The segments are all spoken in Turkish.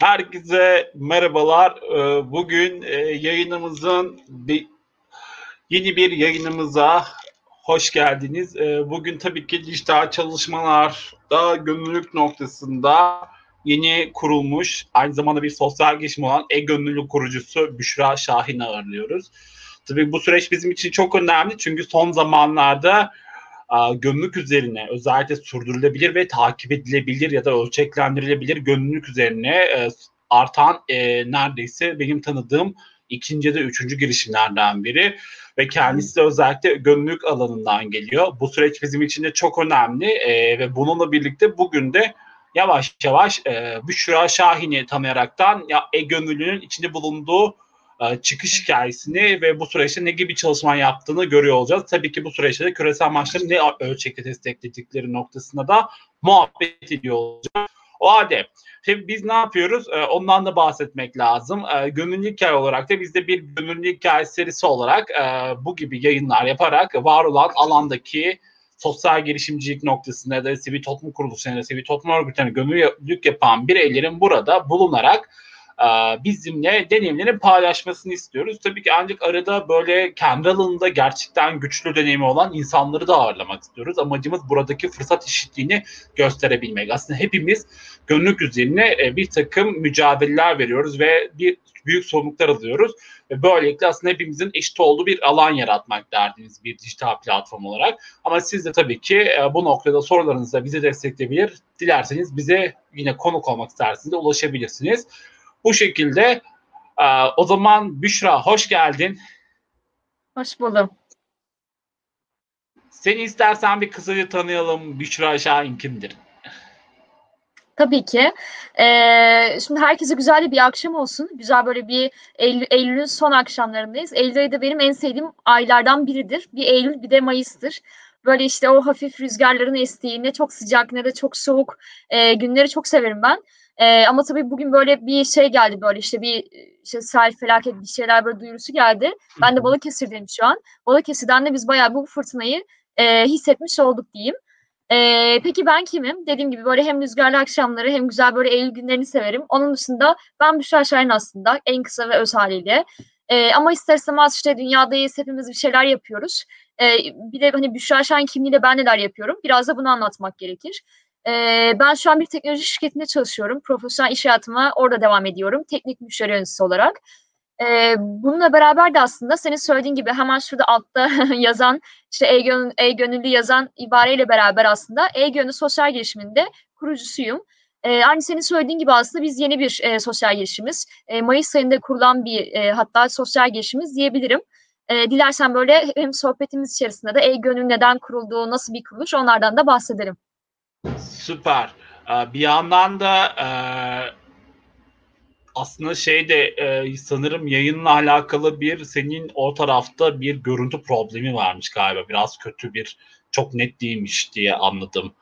Herkese merhabalar. Ee, bugün e, yayınımızın yeni bir yayınımıza hoş geldiniz. Ee, bugün tabii ki dijital çalışmalarda gönüllülük noktasında yeni kurulmuş, aynı zamanda bir sosyal girişim olan e-gönüllülük kurucusu Büşra Şahin'i ağırlıyoruz. Tabii bu süreç bizim için çok önemli çünkü son zamanlarda gönüllülük üzerine özellikle sürdürülebilir ve takip edilebilir ya da ölçeklendirilebilir gönüllülük üzerine e, artan e, neredeyse benim tanıdığım ikinci ya da üçüncü girişimlerden biri ve kendisi de özellikle gönüllülük alanından geliyor. Bu süreç bizim için de çok önemli e, ve bununla birlikte bugün de yavaş yavaş e, Büşra Şahin'i tanıyaraktan ya e-gönüllünün içinde bulunduğu e, çıkış hikayesini ve bu süreçte ne gibi çalışma yaptığını görüyor olacağız. Tabii ki bu süreçte de küresel maçları ne ölçekte destekledikleri noktasında da muhabbet ediyor olacağız. O halde Şimdi biz ne yapıyoruz? Ee, ondan da bahsetmek lazım. Ee, gönüllü hikaye olarak da biz de bir gönüllü hikaye serisi olarak e, bu gibi yayınlar yaparak var olan alandaki sosyal girişimcilik noktasında ya da sivil toplum kuruluşlarında, sivil toplum örgütlerine gönüllülük yapan bireylerin burada bulunarak e, bizimle deneyimlerini paylaşmasını istiyoruz. Tabii ki ancak arada böyle kendi alanında gerçekten güçlü deneyimi olan insanları da ağırlamak istiyoruz. Amacımız buradaki fırsat eşitliğini gösterebilmek. Aslında hepimiz gönüllük üzerine e, bir takım mücadeleler veriyoruz ve bir büyük sorumluluklar alıyoruz. Ve böylelikle aslında hepimizin eşit olduğu bir alan yaratmak derdiniz bir dijital platform olarak. Ama siz de tabii ki e, bu noktada sorularınızla bizi destekleyebilir. Dilerseniz bize yine konuk olmak isterseniz de ulaşabilirsiniz. Bu şekilde e, o zaman Büşra hoş geldin. Hoş buldum. Seni istersen bir kısaca tanıyalım. Büşra Şahin kimdir? Tabii ki. Ee, şimdi herkese güzel bir akşam olsun. Güzel böyle bir Eylül, Eylül'ün son akşamlarındayız. Eylül ayı da benim en sevdiğim aylardan biridir. Bir Eylül bir de Mayıs'tır. Böyle işte o hafif rüzgarların estiği ne çok sıcak ne de çok soğuk e, günleri çok severim ben. E, ama tabii bugün böyle bir şey geldi böyle işte bir işte sel felaket bir şeyler böyle duyurusu geldi. Ben de Balıkesir'deyim şu an. Balıkesir'den de biz bayağı bu fırtınayı e, hissetmiş olduk diyeyim. E, peki ben kimim? Dediğim gibi böyle hem rüzgarlı akşamları hem güzel böyle Eylül günlerini severim. Onun dışında ben Büşra Şahin aslında en kısa ve öz haliyle. E, ama ister istemez işte dünyadayız hepimiz bir şeyler yapıyoruz. E, bir de hani Büşra Şahin kimliğiyle ben neler yapıyorum? Biraz da bunu anlatmak gerekir. E, ben şu an bir teknoloji şirketinde çalışıyorum. Profesyonel iş hayatıma orada devam ediyorum. Teknik müşteri yöneticisi olarak. E, bununla beraber de aslında senin söylediğin gibi hemen şurada altta yazan işte e-gönüllü, yazan ibareyle beraber aslında e-gönüllü sosyal girişiminde kurucusuyum. E, aynı senin söylediğin gibi aslında biz yeni bir e, sosyal girişimiz. E, Mayıs ayında kurulan bir e, hatta sosyal girişimiz diyebilirim. E, dilersen böyle hem sohbetimiz içerisinde de e-gönül neden kurulduğu, nasıl bir kuruluş onlardan da bahsedelim. Süper. Bir yandan da e, aslında şey de e, sanırım yayınla alakalı bir senin o tarafta bir görüntü problemi varmış galiba. Biraz kötü bir çok net değilmiş diye anladım.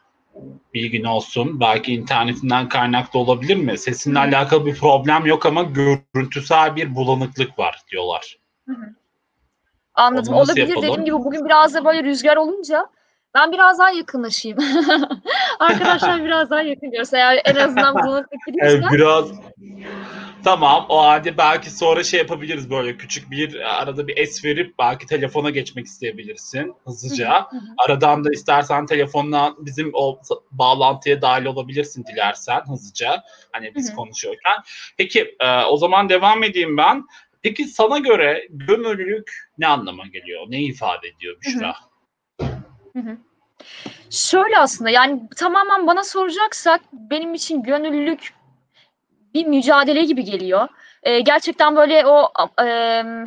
Bilgin olsun. Belki internetinden kaynaklı olabilir mi? Sesinle alakalı bir problem yok ama görüntüsel bir bulanıklık var diyorlar. Hı hı. Anladım. Olabilir yapalım? dediğim gibi bugün biraz da böyle rüzgar olunca ben biraz daha yakınlaşayım. Arkadaşlar biraz daha yakın görse eğer en azından bulanıklık gidiyorsa. Evet, biraz Tamam o halde belki sonra şey yapabiliriz böyle küçük bir arada bir es verip belki telefona geçmek isteyebilirsin hızlıca. Aradan da istersen telefonla bizim o bağlantıya dahil olabilirsin dilersen hızlıca. Hani biz konuşuyorken. Peki e, o zaman devam edeyim ben. Peki sana göre gönüllülük ne anlama geliyor? Ne ifade ediyor Büşra? Hı hı. Şöyle aslında yani tamamen bana soracaksak benim için gönüllülük bir mücadele gibi geliyor. E, gerçekten böyle o e,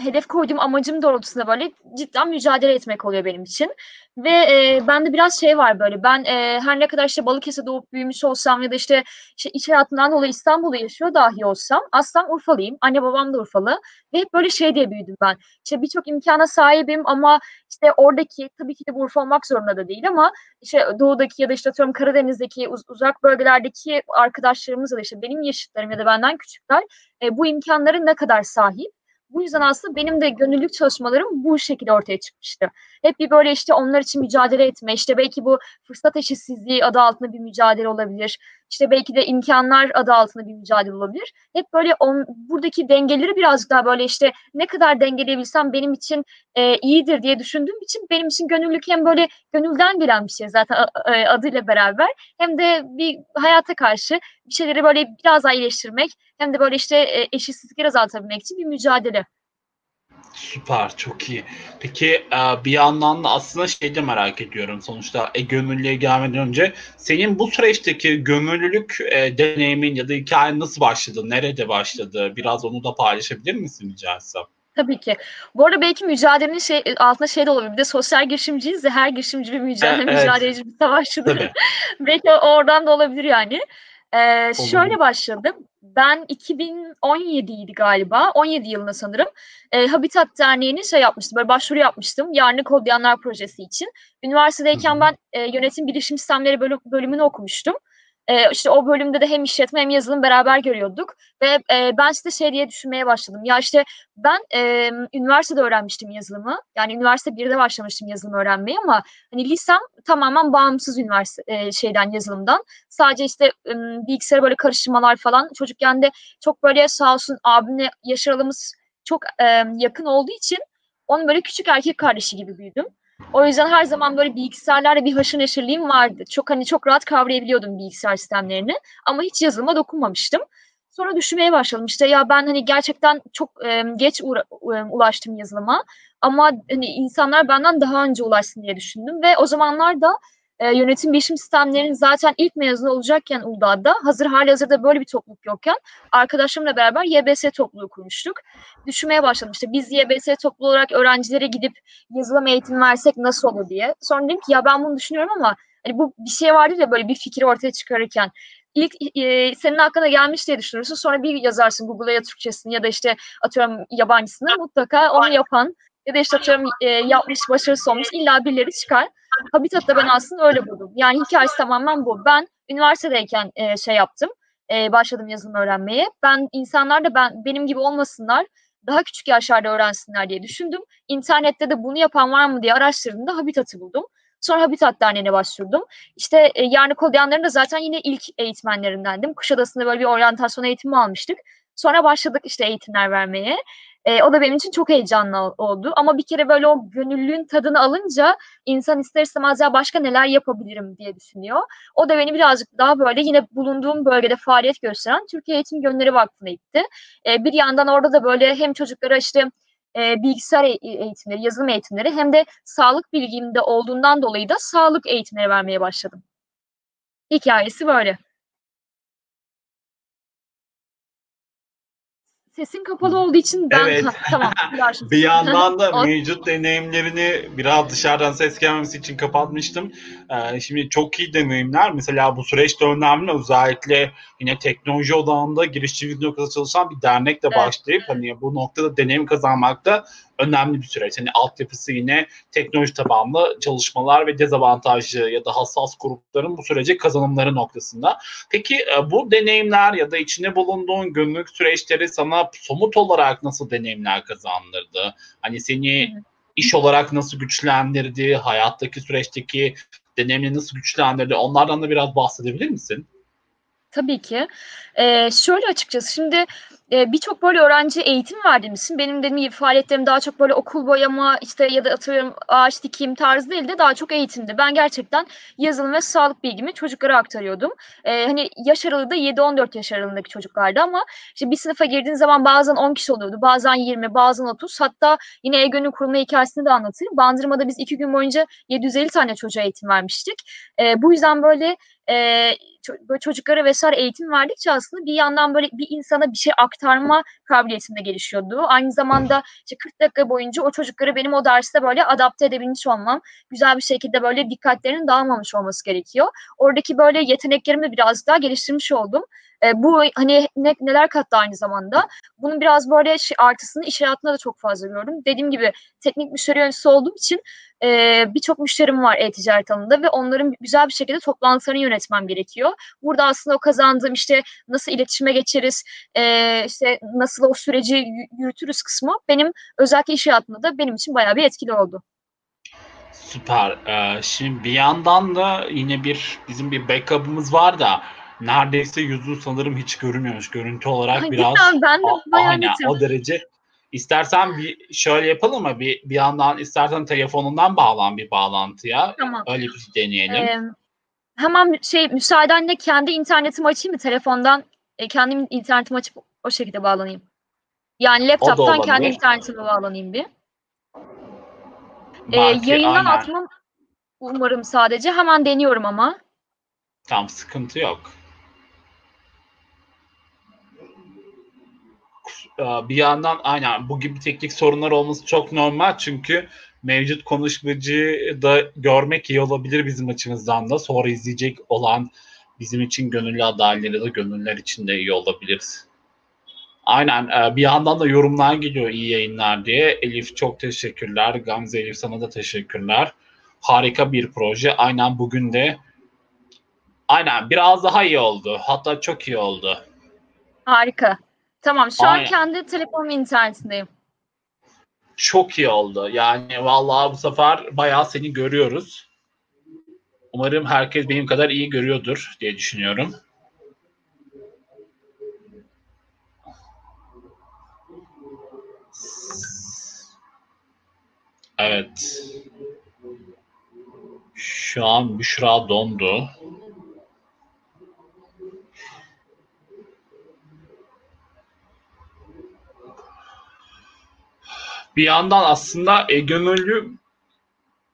hedef koyduğum amacım doğrultusunda böyle cidden mücadele etmek oluyor benim için. Ve e, bende biraz şey var böyle ben e, her ne kadar işte Balıkesir'de doğup büyümüş olsam ya da işte, işte iç hayatından dolayı İstanbul'da yaşıyor dahi olsam aslan Urfalıyım. Anne babam da Urfalı. Ve hep böyle şey diye büyüdüm ben. İşte birçok imkana sahibim ama işte oradaki tabii ki de bu Urfa olmak zorunda da değil ama işte doğudaki ya da işte atıyorum Karadeniz'deki uz- uzak bölgelerdeki arkadaşlarımız da işte benim yaşıtlarım ya da benden küçükler e, bu imkanların ne kadar sahip bu yüzden aslında benim de gönüllülük çalışmalarım bu şekilde ortaya çıkmıştı. Hep bir böyle işte onlar için mücadele etme, işte belki bu fırsat eşitsizliği adı altında bir mücadele olabilir. İşte belki de imkanlar adı altında bir mücadele olabilir. Hep böyle on, buradaki dengeleri birazcık daha böyle işte ne kadar dengeleyebilsem benim için e, iyidir diye düşündüğüm için benim için gönüllülük hem böyle gönülden gelen bir şey zaten e, adıyla beraber hem de bir hayata karşı bir şeyleri böyle biraz daha iyileştirmek hem de böyle işte e, eşitsizlikleri azaltabilmek için bir mücadele. Süper, çok iyi. Peki e, bir yandan da aslında şey de merak ediyorum sonuçta e, gönüllüye gelmeden önce senin bu süreçteki gönüllülük e, deneyimin ya da hikayen nasıl başladı, nerede başladı? Biraz onu da paylaşabilir misin rica etsem? Tabii ki. Bu arada belki mücadelenin şey, altında şey de olabilir. Bir de sosyal girişimciyiz de her girişimci bir mücadele, evet. mücadeleci bir savaşçıdır. belki oradan da olabilir yani. Ee, şöyle başladım. Ben 2017 idi galiba. 17 yılında sanırım. E, Habitat Derneği'nin şey yapmıştım. Böyle başvuru yapmıştım. Yarını Kodlayanlar projesi için. Üniversitedeyken ben e, yönetim bilişim sistemleri bölüm, bölümünü okumuştum. E, işte o bölümde de hem işletme hem yazılım beraber görüyorduk. Ve e, ben işte şey diye düşünmeye başladım. Ya işte ben e, üniversitede öğrenmiştim yazılımı. Yani üniversite 1'de başlamıştım yazılım öğrenmeye ama hani lisem tamamen bağımsız üniversite e, şeyden yazılımdan. Sadece işte e, bilgisayara böyle karıştırmalar falan. Çocukken de çok böyle sağ olsun abimle yaş aralığımız çok e, yakın olduğu için onun böyle küçük erkek kardeşi gibi büyüdüm. O yüzden her zaman böyle bilgisayarlarla bir haşır neşirliğim vardı. Çok hani çok rahat kavrayabiliyordum bilgisayar sistemlerini ama hiç yazılıma dokunmamıştım. Sonra düşünmeye başladım işte ya ben hani gerçekten çok e, geç uğra- e, ulaştım yazılıma ama hani insanlar benden daha önce ulaşsın diye düşündüm ve o zamanlar da e, yönetim bilişim sistemlerinin zaten ilk mezunu olacakken Uludağ'da hazır hali hazırda böyle bir topluluk yokken arkadaşlarımla beraber YBS topluluğu kurmuştuk. Düşünmeye başladım işte biz YBS topluluğu olarak öğrencilere gidip yazılım eğitimi versek nasıl olur diye. Sonra dedim ki ya ben bunu düşünüyorum ama hani bu bir şey vardı ya böyle bir fikir ortaya çıkarırken ilk e, senin hakkında gelmiş diye düşünürsün. Sonra bir yazarsın Google'a ya Türkçesini ya da işte atıyorum yabancısını mutlaka onu yapan ya da işte atıyorum e, yapmış başarısı olmuş illa birileri çıkar. Habitat'ta ben aslında öyle buldum. Yani hikayesi tamamen bu. Ben üniversitedeyken e, şey yaptım. E, başladım yazılım öğrenmeye. Ben insanlar da ben benim gibi olmasınlar daha küçük yaşlarda öğrensinler diye düşündüm. İnternette de bunu yapan var mı diye araştırdığımda Habitat'ı buldum. Sonra Habitat Derneği'ne başvurdum. İşte e, Yarını Kodlayanların da zaten yine ilk eğitmenlerindendim. Kuşadası'nda böyle bir oryantasyon eğitimi almıştık. Sonra başladık işte eğitimler vermeye. E, o da benim için çok heyecanlı oldu. Ama bir kere böyle o gönüllülüğün tadını alınca insan ister istemez ya başka neler yapabilirim diye düşünüyor. O da beni birazcık daha böyle yine bulunduğum bölgede faaliyet gösteren Türkiye Eğitim Gönülleri Vakfı'na itti. E, bir yandan orada da böyle hem çocuklara işte e, bilgisayar e, eğitimleri, yazılım eğitimleri hem de sağlık bilgimde olduğundan dolayı da sağlık eğitimleri vermeye başladım. Hikayesi böyle. Sesin kapalı olduğu için ben evet. tamam. bir yandan da mevcut deneyimlerini biraz dışarıdan ses gelmemesi için kapatmıştım. Ee, şimdi çok iyi deneyimler. Mesela bu süreçte önemli. Özellikle yine teknoloji odağında girişçilik noktasında çalışan bir dernekle evet. başlayıp hani bu noktada deneyim kazanmak da önemli bir süreç. Hani altyapısı yine teknoloji tabanlı çalışmalar ve dezavantajlı ya da hassas grupların bu sürece kazanımları noktasında. Peki e, bu deneyimler ya da içinde bulunduğun günlük süreçleri sana somut olarak nasıl deneyimler kazandırdı? Hani seni iş olarak nasıl güçlendirdi? Hayattaki süreçteki deneyimini nasıl güçlendirdi? Onlardan da biraz bahsedebilir misin? Tabii ki. Ee, şöyle açıkçası şimdi e, birçok böyle öğrenci eğitim verdiğimizin benim dediğim gibi faaliyetlerim daha çok böyle okul boyama işte ya da atıyorum ağaç dikeyim tarzı değil de daha çok eğitimdi. Ben gerçekten yazılım ve sağlık bilgimi çocuklara aktarıyordum. E, hani yaş aralığı da 7-14 yaş aralığındaki çocuklardı ama işte bir sınıfa girdiğin zaman bazen 10 kişi oluyordu, bazen 20, bazen 30. Hatta yine EGÖ'nün kurulma hikayesini de anlatayım. Bandırma'da biz iki gün boyunca 750 tane çocuğa eğitim vermiştik. E, bu yüzden böyle e, böyle çocuklara vesaire eğitim verdikçe aslında bir yandan böyle bir insana bir şey aktarma kabiliyetinde gelişiyordu. Aynı zamanda işte 40 dakika boyunca o çocukları benim o derste böyle adapte edebilmiş olmam, güzel bir şekilde böyle dikkatlerinin dağılmamış olması gerekiyor. Oradaki böyle yeteneklerimi biraz daha geliştirmiş oldum. E, bu hani ne, neler kattı aynı zamanda. Bunun biraz böyle şey, artısını iş hayatında da çok fazla gördüm. Dediğim gibi teknik müşteri yöneticisi olduğum için e, birçok müşterim var e-ticaret alanında ve onların güzel bir şekilde toplantılarını yönetmem gerekiyor. Burada aslında o kazandığım işte nasıl iletişime geçeriz, e, işte nasıl o süreci yürütürüz kısmı benim özellikle iş hayatında da benim için bayağı bir etkili oldu. Süper. Ee, şimdi bir yandan da yine bir bizim bir backup'ımız var da neredeyse yüzü sanırım hiç görünmüyormuş. Görüntü olarak Ay, biraz ben de a- aynen, o derece. İstersen bir şöyle yapalım mı? Bir, bir yandan istersen telefonundan bağlan bir bağlantıya. Tamam. Öyle bir deneyelim. Ee, hemen şey müsaadenle kendi internetimi açayım mı? Telefondan e, kendim internetimi açıp o şekilde bağlanayım. Yani laptop'tan kendi internetime bağlanayım bir. Ee, yayından aynen. atmam umarım sadece. Hemen deniyorum ama. Tamam sıkıntı yok. Ee, Bir yandan aynen bu gibi teknik sorunlar olması çok normal çünkü mevcut konuşmacıyı da görmek iyi olabilir bizim açımızdan da. Sonra izleyecek olan bizim için gönüllü adayları da gönüller için de iyi olabilir. Aynen e, bir yandan da yorumlar geliyor iyi yayınlar diye. Elif çok teşekkürler. Gamze Elif sana da teşekkürler. Harika bir proje. Aynen bugün de Aynen biraz daha iyi oldu. Hatta çok iyi oldu. Harika. Tamam şu an Aynen. kendi telefonum internetindeyim. Çok iyi oldu. Yani vallahi bu sefer bayağı seni görüyoruz. Umarım herkes benim kadar iyi görüyordur diye düşünüyorum. Evet. Şu an Büşra dondu. Bir yandan aslında e, gönüllü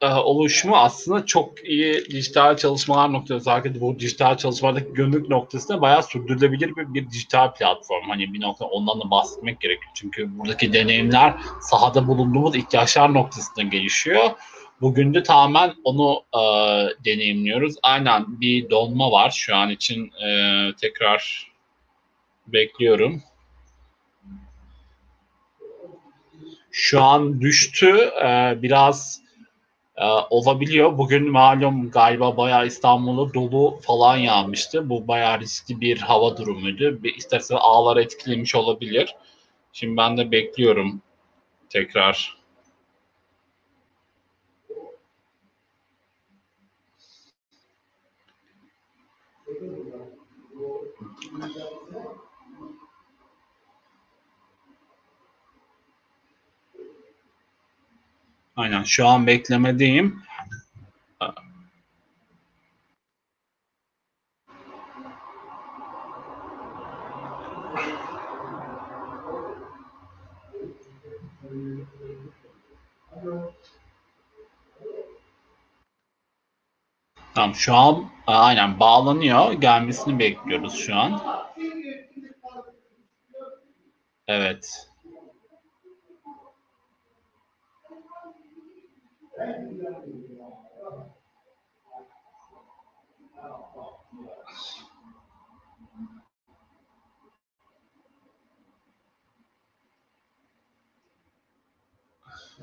e, oluşumu aslında çok iyi dijital çalışmalar noktası. Özellikle bu dijital çalışmalardaki gönüllülük noktasında bayağı sürdürülebilir bir, bir dijital platform. Hani bir nokta ondan da bahsetmek gerekiyor. Çünkü buradaki deneyimler sahada bulunduğumuz ihtiyaçlar noktasında gelişiyor. Bugün de tamamen onu e, deneyimliyoruz. Aynen bir donma var şu an için e, tekrar bekliyorum. Şu an düştü. Ee, biraz e, olabiliyor. Bugün malum galiba bayağı İstanbul'da dolu falan yağmıştı. Bu bayağı riskli bir hava durumuydu. Bir, istersen ağlar etkilemiş olabilir. Şimdi ben de bekliyorum tekrar. Aynen şu an beklemedeyim. Tamam şu an e, aynen bağlanıyor. Gelmesini bekliyoruz şu an. Evet.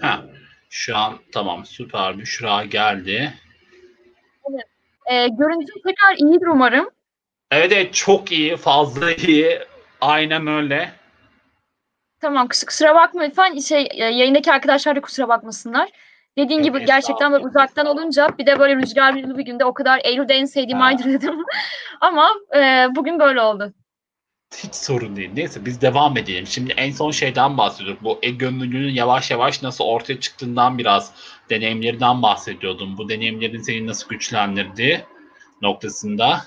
Ha, şu an tamam süper Büşra geldi. Ee, görüntüm tekrar iyidir umarım. Evet, evet çok iyi fazla iyi aynen öyle. Tamam kus- kusura bakma lütfen şey e, yayındaki arkadaşlar da kusura bakmasınlar. Dediğin gibi gerçekten böyle uzaktan olunca bir de böyle rüzgarlı bir günde o kadar Eylül'de en sevdiğim Ha. aydır dedim. Ama e, bugün böyle oldu. Hiç sorun değil. Neyse biz devam edelim. Şimdi en son şeyden bahsediyorduk. Bu gönüllülüğünün yavaş yavaş nasıl ortaya çıktığından biraz deneyimlerinden bahsediyordum. Bu deneyimlerin seni nasıl güçlendirdiği noktasında.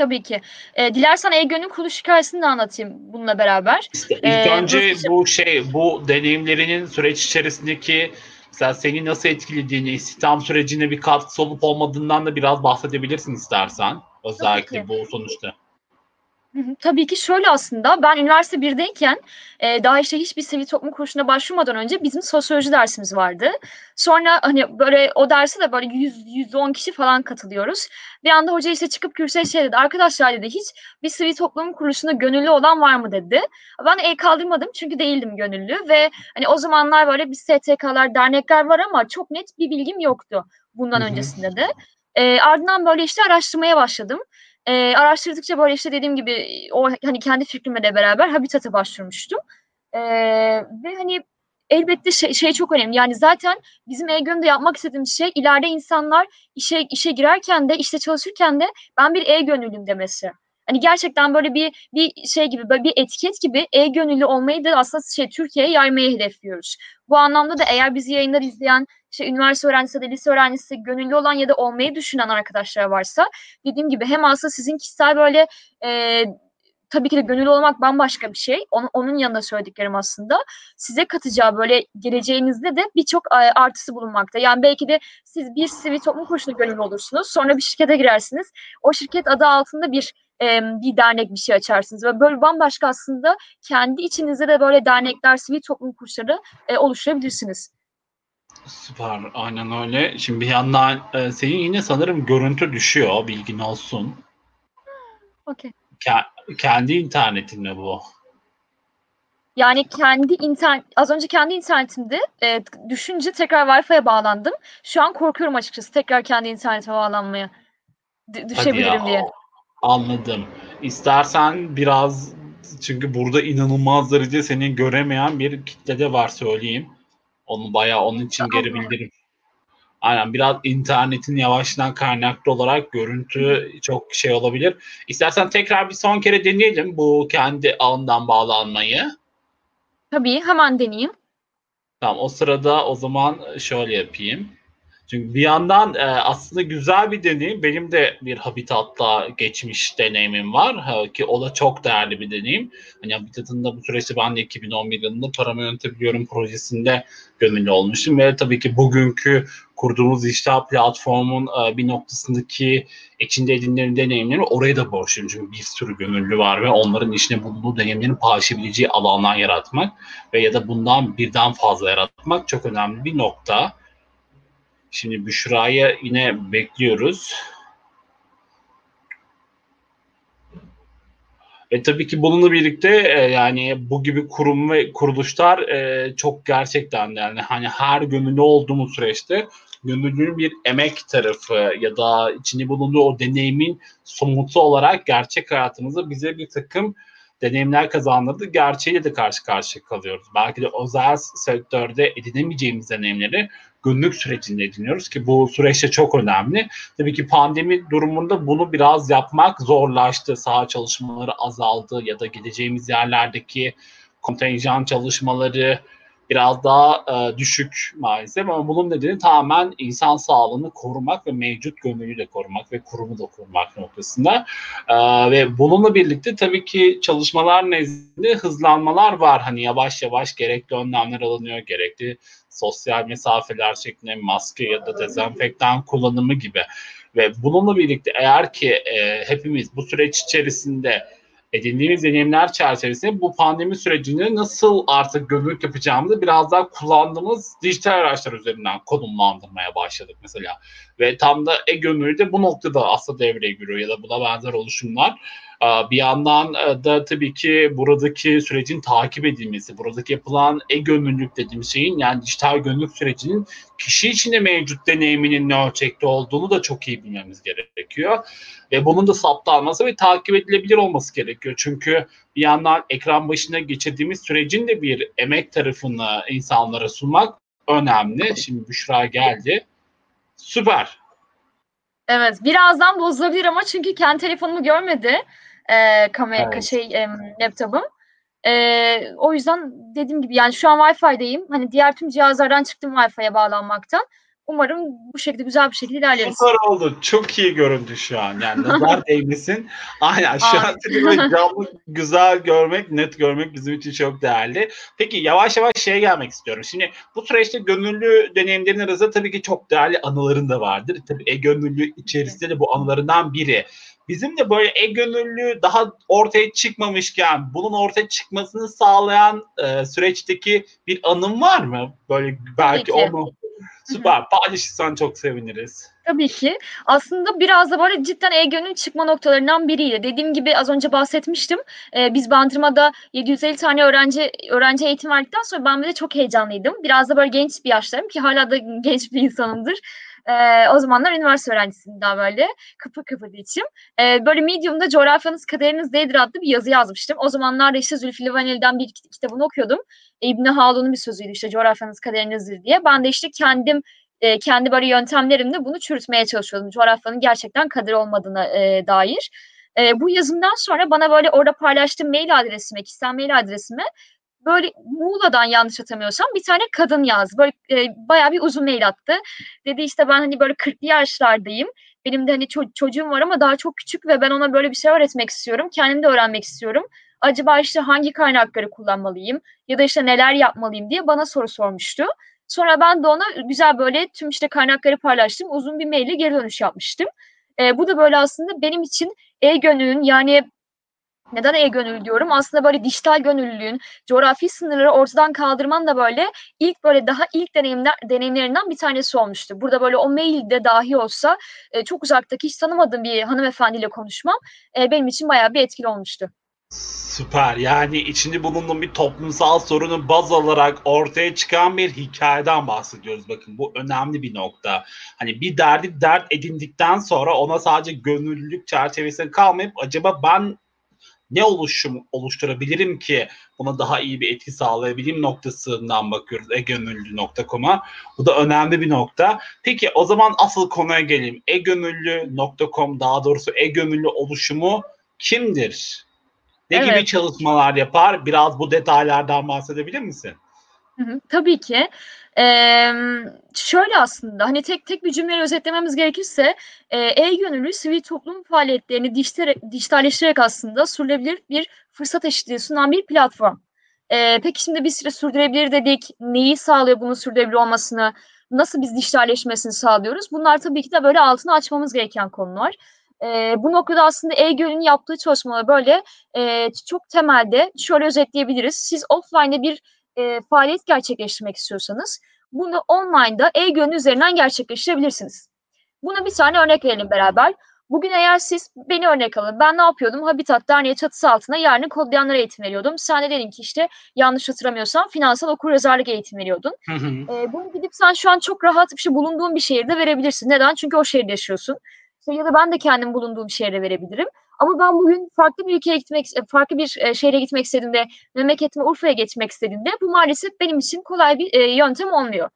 Tabii ki. E, dilersen E-Gönül kuruluş hikayesini de anlatayım bununla beraber. İşte ilk Ee, önce nasıl- bu şey bu deneyimlerinin süreç içerisindeki mesela seni nasıl etkilediğini, istihdam sürecine bir katkısı olup olmadığından da biraz bahsedebilirsin istersen. Özellikle bu sonuçta. Tabii ki şöyle aslında ben üniversite 1'deyken e, daha işte hiçbir sivil toplum kuruluşuna başvurmadan önce bizim sosyoloji dersimiz vardı. Sonra hani böyle o derse de böyle 100 110 kişi falan katılıyoruz. Bir anda hoca işte çıkıp kürsüye şey dedi. Arkadaşlar dedi hiç bir sivil toplum kuruluşunda gönüllü olan var mı dedi. Ben el kaldırmadım çünkü değildim gönüllü ve hani o zamanlar böyle bir STK'lar, dernekler var ama çok net bir bilgim yoktu bundan Hı hı. öncesinde de. E, ardından böyle işte araştırmaya başladım. E, araştırdıkça böyle işte dediğim gibi o hani kendi fikrimle de beraber Habitat'a başvurmuştum. E, ve hani elbette şey, şey çok önemli. Yani zaten bizim E-Gönül'de yapmak istediğimiz şey ileride insanlar işe işe girerken de işte çalışırken de ben bir E-Gönüllüyüm demesi. Hani gerçekten böyle bir bir şey gibi böyle bir etiket gibi e-gönüllü olmayı da aslında şey Türkiye'ye yaymayı hedefliyoruz. Bu anlamda da eğer bizi yayınlar izleyen işte üniversite öğrencisi ya lise öğrencisi gönüllü olan ya da olmayı düşünen arkadaşlar varsa dediğim gibi hem aslında sizin kişisel böyle e, tabii ki de gönüllü olmak bambaşka bir şey. Onun, onun yanında söylediklerim aslında. Size katacağı böyle geleceğinizde de birçok artısı bulunmakta. Yani belki de siz bir sivil toplum kuruluşuna gönüllü olursunuz. Sonra bir şirkete girersiniz. O şirket adı altında bir e, bir dernek bir şey açarsınız. Ve böyle bambaşka aslında kendi içinizde de böyle dernekler, sivil toplum kuruluşları e, oluşturabilirsiniz. Süper, aynen öyle. Şimdi bir yandan e, senin yine sanırım görüntü düşüyor, bilgin olsun. Okey. Ke- kendi internetinle bu. Yani kendi internet, az önce kendi internetimde e, düşünce tekrar Wi-Fi'ye bağlandım. Şu an korkuyorum açıkçası tekrar kendi internetime bağlanmaya. D- düşebilirim diye. Anladım. İstersen biraz çünkü burada inanılmaz derece seni göremeyen bir kitle de var söyleyeyim. Onu bayağı onun için Tamam. geri bildirim. Aynen biraz internetin yavaştan kaynaklı olarak görüntü çok şey olabilir. İstersen tekrar bir son kere deneyelim bu kendi ağından bağlanmayı. Tabii hemen deneyeyim. Tamam o sırada o zaman şöyle yapayım. Çünkü bir yandan e, aslında güzel bir deneyim. Benim de bir Habitat'la geçmiş deneyimim var. Ha, ki o da çok değerli bir deneyim. Hani Habitat'ın da bu süreçte ben de 2011 yılında Paramı Yönetebiliyorum projesinde gönüllü olmuştum. Ve tabii ki bugünkü kurduğumuz dijital platformun e, bir noktasındaki içinde edindiğim deneyimleri oraya da borçluyum. Çünkü bir sürü gönüllü var ve onların içine bulunduğu deneyimlerin paylaşabileceği alanlar yaratmak ve ya da bundan birden fazla yaratmak çok önemli bir nokta. Şimdi Büşra'yı yine bekliyoruz. Ve tabii ki bununla birlikte e, yani bu gibi kurum ve kuruluşlar e, çok gerçekten yani hani her gönüllü olduğumuz süreçte gönüllünün bir emek tarafı ya da içinde bulunduğu o deneyimin somutu olarak gerçek hayatımızda bize bir takım deneyimler kazandırdı. Gerçeğiyle de karşı karşıya kalıyoruz. Belki de özel sektörde edinemeyeceğimiz deneyimleri günlük sürecinde ediniyoruz ki bu süreçte çok önemli. Tabii ki pandemi durumunda bunu biraz yapmak zorlaştı. Saha çalışmaları azaldı ya da gideceğimiz yerlerdeki kontenjan çalışmaları biraz daha e, düşük maalesef ama bunun nedeni tamamen insan sağlığını korumak ve mevcut gönüllüyü de korumak ve kurumu da korumak noktasında. E, ve bununla birlikte tabii ki çalışmalar nezdinde hızlanmalar var. Hani yavaş yavaş gerekli önlemler alınıyor, gerekli sosyal mesafeler şeklinde maske ya da dezenfektan kullanımı gibi. Ve bununla birlikte eğer ki e, hepimiz bu süreç içerisinde edindiğimiz deneyimler çerçevesinde bu pandemi sürecini nasıl artık gönüllülük yapacağımızı biraz daha kullandığımız dijital araçlar üzerinden konumlandırmaya başladık mesela. Ve tam da e-gönüllü de bu noktada aslında devreye giriyor ya da buna benzer oluşumlar. Bir yandan da tabii ki buradaki sürecin takip edilmesi, buradaki yapılan e-gönüllülük dediğimiz şeyin yani dijital gönüllülük sürecinin kişi içinde mevcut deneyiminin ne ölçekte olduğunu da çok iyi bilmemiz gerekiyor. Ve bunun da saptanması ve takip edilebilir olması gerekiyor. Çünkü bir yandan ekran başına geçirdiğimiz sürecin de bir emek tarafını insanlara sunmak önemli. Şimdi Büşra geldi. Süper. Evet, birazdan bozulabilir ama çünkü kendi telefonumu görmedi e, kamera Evet. şey e, laptopum. E, o yüzden dediğim gibi yani şu an Wi-Fi'deyim. Hani diğer tüm cihazlardan çıktım Wi-Fi'ye bağlanmaktan. Umarım bu şekilde güzel bir şekilde ilerleriz. Süper oldu. Çok iyi görüntü şu an. Yani nazar değmesin. Aynen şu an canlı güzel görmek, net görmek bizim için çok değerli. Peki yavaş yavaş şeye gelmek istiyorum. Şimdi bu süreçte gönüllü deneyimlerin arasında tabii ki çok değerli anıların da vardır. Tabii e-gönüllü içerisinde de bu anılarından biri. Bizim de böyle e-gönüllü daha ortaya çıkmamışken bunun ortaya çıkmasını sağlayan e, süreçteki bir anın var mı? Böyle belki ki. onu süper paylaşırsan çok seviniriz. Tabii ki. Aslında biraz da böyle cidden e-gönül çıkma noktalarından biriydi. Dediğim gibi az önce bahsetmiştim. Ee, biz Bandırma'da 750 tane öğrenci öğrenci eğitim verdikten sonra ben de çok heyecanlıydım. Biraz da böyle genç bir yaşlarım ki hala da genç bir insanımdır. E, o zamanlar üniversite öğrencisiydim daha böyle. Kıpır kıpır içim. E, böyle Medium'da coğrafyanız kaderiniz nedir adlı bir yazı yazmıştım. O zamanlar da işte Zülfü Livaneli'den bir kitabını okuyordum. İbni Haldun'un bir sözüydü işte coğrafyanız kaderinizdir diye. Ben de işte kendim e, kendi böyle yöntemlerimle bunu çürütmeye çalışıyordum. Coğrafyanın gerçekten kader olmadığına e, dair. E, bu yazımdan sonra bana böyle orada paylaştığım mail adresime, kişisel mail adresime böyle Muğla'dan yanlış hatırlamıyorsam bir tane kadın yazdı. Böyle e, bayağı bir uzun mail attı. Dedi işte ben hani böyle 40'lı yaşlardayım. Benim de hani ço- çocuğum var ama daha çok küçük ve ben ona böyle bir şey öğretmek istiyorum. Kendim de öğrenmek istiyorum. Acaba işte hangi kaynakları kullanmalıyım ya da işte neler yapmalıyım diye bana soru sormuştu. Sonra ben de ona güzel böyle tüm işte kaynakları paylaştım. Uzun bir maille geri dönüş yapmıştım. E, bu da böyle aslında benim için e-gönülün yani neden e-gönül diyorum? Aslında böyle dijital gönüllülüğün, coğrafi sınırları ortadan kaldırman da böyle ilk böyle daha ilk deneyimler, deneyimlerinden bir tanesi olmuştu. Burada böyle o mailde dahi olsa e, çok uzaktaki hiç tanımadığım bir hanımefendiyle konuşmam e, benim için bayağı bir etkili olmuştu. Süper. Yani içinde bulunduğum bir toplumsal sorunu baz alarak ortaya çıkan bir hikayeden bahsediyoruz. Bakın bu önemli bir nokta. Hani bir derdi dert edindikten sonra ona sadece gönüllülük çerçevesinde kalmayıp acaba ben ne oluşum oluşturabilirim ki buna daha iyi bir etki sağlayabileyim noktasından bakıyoruz egönüllü.com'a. Bu da önemli bir nokta. Peki o zaman asıl konuya gelelim. egönüllü.com daha doğrusu egönüllü oluşumu kimdir? Ne evet. gibi çalışmalar yapar? Biraz bu detaylardan bahsedebilir misin? Hı hı, tabii ki. Ee, şöyle aslında hani tek tek bir cümleyle özetlememiz gerekirse e-gönüllü sivil toplum faaliyetlerini dijital, dijitalleştirerek aslında sürdürülebilir bir fırsat eşitliği sunan bir platform. Ee, peki şimdi bir süre sürdürebilir dedik. Neyi sağlıyor bunun sürdürülebilir olmasını? Nasıl biz dijitalleşmesini sağlıyoruz? Bunlar tabii ki de böyle altını açmamız gereken konular. E, bu noktada aslında e-gölün yaptığı çalışmalar böyle e, çok temelde şöyle özetleyebiliriz. Siz offline'de bir e, faaliyet gerçekleştirmek istiyorsanız bunu online'da e-gölün üzerinden gerçekleştirebilirsiniz. Buna bir tane örnek verelim beraber. Bugün eğer siz beni örnek alın. Ben ne yapıyordum? Habitat Derneği çatısı altında yarını kodlayanlara eğitim veriyordum. Sen de dedin ki işte yanlış hatırlamıyorsam finansal okuryazarlık eğitim veriyordun. Hı hı. E, bunu gidip sen şu an çok rahat bir şey bulunduğun bir şehirde verebilirsin. Neden? Çünkü o şehirde yaşıyorsun. İşte ya da ben de kendim bulunduğum şehre verebilirim. Ama ben bugün farklı bir ülkeye gitmek, farklı bir e, şehre gitmek istediğimde, memleketime Urfa'ya geçmek istediğimde bu maalesef benim için kolay bir e, yöntem olmuyor.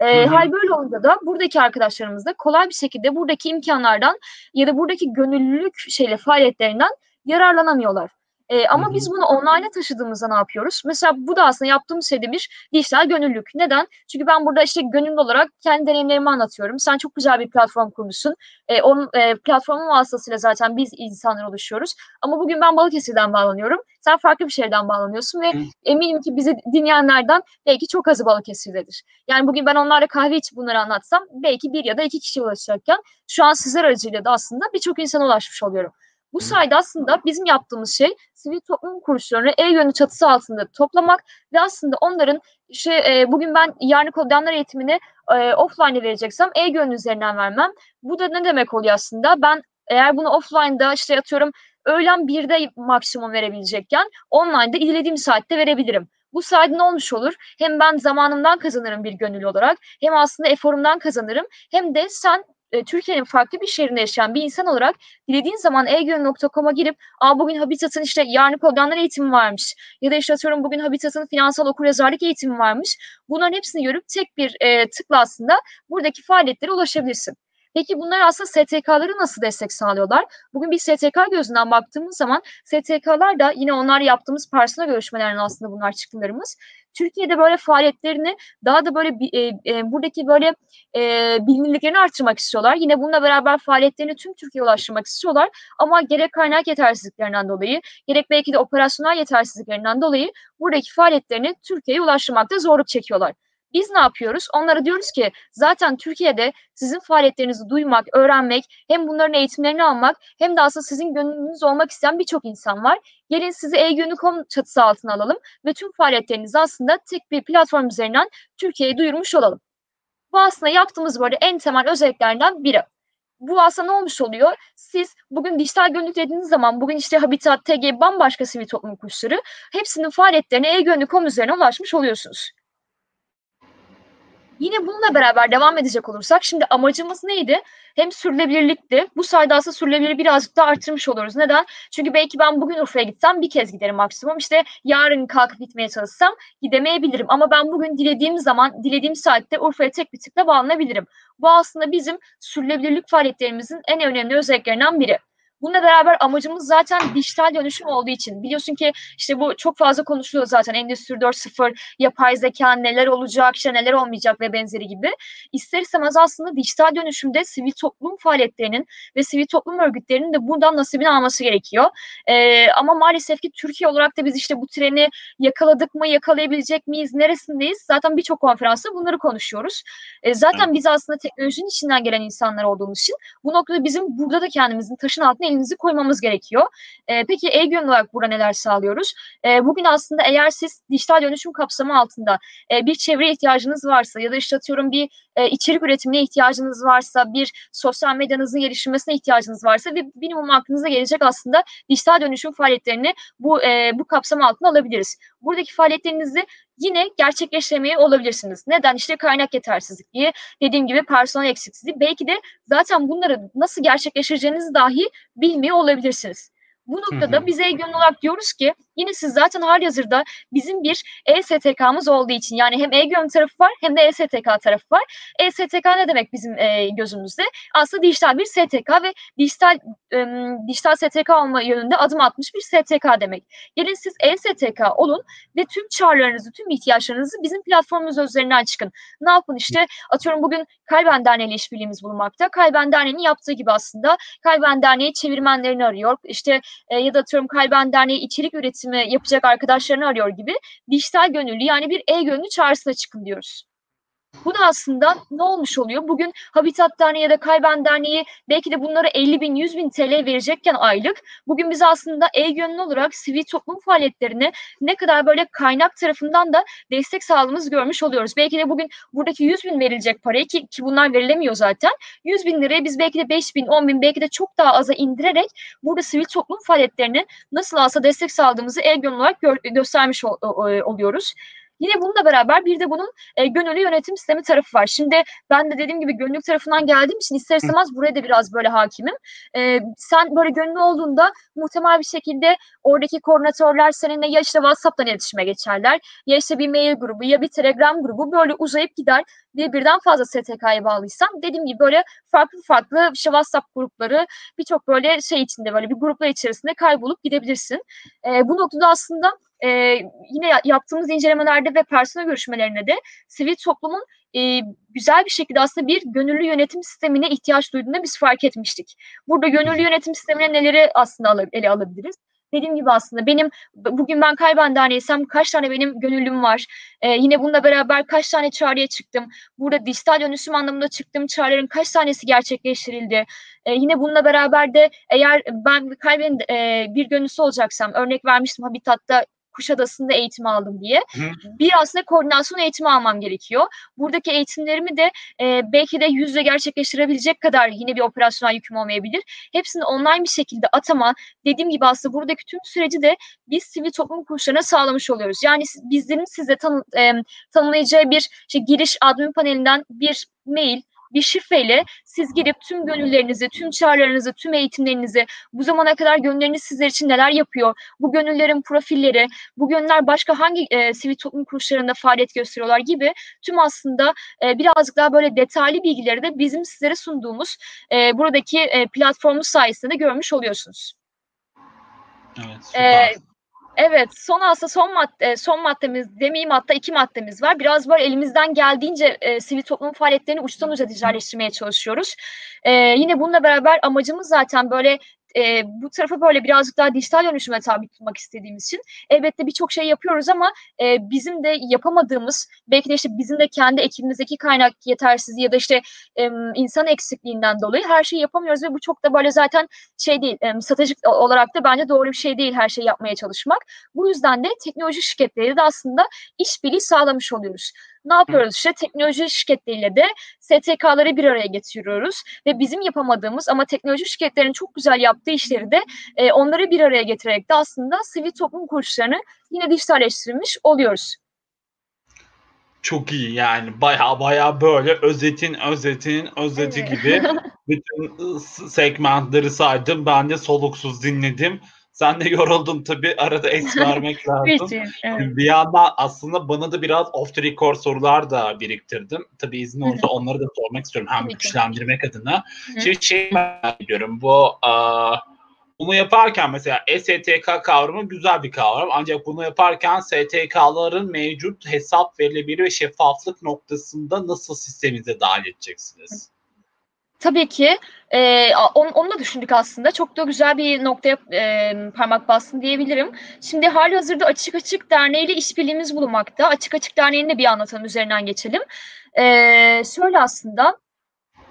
E, hal böyle olunca da buradaki arkadaşlarımız da kolay bir şekilde buradaki imkanlardan ya da buradaki gönüllülük şeyle faaliyetlerinden yararlanamıyorlar. E, ama Hı-hı. biz bunu online'a taşıdığımızda ne yapıyoruz? Mesela bu da aslında yaptığımız şey de bir dijital gönüllülük. Neden? Çünkü ben burada işte gönüllü olarak kendi deneyimlerimi anlatıyorum. Sen çok güzel bir platform kurmuşsun. E, onun e, platformun vasıtasıyla zaten biz insanlar oluşuyoruz. Ama bugün ben Balıkesir'den bağlanıyorum. Sen farklı bir şehirden bağlanıyorsun ve Hı. eminim ki bizi dinleyenlerden belki çok azı Balıkesir'dedir. Yani bugün ben onlarla kahve içip bunları anlatsam belki bir ya da iki kişi ulaşacakken şu an sizler aracıyla da aslında birçok insana ulaşmış oluyorum. Bu sayede aslında bizim yaptığımız şey sivil toplum kuruluşlarını el yönü çatısı altında toplamak ve aslında onların işte e, bugün ben yarın kodlayanlar eğitimini e, offline'e vereceksem el yönü üzerinden vermem. Bu da ne demek oluyor aslında? Ben eğer bunu offline'da işte atıyorum öğlen birde maksimum verebilecekken online'da dilediğim saatte verebilirim. Bu sayede ne olmuş olur? Hem ben zamanımdan kazanırım bir gönüllü olarak hem aslında eforumdan kazanırım hem de sen e, Türkiye'nin farklı bir şehrinde yaşayan bir insan olarak dilediğin zaman egön.com'a girip Aa, bugün Habitat'ın işte yarın programlar eğitimi varmış ya da işte atıyorum bugün Habitat'ın finansal okuryazarlık eğitimi varmış. Bunların hepsini görüp tek bir e, tıkla aslında buradaki faaliyetlere ulaşabilirsin. Peki bunlar aslında STK'ları nasıl destek sağlıyorlar? Bugün bir STK gözünden baktığımız zaman STK'lar da yine onlar yaptığımız personel görüşmelerinin aslında bunlar çıktılarımız. Türkiye'de böyle faaliyetlerini daha da böyle e, e, buradaki böyle e, bilinirliklerini artırmak istiyorlar. Yine bununla beraber faaliyetlerini tüm Türkiye'ye ulaştırmak istiyorlar. Ama gerek kaynak yetersizliklerinden dolayı, gerek belki de operasyonel yetersizliklerinden dolayı buradaki faaliyetlerini Türkiye'ye ulaştırmakta zorluk çekiyorlar. Biz ne yapıyoruz? Onlara diyoruz ki zaten Türkiye'de sizin faaliyetlerinizi duymak, öğrenmek, hem bunların eğitimlerini almak hem de aslında sizin gönlünüz olmak isteyen birçok insan var. Gelin sizi e-gönül.com çatısı altına alalım ve tüm faaliyetlerinizi aslında tek bir platform üzerinden Türkiye'ye duyurmuş olalım. Bu aslında yaptığımız böyle en temel özelliklerden biri. Bu aslında ne olmuş oluyor? Siz bugün dijital gönüllülük dediğiniz zaman bugün işte Habitat, TG, bambaşka sivil toplum kuruluşları hepsinin faaliyetlerine e-gönül.com üzerine ulaşmış oluyorsunuz. Yine bununla beraber devam edecek olursak şimdi amacımız neydi? Hem sürülebilirlikti. Bu sayede aslında sürülebilirliği birazcık daha arttırmış oluruz. Neden? Çünkü belki ben bugün Urfa'ya gitsem bir kez giderim maksimum. İşte yarın kalkıp gitmeye çalışsam gidemeyebilirim. Ama ben bugün dilediğim zaman, dilediğim saatte Urfa'ya tek bir tıkla bağlanabilirim. Bu aslında bizim sürülebilirlik faaliyetlerimizin en önemli özelliklerinden biri. Bununla beraber amacımız zaten dijital dönüşüm olduğu için. Biliyorsun ki işte bu çok fazla konuşuluyor zaten. Endüstri 4.0, yapay zeka neler olacak, işte neler olmayacak ve benzeri gibi. İster istemez aslında dijital dönüşümde sivil toplum faaliyetlerinin ve sivil toplum örgütlerinin de buradan nasibini alması gerekiyor. Ee, ama maalesef ki Türkiye olarak da biz işte bu treni yakaladık mı, yakalayabilecek miyiz, neresindeyiz? Zaten birçok konferansta bunları konuşuyoruz. Ee, zaten biz aslında teknolojinin içinden gelen insanlar olduğumuz için bu noktada bizim burada da kendimizin taşın altına elinizi koymamız gerekiyor. E, peki e-gün olarak burada neler sağlıyoruz? E, bugün aslında eğer siz dijital dönüşüm kapsamı altında e, bir çevre ihtiyacınız varsa ya da işte atıyorum bir e, içerik üretimine ihtiyacınız varsa, bir sosyal medyanızın geliştirmesine ihtiyacınız varsa ve minimum aklınıza gelecek aslında dijital dönüşüm faaliyetlerini bu e, bu kapsam altına alabiliriz. Buradaki faaliyetlerinizi yine gerçekleştirmeye olabilirsiniz. Neden? İşte kaynak yetersizliği, dediğim gibi personel eksikliği. Belki de zaten bunları nasıl gerçekleştireceğinizi dahi bilmiyor olabilirsiniz. Bu noktada biz e-gönül olarak diyoruz ki yine siz zaten hazırda bizim bir e-STK'mız olduğu için yani hem e-gönül tarafı var hem de e-STK tarafı var. E-STK ne demek bizim e, gözümüzde? Aslında dijital bir STK ve dijital e, dijital STK olma yönünde adım atmış bir STK demek. Gelin siz e-STK olun ve tüm çağrılarınızı, tüm ihtiyaçlarınızı bizim platformumuz üzerinden çıkın. Ne yapın işte atıyorum bugün Kalben Derneği ile işbirliğimiz bulunmakta. Kalben Derneği'nin yaptığı gibi aslında Kalben Derneği çevirmenlerini arıyor. İşte e, ya da atıyorum Kalben Derneği içerik üretimi yapacak arkadaşlarını arıyor gibi dijital gönüllü yani bir e-gönüllü çağrısına çıkın diyoruz. Bu da aslında ne olmuş oluyor? Bugün Habitat Derneği ya da Kayben Derneği belki de bunlara 50 bin, 100 bin TL verecekken aylık. Bugün biz aslında e-gönüllü olarak sivil toplum faaliyetlerine ne kadar böyle kaynak tarafından da destek sağladığımızı görmüş oluyoruz. Belki de bugün buradaki 100 bin verilecek parayı ki, ki bunlar verilemiyor zaten. 100 bin liraya biz belki de 5 bin, 10 bin belki de çok daha aza indirerek burada sivil toplum faaliyetlerine nasıl alsa destek sağladığımızı e-gönüllü olarak gö göstermiş ol oluyoruz. Yine bununla beraber bir de bunun e, gönüllü yönetim sistemi tarafı var. Şimdi ben de dediğim gibi gönüllülük tarafından geldiğim için ister istemez buraya da biraz böyle hakimim. E, sen böyle gönüllü olduğunda muhtemel bir şekilde oradaki koordinatörler seninle ya işte WhatsApp'tan iletişime geçerler ya işte bir mail grubu ya bir Telegram grubu böyle uzayıp gider ve birden fazla STK'ya bağlıysam dediğim gibi böyle farklı farklı işte WhatsApp grupları birçok böyle şey içinde böyle bir gruplar içerisinde kaybolup gidebilirsin. E, bu noktada aslında e, yine yaptığımız incelemelerde ve personel görüşmelerinde de sivil toplumun e, güzel bir şekilde aslında bir gönüllü yönetim sistemine ihtiyaç duyduğunu biz fark etmiştik. Burada gönüllü yönetim sistemine neleri aslında ele alabiliriz? Dediğim gibi aslında benim bugün ben Kayban Derneği'ysem kaç tane benim gönüllüm var. Ee, yine bununla beraber kaç tane çağrıya çıktım. Burada dijital dönüşüm anlamında çıktığım çağrıların kaç tanesi gerçekleştirildi. Ee, yine bununla beraber de eğer ben Kayben e, bir gönüllüsü olacaksam örnek vermiştim Habitat'ta Kuşadası'nda eğitim aldım diye. Hı. Bir aslında koordinasyon eğitimi almam gerekiyor. Buradaki eğitimlerimi de e, belki de yüzde gerçekleştirebilecek kadar yine bir operasyonel yüküm olmayabilir. Hepsini online bir şekilde atama, dediğim gibi aslında buradaki tüm süreci de biz sivil toplum kuruluşlarına sağlamış oluyoruz. Yani bizlerin size tanı, e, tanımlayacağı bir işte, giriş admin panelinden bir mail, bir şifreyle siz girip tüm gönüllerinizi, tüm çağrılarınızı, tüm eğitimlerinizi, bu zamana kadar gönülleriniz sizler için neler yapıyor, bu gönüllerin profilleri, bu gönüller başka hangi e, sivil toplum kuruluşlarında faaliyet gösteriyorlar gibi tüm aslında e, birazcık daha böyle detaylı bilgileri de bizim sizlere sunduğumuz e, buradaki e, platformumuz sayesinde de görmüş oluyorsunuz. Evet, süper. E, Evet, son aslında son madde, son maddemiz demeyeyim hatta iki maddemiz var. Biraz böyle elimizden geldiğince e, sivil toplum faaliyetlerini uçtan uca dijitalleştirmeye çalışıyoruz. E, yine bununla beraber amacımız zaten böyle e, bu tarafa böyle birazcık daha dijital dönüşüme tabi tutmak istediğimiz için elbette birçok şey yapıyoruz ama e, bizim de yapamadığımız belki de işte bizim de kendi ekibimizdeki kaynak yetersizliği ya da işte e, insan eksikliğinden dolayı her şeyi yapamıyoruz ve bu çok da böyle zaten şey değil e, stratejik olarak da bence doğru bir şey değil her şeyi yapmaya çalışmak. Bu yüzden de teknoloji şirketleriyle de aslında işbirliği sağlamış oluyoruz. Ne yapıyoruz işte teknoloji şirketleriyle de STK'ları bir araya getiriyoruz ve bizim yapamadığımız ama teknoloji şirketlerinin çok güzel yaptığı işleri de e, onları bir araya getirerek de aslında sivil toplum kuruluşlarını yine dijitalleştirmiş oluyoruz. Çok iyi yani baya baya böyle özetin özetin özeti Evet. gibi bütün segmentleri saydım. Ben de soluksuz dinledim. Sen de yoruldun tabii arada es vermek lazım. Peki, evet. Bir yandan aslında bana da biraz off the record sorular da biriktirdim. Tabii izin Hı hı. olursa onları da sormak istiyorum hem güçlendirmek adına. Hı hı. Şimdi şey merak ediyorum bu aa, bunu yaparken mesela STK kavramı güzel bir kavram ancak bunu yaparken STK'ların mevcut hesap verilebilir ve şeffaflık noktasında nasıl sisteminize dahil edeceksiniz? Tabii ki. A onu onu da düşündük aslında. Çok da güzel bir noktaya, emm, parmak bastın diyebilirim. Şimdi hâlihazırda Açık Açık Derneği ile işbirliğimiz bulunmakta. Açık Açık Derneği'ni de bir anlatalım, üzerinden geçelim. Eee, şöyle aslında,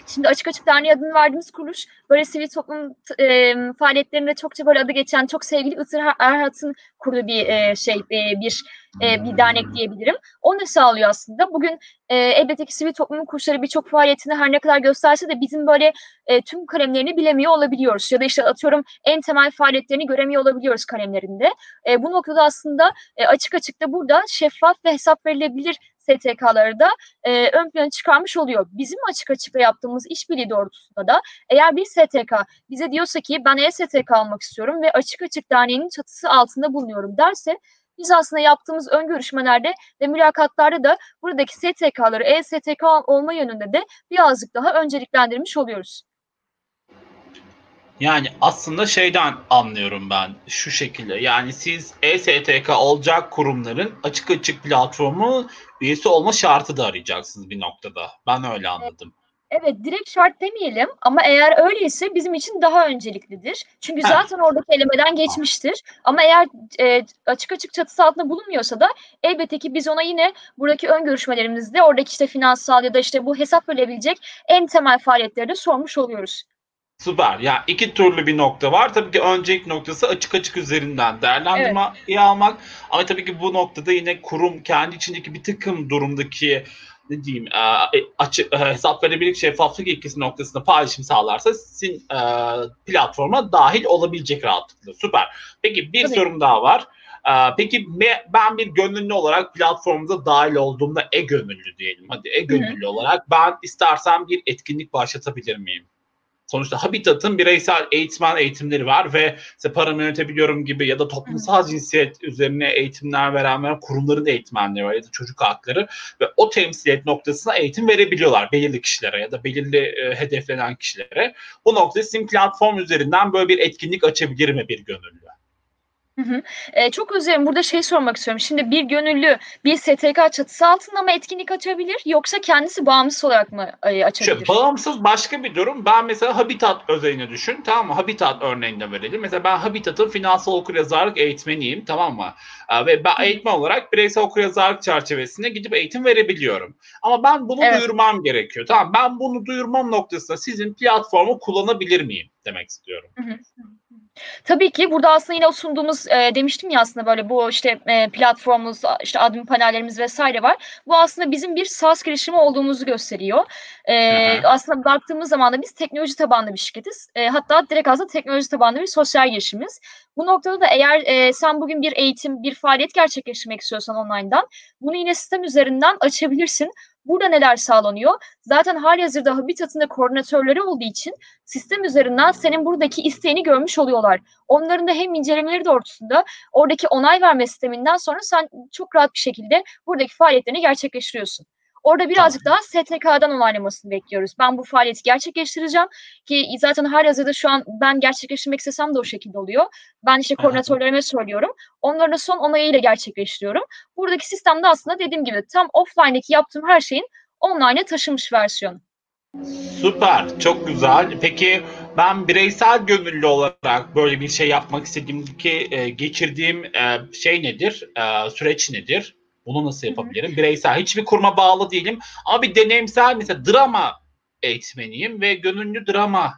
şimdi Açık Açık Derneği adını verdiğimiz kuruluş, böyle sivil toplum emm, faaliyetlerinde çokça böyle adı geçen, çok sevgili Itır Ha Erhat'ın kurduğu bir, eee, şey, eee, bir, eee, bir dernek diyebilirim. O ne sağlıyor aslında? Bugün, eee, elbette ki sivil toplumun kuruluşları birçok faaliyetini her ne kadar gösterse de bizim böyle, eee, tüm kalemlerini bilemiyor olabiliyoruz ya da, işte, atıyorum en temel faaliyetlerini göremiyor olabiliyoruz kalemlerinde. Eee, bu noktada aslında, eee, Açık Açık da burada şeffaf ve hesap verilebilir STK'ları da, eee, ön plana çıkarmış oluyor. Bizim Açık Açık'la yaptığımız işbirliği doğrultusunda da eğer bir STK bize diyorsa ki ben E-STK almak istiyorum ve Açık Açık Derneği'nin çatısı altında bulunuyorum derse biz aslında yaptığımız ön görüşmelerde ve mülakatlarda da buradaki STK'ları E-STK olma yönünde de birazcık daha önceliklendirmiş oluyoruz. Yani aslında şeyden anlıyorum ben şu şekilde. Yani siz E-STK olacak kurumların Açık Açık platformu üyesi olma şartı da arayacaksınız bir noktada. Ben öyle anladım. Evet, direkt şart demeyelim ama eğer öyleyse bizim için daha önceliklidir. Çünkü Heh. zaten oradaki elemeden geçmiştir. Ama eğer, eee, Açık Açık çatısı altında bulunmuyorsa da elbette ki biz ona yine buradaki ön görüşmelerimizde oradaki, işte, finansal ya da, işte, bu hesap verilebilecek en temel faaliyetleri de sormuş oluyoruz. Süper. Ya iki türlü bir nokta var. Tabii ki öncelik noktası açık açık üzerinden değerlendirmeyi almak. Ama tabii ki bu noktada yine kurum kendi içindeki bir takım durumdaki ne diyeyim e, açık e, hesap verebilir şeffaflık ilkesi noktasında paylaşım sağlarsa sizin e, platforma dahil olabilecek rahatlıkla. Süper. Peki bir Tabii. sorum daha var. E, peki ben bir gönüllü olarak platformuza dahil olduğumda e-gönüllü diyelim. Hadi e-gönüllü olarak ben istersem bir etkinlik başlatabilir miyim? Sonuçta Habitat'ın bireysel eğitmen eğitimleri var ve işte paramı yönetebiliyorum gibi ya da toplumsal cinsiyet üzerine eğitimler veren veren kurumların eğitmenleri var ya da çocuk hakları ve o temsiliyet noktasına eğitim verebiliyorlar belirli kişilere ya da belirli e, hedeflenen kişilere. Bu noktada sizin platform üzerinden böyle bir etkinlik açabilir mi bir gönüllü? Hı hı. Eee, çok özür burada şeyi sormak istiyorum. Şimdi bir gönüllü bir STK çatısı altında mı etkinlik açabilir yoksa kendisi bağımsız olarak mı, eee, açabilir? Şöyle, bağımsız başka bir durum. Ben mesela Habitat özelini düşün. Tamam mı? Habitat örneğinde verelim. Mesela ben Habitat'ın finansal okuryazarlık eğitmeniyim. Tamam mı? Ee, ve ben eğitmen olarak bireysel okuryazarlık çerçevesinde gidip eğitim verebiliyorum. Ama ben bunu Evet. duyurmam gerekiyor. Tamam ben bunu duyurmam noktasında sizin platformu kullanabilir miyim demek istiyorum. Hı hı. Tabii ki burada aslında yine o sunduğumuz, eee, demiştim ya aslında böyle bu, işte, eee, platformumuz, işte, admin panellerimiz vs. var. Bu aslında bizim bir SaaS girişimi olduğumuzu gösteriyor. Hı. aslında baktığımız zaman da biz teknoloji tabanlı bir şirketiz. Eee, hatta direkt aslında teknoloji tabanlı bir sosyal girişimiz. Bu noktada da eğer, eee, sen bugün bir eğitim, bir faaliyet gerçekleştirmek istiyorsan online'dan bunu yine sistem üzerinden açabilirsin. Burada neler sağlanıyor? Zaten hâlihazırda Habitat'ın da koordinatörleri olduğu için sistem üzerinden senin buradaki isteğini görmüş oluyorlar. Onların da hem incelemeleri doğrultusunda oradaki onay verme sisteminden sonra sen çok rahat bir şekilde buradaki faaliyetlerini gerçekleştiriyorsun. Orada birazcık daha STK'dan onaylamasını bekliyoruz. Ben bu faaliyeti gerçekleştireceğim ki zaten hâlihazırda şu an ben gerçekleştirmek istesem de o şekilde oluyor. Ben, işte, koordinatörlerime söylüyorum. Onların son onayıyla gerçekleştiriyorum. Buradaki sistem de aslında dediğim gibi tam offline'daki yaptığım her şeyin online'a taşınmış versiyonu. Süper, çok güzel. Peki ben bireysel gönüllü olarak böyle bir şey yapmak istediğimdeki e, geçirdiğim e, şey nedir? E, süreç nedir? Bunu nasıl yapabilirim? Bireysel, hiçbir kuruma bağlı değilim. Ama bir deneyimsel mesela drama eğitmeniyim ve gönüllü drama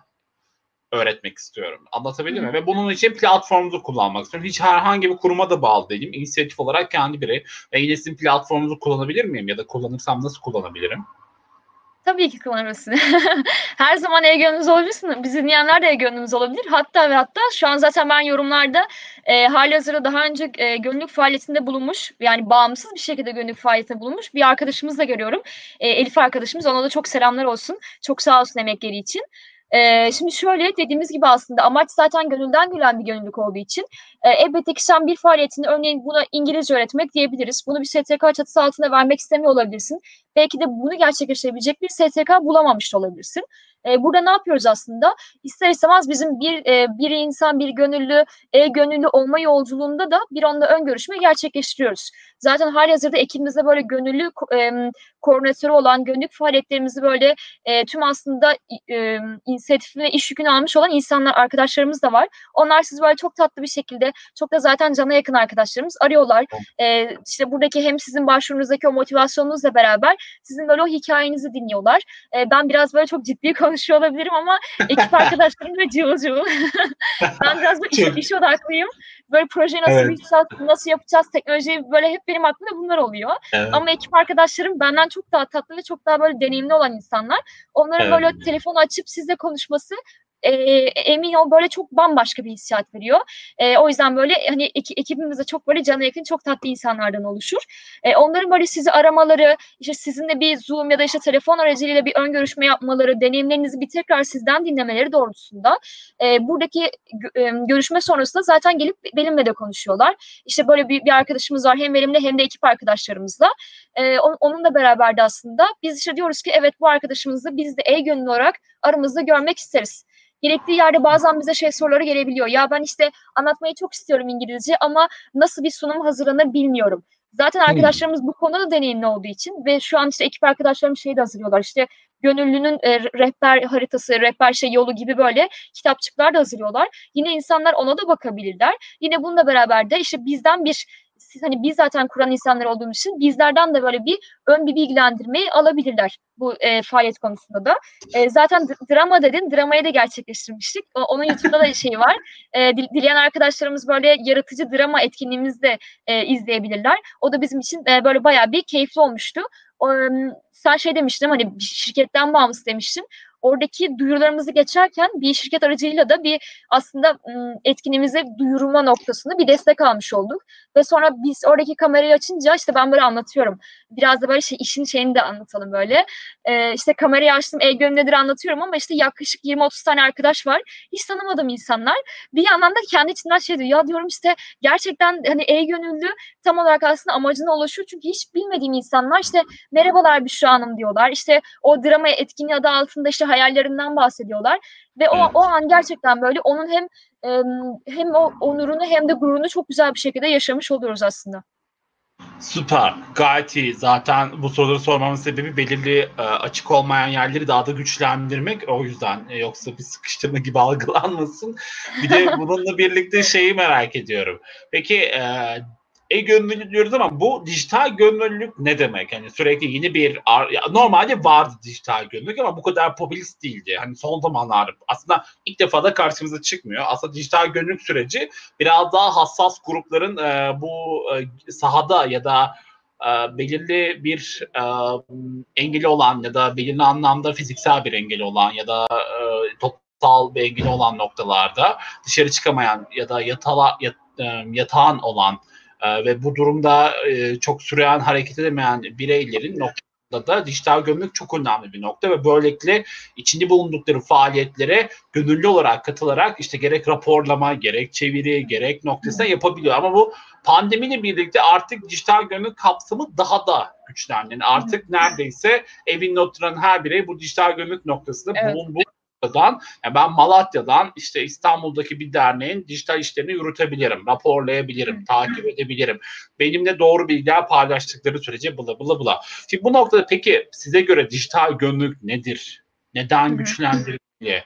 öğretmek istiyorum. Anlatabildim mi? Ve bunun için platformunuzu kullanmak istiyorum. Hiç herhangi bir kuruma da bağlı değilim. İnisiyatif olarak kendi birey ve yine sizin platformunuzu kullanabilir miyim? Ya da kullanırsam nasıl kullanabilirim? Tabii ki kullanırsın. Her zaman e-gönlümüz olabilirsin. Bizi dinleyenler de e-gönlümüz olabilir. Hatta ve hatta şu an zaten ben yorumlarda e, halihazırda daha önce e, gönüllülük faaliyetinde bulunmuş, yani bağımsız bir şekilde gönüllülük faaliyetinde bulunmuş bir arkadaşımız da görüyorum. E, Elif arkadaşımız. Ona da çok selamlar olsun. Çok sağ olsun emekleri için. Ee, şimdi şöyle dediğimiz gibi aslında amaç zaten gönülden gelen bir gönüllülük olduğu için e, elbette ki sen bir faaliyetini örneğin buna İngilizce öğretmek diyebiliriz. Bunu bir STK çatısı altında vermek istemiyor olabilirsin. Belki de bunu gerçekleştirebilecek bir STK bulamamış olabilirsin. E, burada ne yapıyoruz aslında? İster istemez bizim bir e, bir insan, bir gönüllü, e, gönüllü olma yolculuğunda da bir onunla ön görüşme gerçekleştiriyoruz. Zaten hali hazırda ekibimizde böyle gönüllü e, koordinatörü olan gönüllülük faaliyetlerimizi böyle e, tüm aslında e, inisiyatifini ve iş yükünü almış olan insanlar, arkadaşlarımız da var. Onlar siz böyle çok tatlı bir şekilde, çok da zaten cana yakın arkadaşlarımız arıyorlar. E, işte buradaki hem sizin başvurunuzdaki o motivasyonunuzla beraber sizin böyle o hikayenizi dinliyorlar. E, ben biraz böyle çok ciddi konuşuyor olabilirim ama ekip arkadaşlarım da cıvıl cıvıl. ben biraz böyle iş, iş odaklıyım. Böyle proje nasıl evet. yapacağız, nasıl yapacağız, teknolojiyi böyle hep benim aklımda bunlar oluyor. Evet. Ama ekip arkadaşlarım benden çok daha tatlı ve çok daha böyle deneyimli olan insanlar. Onların evet. böyle telefonu açıp sizle konuşması e, emin ol böyle çok bambaşka bir hissiyat veriyor. E, o yüzden böyle hani ek, ekibimizde çok böyle cana yakın çok tatlı insanlardan oluşur. E, onların böyle sizi aramaları, işte sizinle bir Zoom ya da işte telefon aracılığıyla bir ön görüşme yapmaları, deneyimlerinizi bir tekrar sizden dinlemeleri doğrultusunda e, buradaki e, görüşme sonrasında zaten gelip benimle de konuşuyorlar. İşte böyle bir, bir arkadaşımız var hem benimle hem de ekip arkadaşlarımızla. E, on, onunla beraber de aslında biz işte diyoruz ki evet bu arkadaşımızı biz de e-gönüllü olarak aramızda görmek isteriz gerektiği yerde bazen bize şey soruları gelebiliyor. Ya ben işte anlatmayı çok istiyorum İngilizce ama nasıl bir sunum hazırlanır bilmiyorum. Zaten hmm. arkadaşlarımız bu konuda da deneyimli olduğu için ve şu an işte ekip arkadaşlarım şeyi de hazırlıyorlar. İşte gönüllünün e, rehber haritası, rehber şey yolu gibi böyle kitapçıklar da hazırlıyorlar. Yine insanlar ona da bakabilirler. Yine bununla beraber de işte bizden bir siz hani biz zaten kuran insanlar olduğumuz için bizlerden de böyle bir ön bir bilgilendirmeyi alabilirler bu e, faaliyet konusunda da. E, zaten drama dedin, dramayı da gerçekleştirmiştik. O, onun YouTube'da da şey var. E, dileyen arkadaşlarımız böyle yaratıcı drama etkinliğimizi de e, izleyebilirler. O da bizim için e, böyle bayağı bir keyifli olmuştu. O, sen şey demiştin hani şirketten bağımsız demiştin oradaki duyurularımızı geçerken bir şirket aracıyla da bir aslında etkinliğimize duyurma noktasında bir destek almış olduk. Ve sonra biz oradaki kamerayı açınca işte ben böyle anlatıyorum. Biraz da böyle şey işin şeyini de anlatalım böyle. Ee, işte kamerayı açtım, e nedir anlatıyorum ama işte yaklaşık 20-30 tane arkadaş var. Hiç tanımadığım insanlar. Bir yandan da kendi içinden şey diyor. Ya diyorum işte gerçekten hani e-gönüllü tam olarak aslında amacına ulaşıyor. Çünkü hiç bilmediğim insanlar işte merhabalar Büşra Hanım diyorlar. İşte o drama etkinliği adı altında işte hayallerinden bahsediyorlar ve o evet. o an gerçekten böyle onun hem hem o onurunu hem de gururunu çok güzel bir şekilde yaşamış oluyoruz aslında. Süper. Gayet iyi. Zaten bu soruları sormamın sebebi belirli e, açık olmayan yerleri daha da güçlendirmek. O yüzden e, yoksa bir sıkıştırma gibi algılanmasın. Bir de bununla birlikte şeyi merak ediyorum. Peki e, e-gönüllülük diyoruz ama bu dijital gönüllülük ne demek? Yani sürekli yeni bir normalde vardı dijital gönüllülük ama bu kadar popülist değildi. Hani son zamanlar aslında ilk defa da karşımıza çıkmıyor. Aslında dijital gönüllülük süreci biraz daha hassas grupların e, bu e, sahada ya da e, belirli bir e, engeli olan ya da belirli anlamda fiziksel bir engeli olan ya da e, toplumsal bir engeli olan noktalarda dışarı çıkamayan ya da yatala, yat, e, yatağın olan e, ve bu durumda e, çok süren hareket edemeyen bireylerin noktada da dijital gömlek çok önemli bir nokta ve böylelikle içinde bulundukları faaliyetlere gönüllü olarak katılarak işte gerek raporlama, gerek çeviri, gerek noktasına yapabiliyor. Ama bu pandemiyle birlikte artık dijital gönüllülük kapsamı daha da güçlendi. Yani artık neredeyse evinde oturan her birey bu dijital gönüllülük noktasında evet. bulunduğu Malatya'dan, yani ben Malatya'dan işte İstanbul'daki bir derneğin dijital işlerini yürütebilirim, raporlayabilirim, takip edebilirim. Benimle doğru bilgiler paylaştıkları sürece bula bula bula. Şimdi bu noktada peki size göre dijital gönüllülük nedir? Neden güçlendirilmeli?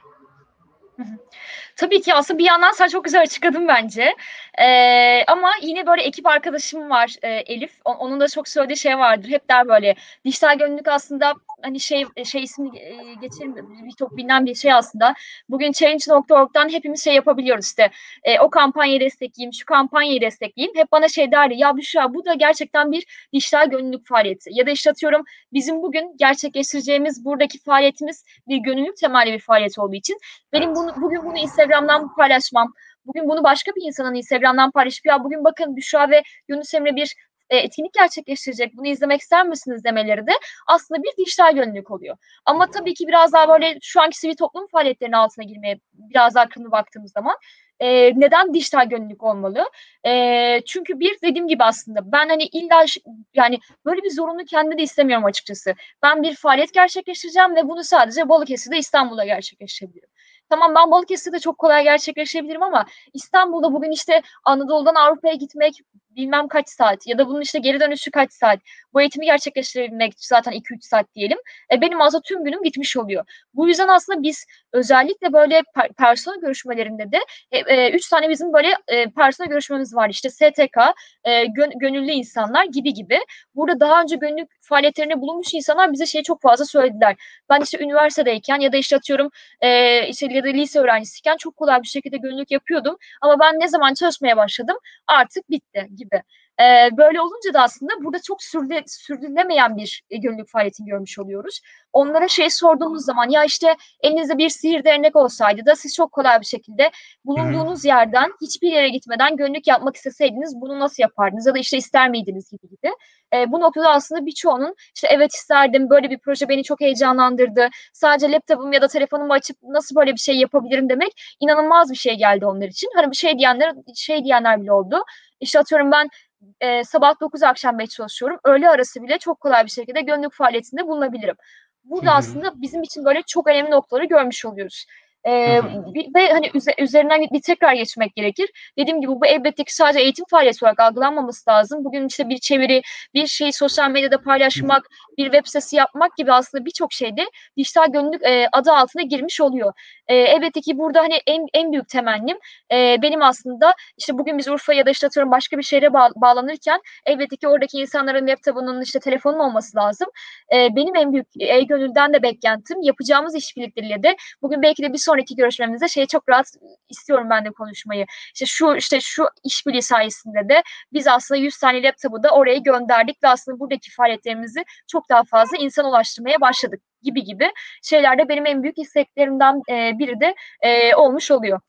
Tabii ki aslında bir yandan sen çok güzel açıkladın bence. Ee, ama yine böyle ekip arkadaşım var e, Elif. Onun da çok söylediği şey vardır. Hep der böyle dijital gönüllülük aslında hani şey şey ismini e, geçelim bir çok bilinen bir şey aslında. Bugün change.org'dan hepimiz şey yapabiliyoruz işte. E, o kampanyayı destekleyeyim, şu kampanyayı destekleyeyim. Hep bana şey derdi ya Büşra bu da gerçekten bir dijital gönüllülük faaliyeti. Ya da işte atıyorum bizim bugün gerçekleştireceğimiz buradaki faaliyetimiz bir gönüllülük temelli bir faaliyet olduğu için benim bunu bugün bunu Instagram'dan paylaşmam, bugün bunu başka bir insanın Instagram'dan paylaşıp ya bugün bakın Büşra ve Yunus Emre bir e, etkinlik gerçekleştirecek. Bunu izlemek ister misiniz demeleri de aslında bir dijital gönüllülük oluyor. Ama tabii ki biraz daha böyle şu anki sivil toplum faaliyetlerinin altına girmeye biraz daha kırmızı baktığımız zaman e, neden dijital gönüllülük olmalı? E, çünkü bir dediğim gibi aslında ben hani illa yani böyle bir zorunlu kendime de istemiyorum açıkçası. Ben bir faaliyet gerçekleştireceğim ve bunu sadece Balıkesir'de İstanbul'da gerçekleştirebilirim. Tamam ben Balıkesir'de çok kolay gerçekleştirebilirim ama İstanbul'da bugün işte Anadolu'dan Avrupa'ya gitmek bilmem kaç saat ya da bunun işte geri dönüşü kaç saat. Bu eğitimi gerçekleştirebilmek zaten 2-3 saat diyelim. E, benim aslında tüm günüm gitmiş oluyor. Bu yüzden aslında biz özellikle böyle per personel görüşmelerinde de 3 e, e, tane bizim böyle e, personel görüşmemiz var. İşte STK, e, gön gönüllü insanlar gibi gibi. Burada daha önce gönüllü faaliyetlerine bulunmuş insanlar bize şeyi çok fazla söylediler. Ben işte üniversitedeyken ya da işte atıyorum e, işte ya da lise öğrencisiyken çok kolay bir şekilde gönüllülük yapıyordum. Ama ben ne zaman çalışmaya başladım artık bitti gibi. E, böyle olunca da aslında burada çok sürdü, sürdürülemeyen bir e, gönüllülük faaliyetini görmüş oluyoruz. Onlara şey sorduğumuz zaman ya işte elinizde bir sihir dernek olsaydı da siz çok kolay bir şekilde bulunduğunuz yerden hiçbir yere gitmeden gönüllülük yapmak isteseydiniz bunu nasıl yapardınız ya da işte ister miydiniz gibi gibi. E, bu noktada aslında birçoğunun işte evet isterdim böyle bir proje beni çok heyecanlandırdı. Sadece laptopum ya da telefonumu açıp nasıl böyle bir şey yapabilirim demek inanılmaz bir şey geldi onlar için. Hani bir şey diyenler şey diyenler bile oldu. İşte atıyorum ben e, sabah 9 akşam 5 çalışıyorum. Öğle arası bile çok kolay bir şekilde gönüllülük faaliyetinde bulunabilirim. Burada Hı-hı. aslında bizim için böyle çok önemli noktaları görmüş oluyoruz. Ee, ve hani üzerinden bir tekrar geçmek gerekir. Dediğim gibi bu elbette ki sadece eğitim faaliyeti olarak algılanmaması lazım. Bugün işte bir çeviri, bir şeyi sosyal medyada paylaşmak, bir web sitesi yapmak gibi aslında birçok şeyde dijital gönüllülük e, adı altına girmiş oluyor. E, elbette ki burada hani en, en büyük temennim e, benim aslında işte bugün biz Urfa ya da işte atıyorum başka bir şehre bağ, bağlanırken elbette ki oradaki insanların laptopunun işte telefonun olması lazım. E, benim en büyük e-gönülden de beklentim yapacağımız işbirlikleriyle de bugün belki de bir sonraki görüşmemizde şey çok rahat istiyorum ben de konuşmayı. İşte şu işte şu işbirliği sayesinde de biz aslında 100 tane laptopu da oraya gönderdik ve aslında buradaki faaliyetlerimizi çok daha fazla insan ulaştırmaya başladık gibi gibi şeylerde benim en büyük isteklerimden e, biri de e, olmuş oluyor.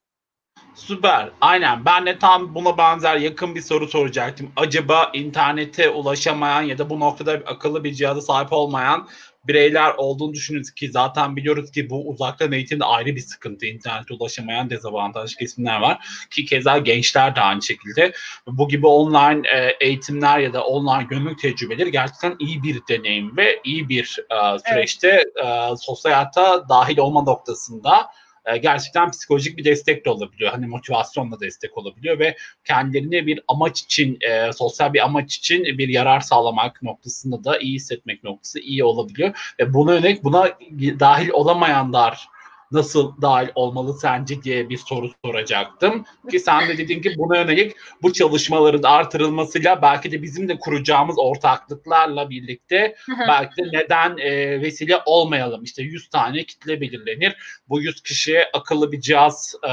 Süper. Aynen. Ben de tam buna benzer yakın bir soru soracaktım. Acaba internete ulaşamayan ya da bu noktada akıllı bir cihaza sahip olmayan bireyler olduğunu düşünüyoruz ki zaten biliyoruz ki bu uzaktan eğitimde ayrı bir sıkıntı. İnternete ulaşamayan dezavantajlı kesimler var. Ki keza gençler de aynı şekilde. Bu gibi online e, eğitimler ya da online gönüllü tecrübeleri gerçekten iyi bir deneyim ve iyi bir e, süreçte evet. e, sosyal hayata dahil olma noktasında e, gerçekten psikolojik bir destek de olabiliyor. Hani motivasyonla destek olabiliyor ve kendilerine bir amaç için, e, sosyal bir amaç için bir yarar sağlamak noktasında da iyi hissetmek noktası iyi olabiliyor. Ve buna yönelik buna dahil olamayanlar nasıl dahil olmalı sence diye bir soru soracaktım. Ki sen de dedin ki buna yönelik bu çalışmaların artırılmasıyla belki de bizim de kuracağımız ortaklıklarla birlikte belki de neden e, vesile olmayalım. İşte 100 tane kitle belirlenir. Bu 100 kişiye akıllı bir cihaz e,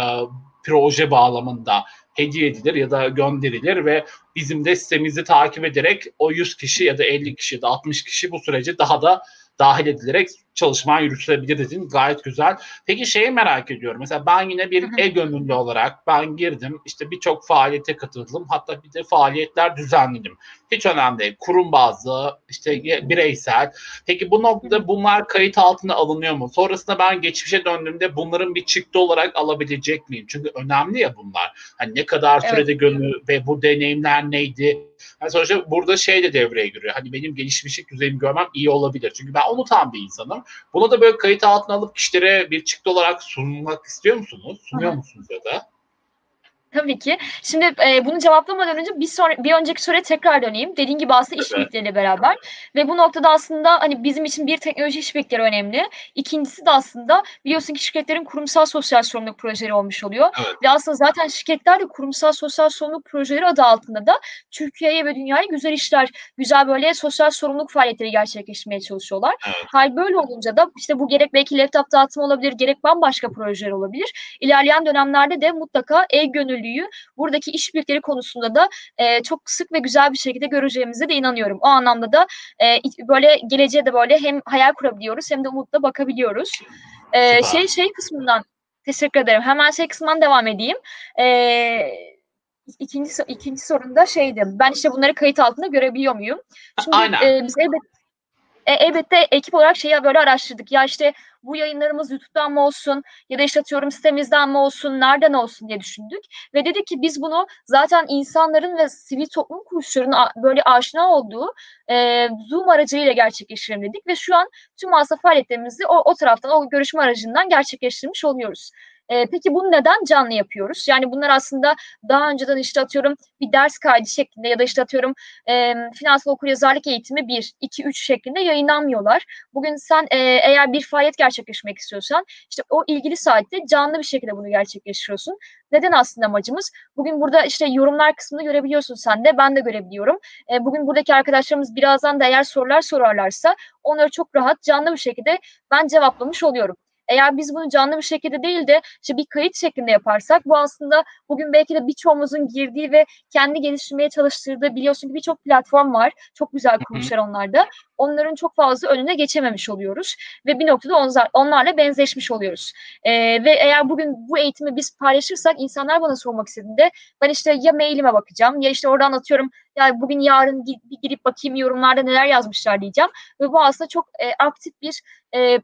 proje bağlamında hediye edilir ya da gönderilir ve bizim de sitemizi takip ederek o 100 kişi ya da 50 kişi ya da 60 kişi bu sürece daha da dahil edilerek çalışma yürütülebilir dedin. Gayet güzel. Peki şeyi merak ediyorum. Mesela ben yine bir e-gönüllü olarak ben girdim. İşte birçok faaliyete katıldım. Hatta bir de faaliyetler düzenledim. Hiç önemli değil. Kurum bazlı, işte bireysel. Peki bu noktada bunlar kayıt altına alınıyor mu? Sonrasında ben geçmişe döndüğümde bunların bir çıktı olarak alabilecek miyim? Çünkü önemli ya bunlar. Hani ne kadar sürede evet. gönül ve bu deneyimler neydi? Yani sonuçta burada şey de devreye giriyor. Hani benim gelişmişlik düzeyimi görmem iyi olabilir. Çünkü ben unutan bir insanım. Bunu da böyle kayıt altına alıp kişilere bir çıktı olarak sunmak istiyor musunuz? Sunuyor Hı. musunuz ya da? Tabii ki. Şimdi e, bunu cevaplamadan önce bir sonra bir önceki soruya tekrar döneyim. Dediğin gibi aslında evet. işbirlikleriyle beraber ve bu noktada aslında hani bizim için bir teknoloji işbirlikleri önemli. İkincisi de aslında biliyorsun ki şirketlerin kurumsal sosyal sorumluluk projeleri olmuş oluyor. Evet. Ve aslında zaten şirketler de kurumsal sosyal sorumluluk projeleri adı altında da Türkiye'ye ve dünyaya güzel işler, güzel böyle sosyal sorumluluk faaliyetleri gerçekleştirmeye çalışıyorlar. Evet. Hal böyle olunca da işte bu gerek belki laptop dağıtımı olabilir, gerek bambaşka projeler olabilir. İlerleyen dönemlerde de mutlaka e-gönüllüyü buradaki işbirlikleri konusunda da e, çok sık ve güzel bir şekilde göreceğimize de inanıyorum. O anlamda da e, böyle geleceğe de böyle hem hayal kurabiliyoruz hem de umutla bakabiliyoruz. E, şey şey kısmından teşekkür ederim. Hemen şey kısmından devam edeyim. Eee ikinci ikinci sorunda şeydi. Ben işte bunları kayıt altında görebiliyor muyum? Şimdi Aynen. E, biz elbette e, elbette ekip olarak şeyi böyle araştırdık. Ya işte bu yayınlarımız YouTube'dan mı olsun ya da işte atıyorum sitemizden mi olsun, nereden olsun diye düşündük. Ve dedik ki biz bunu zaten insanların ve sivil toplum kuruluşlarının böyle aşina olduğu e, Zoom aracılığıyla gerçekleştirelim dedik. Ve şu an tüm mağaza faaliyetlerimizi o, o taraftan, o görüşme aracından gerçekleştirmiş oluyoruz. E, peki bunu neden canlı yapıyoruz? Yani bunlar aslında daha önceden işte atıyorum bir ders kaydı şeklinde ya da işte atıyorum e, finansal okuryazarlık eğitimi 1, 2, 3 şeklinde yayınlanmıyorlar. Bugün sen e, eğer bir faaliyet gerçekleştirmek istiyorsan işte o ilgili saatte canlı bir şekilde bunu gerçekleştiriyorsun. Neden aslında amacımız? Bugün burada işte yorumlar kısmını görebiliyorsun sen de, ben de görebiliyorum. E, bugün buradaki arkadaşlarımız birazdan da eğer sorular sorarlarsa onları çok rahat canlı bir şekilde ben cevaplamış oluyorum. Eğer biz bunu canlı bir şekilde değil de işte bir kayıt şeklinde yaparsak bu aslında bugün belki de birçoğumuzun girdiği ve kendi geliştirmeye çalıştırdığı biliyorsun ki birçok platform var. Çok güzel kurmuşlar onlarda. Onların çok fazla önüne geçememiş oluyoruz ve bir noktada onlar, onlarla benzeşmiş oluyoruz. Ee, ve eğer bugün bu eğitimi biz paylaşırsak insanlar bana sormak istediğinde ben işte ya mailime bakacağım ya işte oradan atıyorum ya bugün yarın bir girip bakayım yorumlarda neler yazmışlar diyeceğim ve bu aslında çok e, aktif bir e,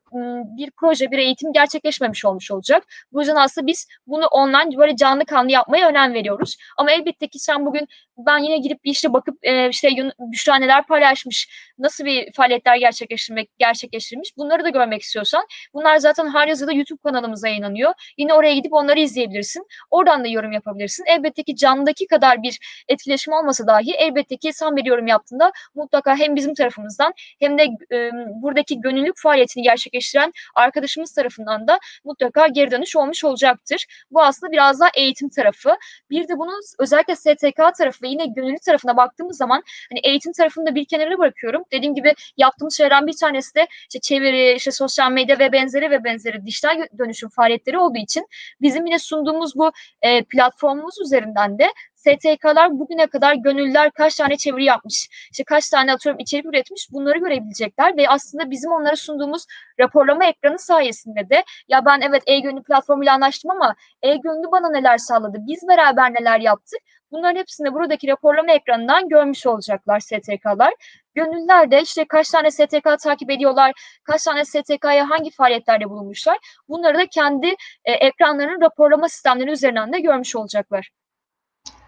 bir proje, bir eğitim gerçekleşmemiş olmuş olacak. Bu yüzden aslında biz bunu online böyle canlı kanlı yapmaya önem veriyoruz. Ama elbette ki sen bugün ben yine girip bir işte bakıp e, işte Büşra neler paylaşmış, nasıl bir faaliyetler gerçekleştirmek gerçekleştirmiş bunları da görmek istiyorsan bunlar zaten her yazıda YouTube kanalımıza yayınlanıyor. Yine oraya gidip onları izleyebilirsin. Oradan da yorum yapabilirsin. Elbette ki canlıdaki kadar bir etkileşim olmasa dahi elbette ki sen bir yorum yaptığında mutlaka hem bizim tarafımızdan hem de e, buradaki gönüllülük faaliyetini gerçekleştiren arkadaşımız tarafından da mutlaka geri dönüş olmuş olacaktır. Bu aslında biraz daha eğitim tarafı. Bir de bunun özellikle STK tarafı ve yine gönüllü tarafına baktığımız zaman hani eğitim tarafını da bir kenara bırakıyorum. Dediğim gibi yaptığımız şeylerden bir tanesi de işte çeviri, işte sosyal medya ve benzeri ve benzeri dijital dönüşüm faaliyetleri olduğu için bizim yine sunduğumuz bu e, platformumuz üzerinden de STK'lar bugüne kadar gönüllüler kaç tane çeviri yapmış, işte kaç tane atıyorum içerik üretmiş bunları görebilecekler ve aslında bizim onlara sunduğumuz raporlama ekranı sayesinde de ya ben evet e-gönüllü platformuyla anlaştım ama e-gönüllü bana neler sağladı, biz beraber neler yaptık Bunların hepsini buradaki raporlama ekranından görmüş olacaklar STK'lar. Gönüllüler de işte kaç tane STK takip ediyorlar, kaç tane STK'ya hangi faaliyetlerde bulunmuşlar. Bunları da kendi e, ekranlarının raporlama sistemleri üzerinden de görmüş olacaklar.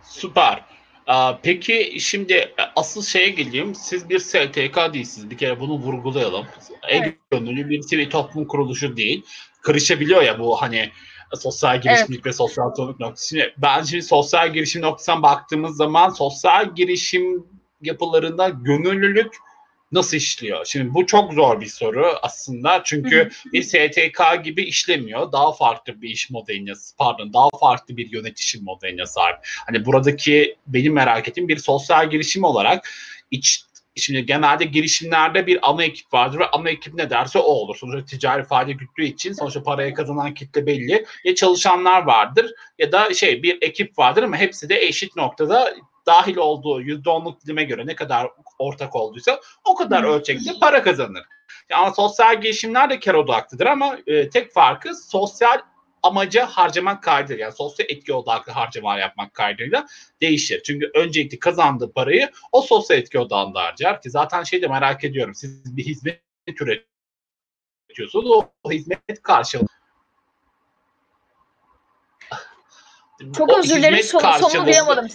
Süper. Peki şimdi e, asıl şeye geleyim. Siz bir STK değilsiniz. Bir kere bunu vurgulayalım. Evet. gönüllü bir sivil toplum kuruluşu değil. Kırışabiliyor ya bu hani sosyal girişimlik evet. ve sosyal sorumluluk noktası. Şimdi ben şimdi sosyal girişim noktasından baktığımız zaman sosyal girişim yapılarında gönüllülük nasıl işliyor? Şimdi bu çok zor bir soru aslında. Çünkü bir STK gibi işlemiyor. Daha farklı bir iş modeline, pardon, daha farklı bir yönetişim modeline sahip. Hani buradaki benim merak ettiğim bir sosyal girişim olarak iç Şimdi genelde girişimlerde bir ana ekip vardır ve ana ekip ne derse o olur. Sonuçta ticari fayda güttüğü için sonuçta paraya kazanan kitle belli. Ya çalışanlar vardır ya da şey bir ekip vardır ama hepsi de eşit noktada dahil olduğu %10'luk dilime göre ne kadar ortak olduysa o kadar ölçekte para kazanır. Yani sosyal girişimler de kar odaklıdır ama e, tek farkı sosyal amaca harcamak kaydıyla yani sosyal etki odaklı harcamalar yapmak kaydıyla değişir. Çünkü öncelikli kazandığı parayı o sosyal etki odağında harcar ki zaten şey de merak ediyorum siz bir hizmet üretiyorsunuz o, o hizmet karşılığı çok özür dilerim son, sonunu duyamadım.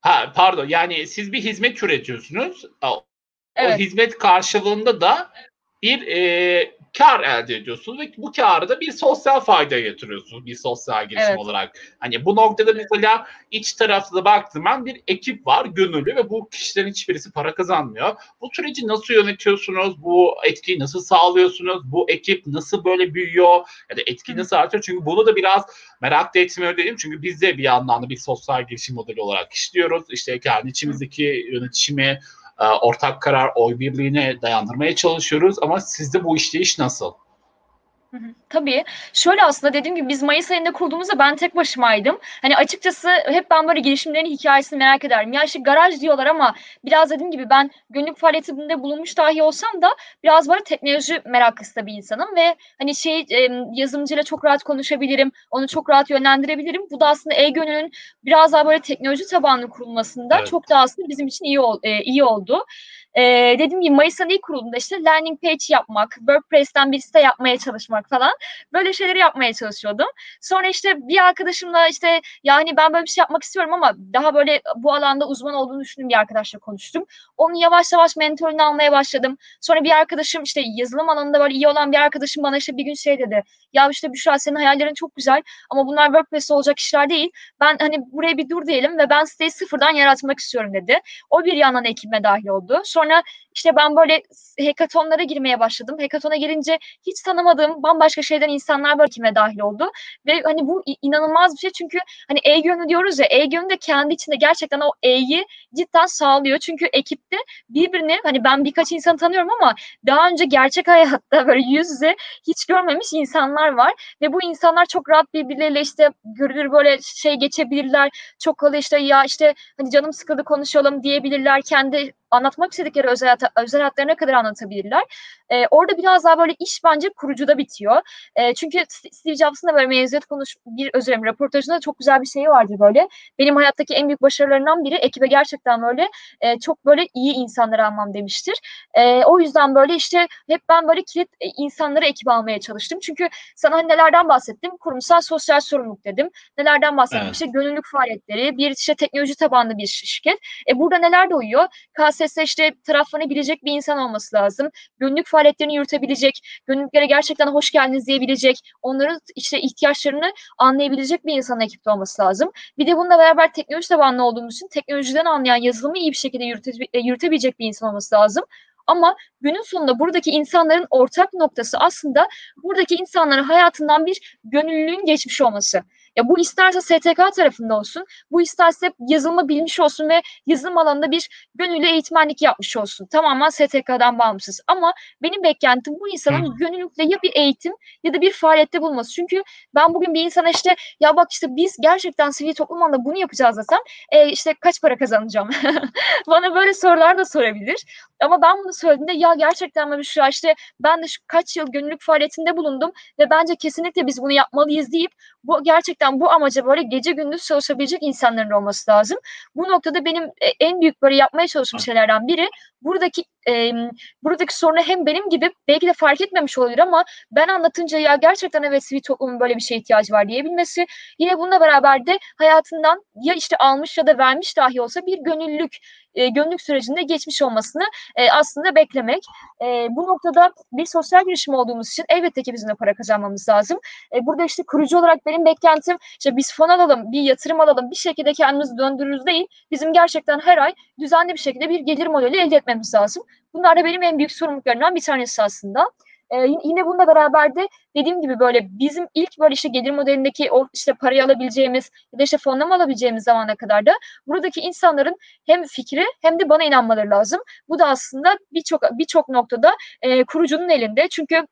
Ha pardon yani siz bir hizmet üretiyorsunuz. O, evet. o hizmet karşılığında da bir e, kar elde ediyorsunuz ve bu karı da bir sosyal fayda getiriyorsunuz bir sosyal girişim Evet. olarak. Hani bu noktada mesela iç tarafta da baktığım ben bir ekip var gönüllü ve bu kişilerin hiçbirisi para kazanmıyor. Bu süreci nasıl yönetiyorsunuz? Bu etkiyi nasıl sağlıyorsunuz? Bu ekip nasıl böyle büyüyor? Ya da etki nasıl artıyor? Çünkü bunu da biraz merak da etmiyor dedim. Çünkü biz de bir yandan da bir sosyal girişim modeli olarak işliyoruz. İşte kendi içimizdeki yönetişimi, ortak karar, oy birliğine dayandırmaya çalışıyoruz. Ama sizde bu işleyiş nasıl? Hı hı. Tabii. Şöyle aslında dediğim gibi biz Mayıs ayında kurduğumuzda ben tek başımaydım. Hani açıkçası hep ben böyle girişimlerin hikayesini merak ederim. Ya işte garaj diyorlar ama biraz dediğim gibi ben gönüllülük faaliyetinde bulunmuş dahi olsam da biraz böyle teknoloji meraklısı da bir insanım ve hani şey yazılımcıyla çok rahat konuşabilirim. Onu çok rahat yönlendirebilirim. Bu da aslında e-gönülün biraz daha böyle teknoloji tabanlı kurulmasında Evet. çok da aslında bizim için iyi iyi oldu. Ee, dediğim gibi Mayıs ayı ilk kurulduğunda işte landing page yapmak, WordPress'ten bir site yapmaya çalışmak falan böyle şeyleri yapmaya çalışıyordum. Sonra işte bir arkadaşımla işte yani ben böyle bir şey yapmak istiyorum ama daha böyle bu alanda uzman olduğunu düşündüğüm bir arkadaşla konuştum. Onun yavaş yavaş mentorunu almaya başladım. Sonra bir arkadaşım işte yazılım alanında böyle iyi olan bir arkadaşım bana işte bir gün şey dedi. Ya işte Büşra senin hayallerin çok güzel ama bunlar WordPress'te olacak işler değil. Ben hani buraya bir dur diyelim ve ben siteyi sıfırdan yaratmak istiyorum dedi. O bir yandan ekibime dahil oldu. Sonra işte ben böyle hackathonlara girmeye başladım. Hackathona girince hiç tanımadığım bambaşka şeyden insanlar böyle ekibime dahil oldu. Ve hani bu inanılmaz bir şey çünkü hani e-gönlü diyoruz ya e-gönlü de kendi içinde gerçekten o E'yi cidden sağlıyor. Çünkü ekipte birbirini hani ben birkaç insan tanıyorum ama daha önce gerçek hayatta böyle yüz yüze hiç görmemiş insanlar var ve bu insanlar çok rahat birbirleriyle işte görülür böyle şey geçebilirler. Çok kolay işte ya işte hani canım sıkıldı konuşalım diyebilirler. Kendi anlatmak istedikleri özel, hayata- özel hayatlarına kadar anlatabilirler. Ee, orada biraz daha böyle iş bence kurucuda bitiyor. Ee, çünkü St- Steve Jobs'ın da böyle mezuniyet konuş bir özür dilerim röportajında çok güzel bir şey vardı böyle. Benim hayattaki en büyük başarılarından biri ekibe gerçekten böyle e, çok böyle iyi insanları almam demiştir. E, o yüzden böyle işte hep ben böyle kilit e, insanları ekibe almaya çalıştım. Çünkü sana hani nelerden bahsettim? Kurumsal sosyal sorumluluk dedim. Nelerden bahsettim? Evet. İşte gönüllülük faaliyetleri, bir işte teknoloji tabanlı bir şirket. E burada neler de uyuyor? KSS işte taraflanabilecek bir insan olması lazım. Gönüllülük faaliyetlerini yürütebilecek, gönüllülüklere gerçekten hoş geldiniz diyebilecek, onların işte ihtiyaçlarını anlayabilecek bir insan ekipte olması lazım. Bir de bununla beraber teknoloji tabanlı olduğumuz için teknolojiden anlayan yazılımı iyi bir şekilde yürüte, e, yürütebilecek bir insan olması lazım. Ama günün sonunda buradaki insanların ortak noktası aslında buradaki insanların hayatından bir gönüllülüğün geçmiş olması. Ya bu isterse STK tarafında olsun, bu isterse yazılımı bilmiş olsun ve yazılım alanında bir gönüllü eğitmenlik yapmış olsun. Tamamen STK'dan bağımsız. Ama benim beklentim bu insanın gönüllülükle ya bir eğitim ya da bir faaliyette bulması. Çünkü ben bugün bir insana işte ya bak işte biz gerçekten sivil toplum alanında bunu yapacağız desem e, işte kaç para kazanacağım? Bana böyle sorular da sorabilir. Ama ben bunu söylediğimde ya gerçekten mi şu işte ben de şu kaç yıl gönüllülük faaliyetinde bulundum ve bence kesinlikle biz bunu yapmalıyız deyip bu gerçekten bu amaca böyle gece gündüz çalışabilecek insanların olması lazım. Bu noktada benim e, en büyük böyle yapmaya çalıştığım şeylerden biri buradaki e, buradaki sorunu hem benim gibi belki de fark etmemiş olabilir ama ben anlatınca ya gerçekten evet sivil toplumun böyle bir şeye ihtiyacı var diyebilmesi. Yine bununla beraber de hayatından ya işte almış ya da vermiş dahi olsa bir gönüllülük e, gönüllülük sürecinde geçmiş olmasını e, aslında beklemek. E, bu noktada bir sosyal girişim olduğumuz için elbette ki bizim de para kazanmamız lazım. E, burada işte kurucu olarak benim beklentim işte biz fon alalım, bir yatırım alalım, bir şekilde kendimizi döndürürüz değil. Bizim gerçekten her ay düzenli bir şekilde bir gelir modeli elde etmemiz lazım. Bunlar da benim en büyük sorumluluklarımdan bir tanesi aslında. Ee, yine bununla beraber de dediğim gibi böyle bizim ilk böyle işte gelir modelindeki o işte parayı alabileceğimiz ya da işte fonlama alabileceğimiz zamana kadar da buradaki insanların hem fikri hem de bana inanmaları lazım. Bu da aslında birçok birçok noktada e, kurucunun elinde. Çünkü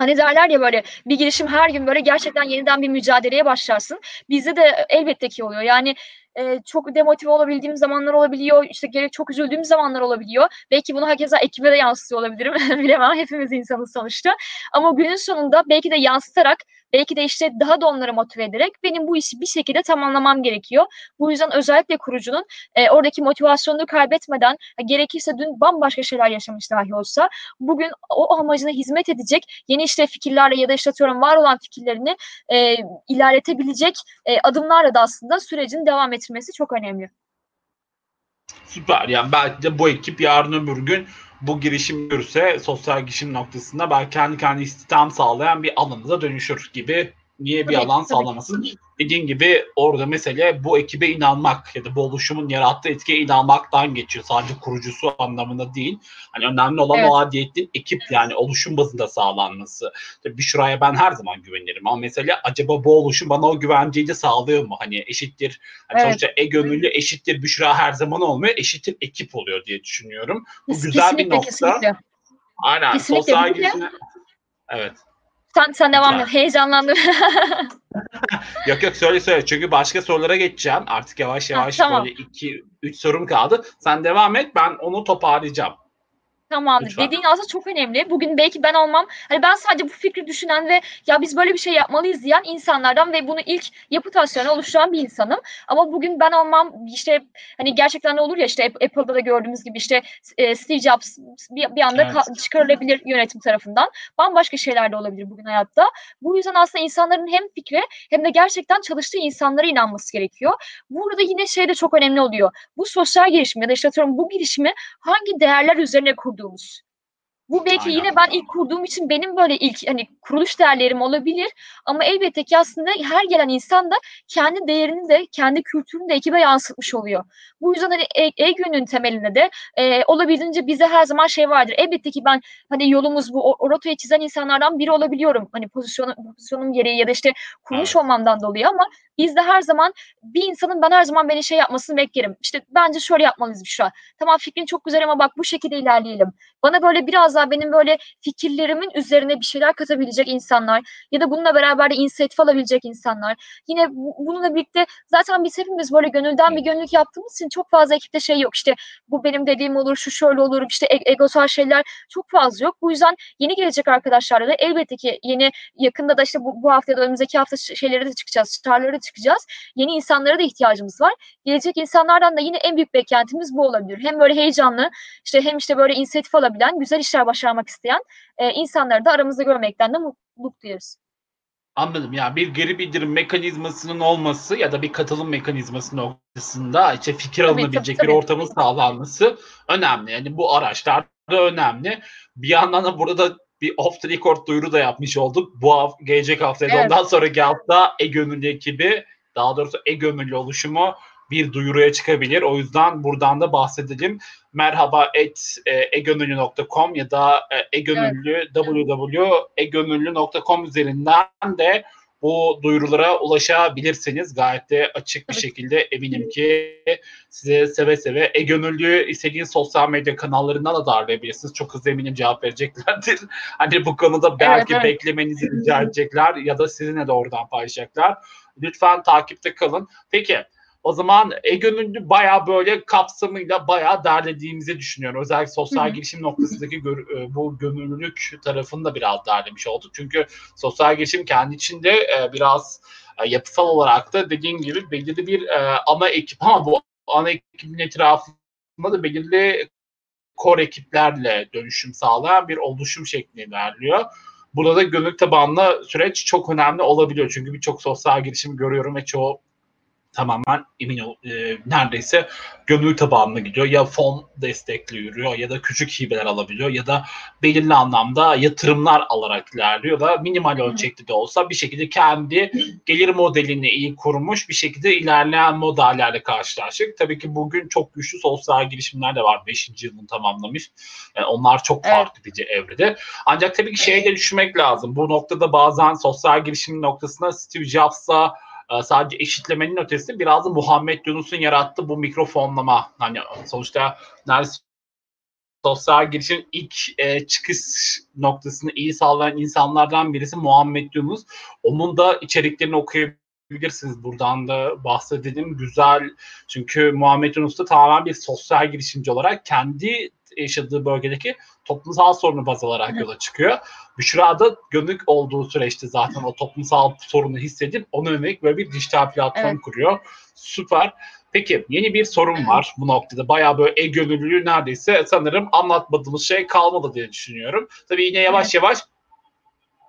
Hani derler ya böyle bir girişim her gün böyle gerçekten yeniden bir mücadeleye başlarsın. Bizde de elbette ki oluyor. Yani e, çok demotive olabildiğim zamanlar olabiliyor. İşte gerek çok üzüldüğüm zamanlar olabiliyor. Belki bunu herkese ekibe de yansıtıyor olabilirim. Bilemem. Hepimiz insanız sonuçta. Ama günün sonunda belki de yansıtarak belki de işte daha da onları motive ederek benim bu işi bir şekilde tamamlamam gerekiyor. Bu yüzden özellikle kurucunun e, oradaki motivasyonunu kaybetmeden e, gerekirse dün bambaşka şeyler yaşamış dahi olsa bugün o amacına hizmet edecek yeni işte fikirlerle ya da işte atıyorum var olan fikirlerini e, ilerletebilecek e, adımlarla da aslında sürecin devam ettirmesi çok önemli. Süper. Yani de bu ekip yarın öbür gün bu girişim görürse sosyal girişim noktasında belki kendi kendi istihdam sağlayan bir alanına dönüşür gibi niye bir alan sağlamasın? Dediğin gibi orada mesele bu ekibe inanmak ya da bu oluşumun yarattığı etkiye inanmaktan geçiyor. Sadece kurucusu anlamında değil. Hani önemli olan Evet. o adiyetliğin ekip yani oluşum bazında sağlanması. Tabii Büşra'ya ben her zaman güvenirim ama mesela acaba bu oluşum bana o güvenceyi de sağlıyor mu? Hani eşittir. Hani Evet. Sonuçta e gönüllü eşittir Büşra her zaman olmuyor. Eşittir ekip oluyor diye düşünüyorum. Bu güzel bir nokta. Kesinlikle. Aynen. Kesinlikle. Sosyal Bir girişimine... Evet. Sen, sen devam et. Heyecanlandım. Yok yok söyle söyle. Çünkü başka sorulara geçeceğim. Artık yavaş yavaş tamam. böyle 2 3 sorum kaldı. Sen devam et. Ben onu toparlayacağım. Tamamdır. Lütfen. Dediğin aslında çok önemli. Bugün belki ben olmam. Hani ben sadece bu fikri düşünen ve ya biz böyle bir şey yapmalıyız diyen insanlardan ve bunu ilk yapı taşlarını oluşturan bir insanım. Ama bugün ben olmam işte hani gerçekten ne olur ya işte App- Apple'da da gördüğümüz gibi işte e, Steve Jobs bir, bir anda Evet. ka- çıkarılabilir yönetim tarafından. Bambaşka şeyler de olabilir bugün hayatta. Bu yüzden aslında insanların hem fikre hem de gerçekten çalıştığı insanlara inanması gerekiyor. Burada yine şey de çok önemli oluyor. Bu sosyal girişim ya da işte atıyorum bu girişimi hangi değerler üzerine kurduğumuz. Bu belki Aynen. yine ben ilk kurduğum için benim böyle ilk hani kuruluş değerlerim olabilir ama elbette ki aslında her gelen insan da kendi değerini de kendi kültürünü de ekibe yansıtmış oluyor. Bu yüzden hani e- EGÜ'nün temelinde de e, olabildiğince bize her zaman şey vardır. Elbette ki ben hani yolumuz bu o, o rotayı çizen insanlardan biri olabiliyorum. Hani pozisyonum, pozisyonum gereği ya da işte kurmuş Evet. olmamdan dolayı ama biz de her zaman bir insanın ben her zaman beni şey yapmasını beklerim. İşte bence şöyle yapmalıyız şu an. Tamam fikrin çok güzel ama bak bu şekilde ilerleyelim. Bana böyle biraz daha benim böyle fikirlerimin üzerine bir şeyler katabilecek insanlar ya da bununla beraber de inisiyatif alabilecek insanlar. Yine bu- bununla birlikte zaten biz hepimiz böyle gönülden bir gönüllük yaptığımız için çok fazla ekipte şey yok. İşte bu benim dediğim olur, şu şöyle olur, işte e- egosal şeyler çok fazla yok. Bu yüzden yeni gelecek arkadaşlarla da elbette ki yeni yakında da işte bu, bu hafta ya da önümüzdeki hafta şeylere de çıkacağız, çağrılara çıkacağız. Yeni insanlara da ihtiyacımız var. Gelecek insanlardan da yine en büyük beklentimiz bu olabilir. Hem böyle heyecanlı, işte hem işte böyle inisiyatif alabilen, güzel işler başarmak isteyen e, insanları da aramızda görmekten de mutluluk duyuyoruz. Anladım. Ya bir geri bildirim mekanizmasının olması ya da bir katılım mekanizması noktasında işte fikir Tabii, alınabilecek tabii, bir tabii. ortamın sağlanması önemli. Yani bu araçlar da önemli. Bir yandan da burada da bir off the record duyuru da yapmış olduk. Bu hafta, gelecek hafta Evet. ondan sonraki hafta E-Gönüllü ekibi daha doğrusu E-Gönüllü oluşumu bir duyuruya çıkabilir. O yüzden buradan da bahsedelim. Merhaba et e, egönüllü.com ya da e, egönüllü www.egönüllü.com üzerinden de bu duyurulara ulaşabilirsiniz. Gayet de açık bir şekilde eminim ki size seve seve e-gönüllü istediğiniz sosyal medya kanallarından da darlayabilirsiniz. Çok hızlı eminim cevap vereceklerdir. Hani bu konuda belki evet. beklemenizi rica edecekler ya da sizinle de oradan paylaşacaklar. Lütfen takipte kalın. Peki o zaman e-gönüllü bayağı böyle kapsamıyla bayağı derlediğimizi düşünüyorum. Özellikle sosyal Hı hı. girişim noktasındaki gör- e, bu gönüllülük tarafını da biraz derlemiş olduk. Çünkü sosyal girişim kendi içinde e, biraz e, yapısal olarak da dediğin gibi belirli bir e, ana ekip ama bu ana ekibin etrafında da belirli core ekiplerle dönüşüm sağlayan bir oluşum şeklinde ilerliyor. Burada da gönüllü tabanlı süreç çok önemli olabiliyor. Çünkü birçok sosyal girişim görüyorum ve çoğu tamamen emin ol, e, neredeyse gönül tabanlı gidiyor. Ya fon destekli yürüyor ya da küçük hibeler alabiliyor ya da belirli anlamda yatırımlar alarak ilerliyor da minimal ölçekli de olsa bir şekilde kendi gelir modelini iyi kurmuş bir şekilde ilerleyen modellerle karşılaştık. Tabii ki bugün çok güçlü sosyal girişimler de var. 5. yılını tamamlamış. Yani onlar çok Evet. farklı bir evrede. Ancak tabii ki şeyi de düşünmek lazım. Bu noktada bazen sosyal girişim noktasında Steve Jobs'a e, sadece eşitlemenin ötesi biraz da Muhammed Yunus'un yarattığı bu mikrofonlama. Hani sonuçta neredeyse sosyal girişim ilk e, çıkış noktasını iyi sağlayan insanlardan birisi Muhammed Yunus. Onun da içeriklerini okuyabilirsiniz. Buradan da bahsedelim. Güzel. Çünkü Muhammed Yunus da tamamen bir sosyal girişimci olarak kendi yaşadığı bölgedeki toplumsal sorunu baz alarak yola çıkıyor. Büşra da gönük olduğu süreçte zaten o toplumsal sorunu hissedip ona yönelik böyle bir dijital platform Evet. kuruyor. Süper. Peki yeni bir sorun var bu noktada. Bayağı böyle e-gönüllülüğü neredeyse sanırım anlatmadığımız şey kalmadı diye düşünüyorum. Tabii yine yavaş yavaş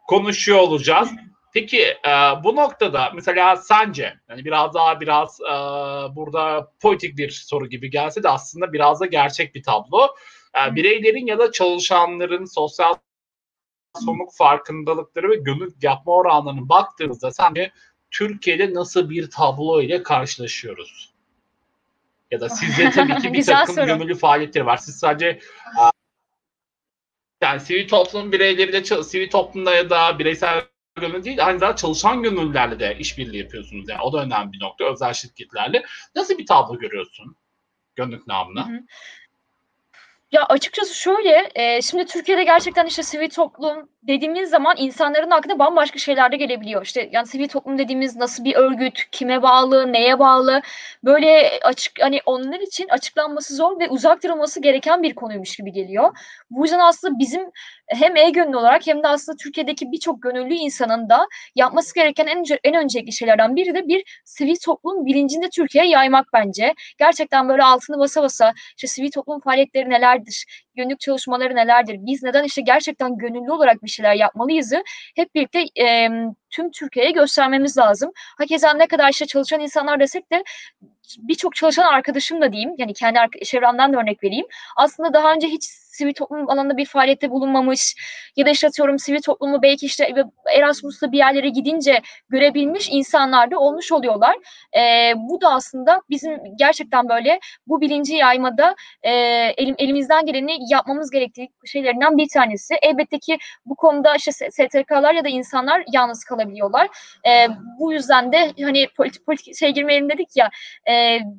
konuşuyor olacağız. Peki e, bu noktada mesela sence yani biraz daha biraz e, burada politik bir soru gibi gelse de aslında biraz da gerçek bir tablo. E, bireylerin ya da çalışanların sosyal sorumluluk farkındalıkları ve gönül yapma oranlarına baktığınızda sence Türkiye'de nasıl bir tablo ile karşılaşıyoruz? Ya da sizde tabii ki bir takım soru. gönüllü faaliyetleri var. Siz sadece yani sivil toplum bireyleri de sivil toplumda ya da bireysel gönüllü değil aynı zamanda çalışan gönüllülerle de işbirliği yapıyorsunuz. Yani o da önemli bir nokta özel şirketlerle. Nasıl bir tablo görüyorsun gönüllük namına? Hı hı. Ya açıkçası şöyle, e, şimdi Türkiye'de gerçekten işte sivil toplum dediğimiz zaman insanların aklına bambaşka şeyler de gelebiliyor. İşte yani sivil toplum dediğimiz nasıl bir örgüt, kime bağlı, neye bağlı, böyle açık hani onlar için açıklanması zor ve uzak durulması gereken bir konuymuş gibi geliyor. Bu yüzden aslında bizim hem e-gönüllü olarak hem de aslında Türkiye'deki birçok gönüllü insanın da yapması gereken en, en öncelikli şeylerden biri de bir sivil toplum bilincinde Türkiye'ye yaymak bence. Gerçekten böyle altını basa basa işte sivil toplum faaliyetleri nelerdir, günlük çalışmaları nelerdir, biz neden işte gerçekten gönüllü olarak bir şeyler yapmalıyızı hep birlikte e, tüm Türkiye'ye göstermemiz lazım. Hakeza ne kadar işte çalışan insanlar desek de birçok çalışan arkadaşım da diyeyim, yani kendi çevremden de örnek vereyim. Aslında daha önce hiç sivil toplum alanında bir faaliyette bulunmamış ya da işte atıyorum sivil toplumu belki işte Erasmus'ta bir yerlere gidince görebilmiş insanlar da olmuş oluyorlar. E, bu da aslında bizim gerçekten böyle bu bilinci yaymada e, elim, elimizden geleni yapmamız gerektiği şeylerinden bir tanesi. Elbette ki bu konuda işte STK'lar ya da insanlar yalnız kalabiliyorlar. E, bu yüzden de hani politik politik şey girmeyelim dedik ya e,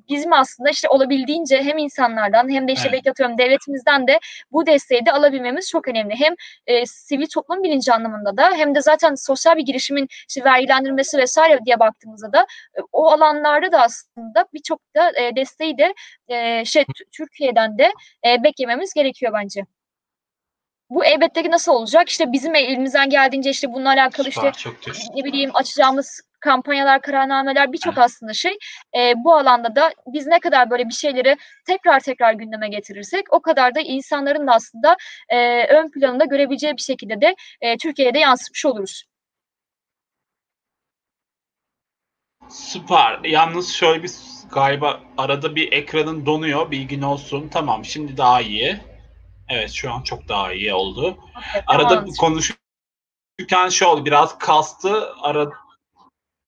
bizim aslında işte olabildiğince hem insanlardan hem de işte evet. belki atıyorum devletimizden de bu desteği de alabilmemiz çok önemli. Hem e, sivil toplum bilinci anlamında da hem de zaten sosyal bir girişimin işte vergilendirmesi vesaire diye baktığımızda da e, o alanlarda da aslında birçok da e, desteği de e, şey Türkiye'den de e, beklememiz gerekiyor bence. Bu elbette ki nasıl olacak? İşte bizim elimizden geldiğince işte bununla alakalı işte ne bileyim açacağımız kampanyalar, kararnameler birçok aslında şey. E, bu alanda da biz ne kadar böyle bir şeyleri tekrar tekrar gündeme getirirsek o kadar da insanların da aslında e, ön planında görebileceği bir şekilde de e, Türkiye'de yansıtmış oluruz. Süper. Yalnız şöyle bir galiba arada bir ekranın donuyor. Bilgin olsun. Tamam şimdi daha iyi. Evet şu an çok daha iyi oldu. Okay, arada tamam. konuşurken şey oldu biraz kastı. Arada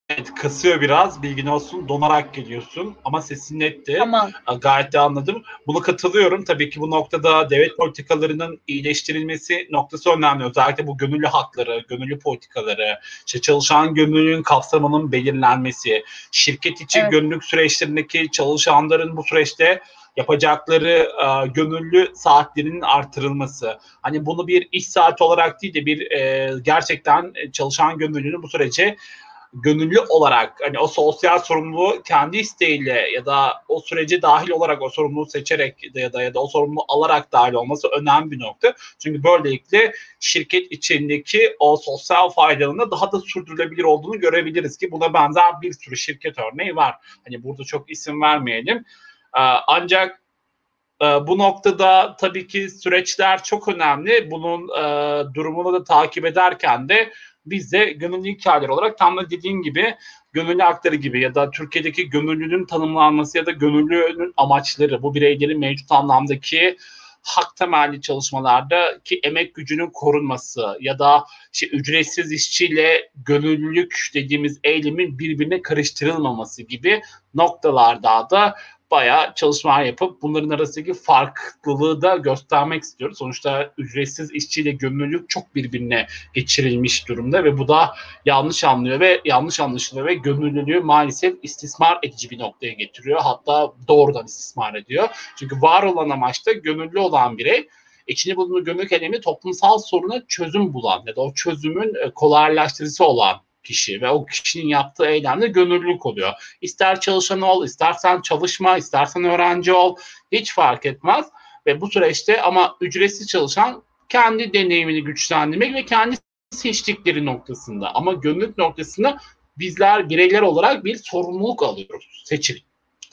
Evet kasıyor biraz bilgin olsun donarak geliyorsun ama sesin netti. Tamam. Gayet de anladım. Buna katılıyorum. Tabii ki bu noktada devlet politikalarının iyileştirilmesi noktası önemli. Özellikle bu gönüllü hakları, gönüllü politikaları, işte çalışan gönüllünün kapsamının belirlenmesi, şirket içi evet. gönüllülük süreçlerindeki çalışanların bu süreçte yapacakları e, gönüllü saatlerinin artırılması. Hani bunu bir iş saati olarak değil de bir e, gerçekten çalışan gönüllünün bu sürece gönüllü olarak hani o sosyal sorumluluğu kendi isteğiyle ya da o sürece dahil olarak o sorumluluğu seçerek ya da ya da o sorumluluğu alarak dahil olması önemli bir nokta. Çünkü böylelikle şirket içindeki o sosyal faydalarının daha da sürdürülebilir olduğunu görebiliriz ki buna benzer bir sürü şirket örneği var. Hani burada çok isim vermeyelim. Ee, ancak bu noktada tabii ki süreçler çok önemli. Bunun e, durumunu da takip ederken de biz de gönüllü hikayeler olarak tam da dediğin gibi gönüllü hakları gibi ya da Türkiye'deki gönüllünün tanımlanması ya da gönüllünün amaçları bu bireylerin mevcut anlamdaki hak temelli çalışmalarda ki emek gücünün korunması ya da işte ücretsiz işçiyle gönüllülük dediğimiz eylemin birbirine karıştırılmaması gibi noktalarda da bayağı çalışmalar yapıp bunların arasındaki farklılığı da göstermek istiyoruz. Sonuçta ücretsiz işçiyle gönüllülük çok birbirine geçirilmiş durumda ve bu da yanlış anlıyor ve yanlış anlaşılıyor ve gönüllülüğü maalesef istismar edici bir noktaya getiriyor. Hatta doğrudan istismar ediyor. Çünkü var olan amaçta gönüllü olan birey içinde bulunduğu gönüllülük eylemi toplumsal soruna çözüm bulan ya da o çözümün e, kolaylaştırıcısı olan kişi ve o kişinin yaptığı eylemde gönüllülük oluyor. İster çalışan ol, istersen çalışma, istersen öğrenci ol hiç fark etmez. Ve bu süreçte ama ücretsiz çalışan kendi deneyimini güçlendirmek ve kendi seçtikleri noktasında ama gönüllülük noktasında bizler bireyler olarak bir sorumluluk alıyoruz seçim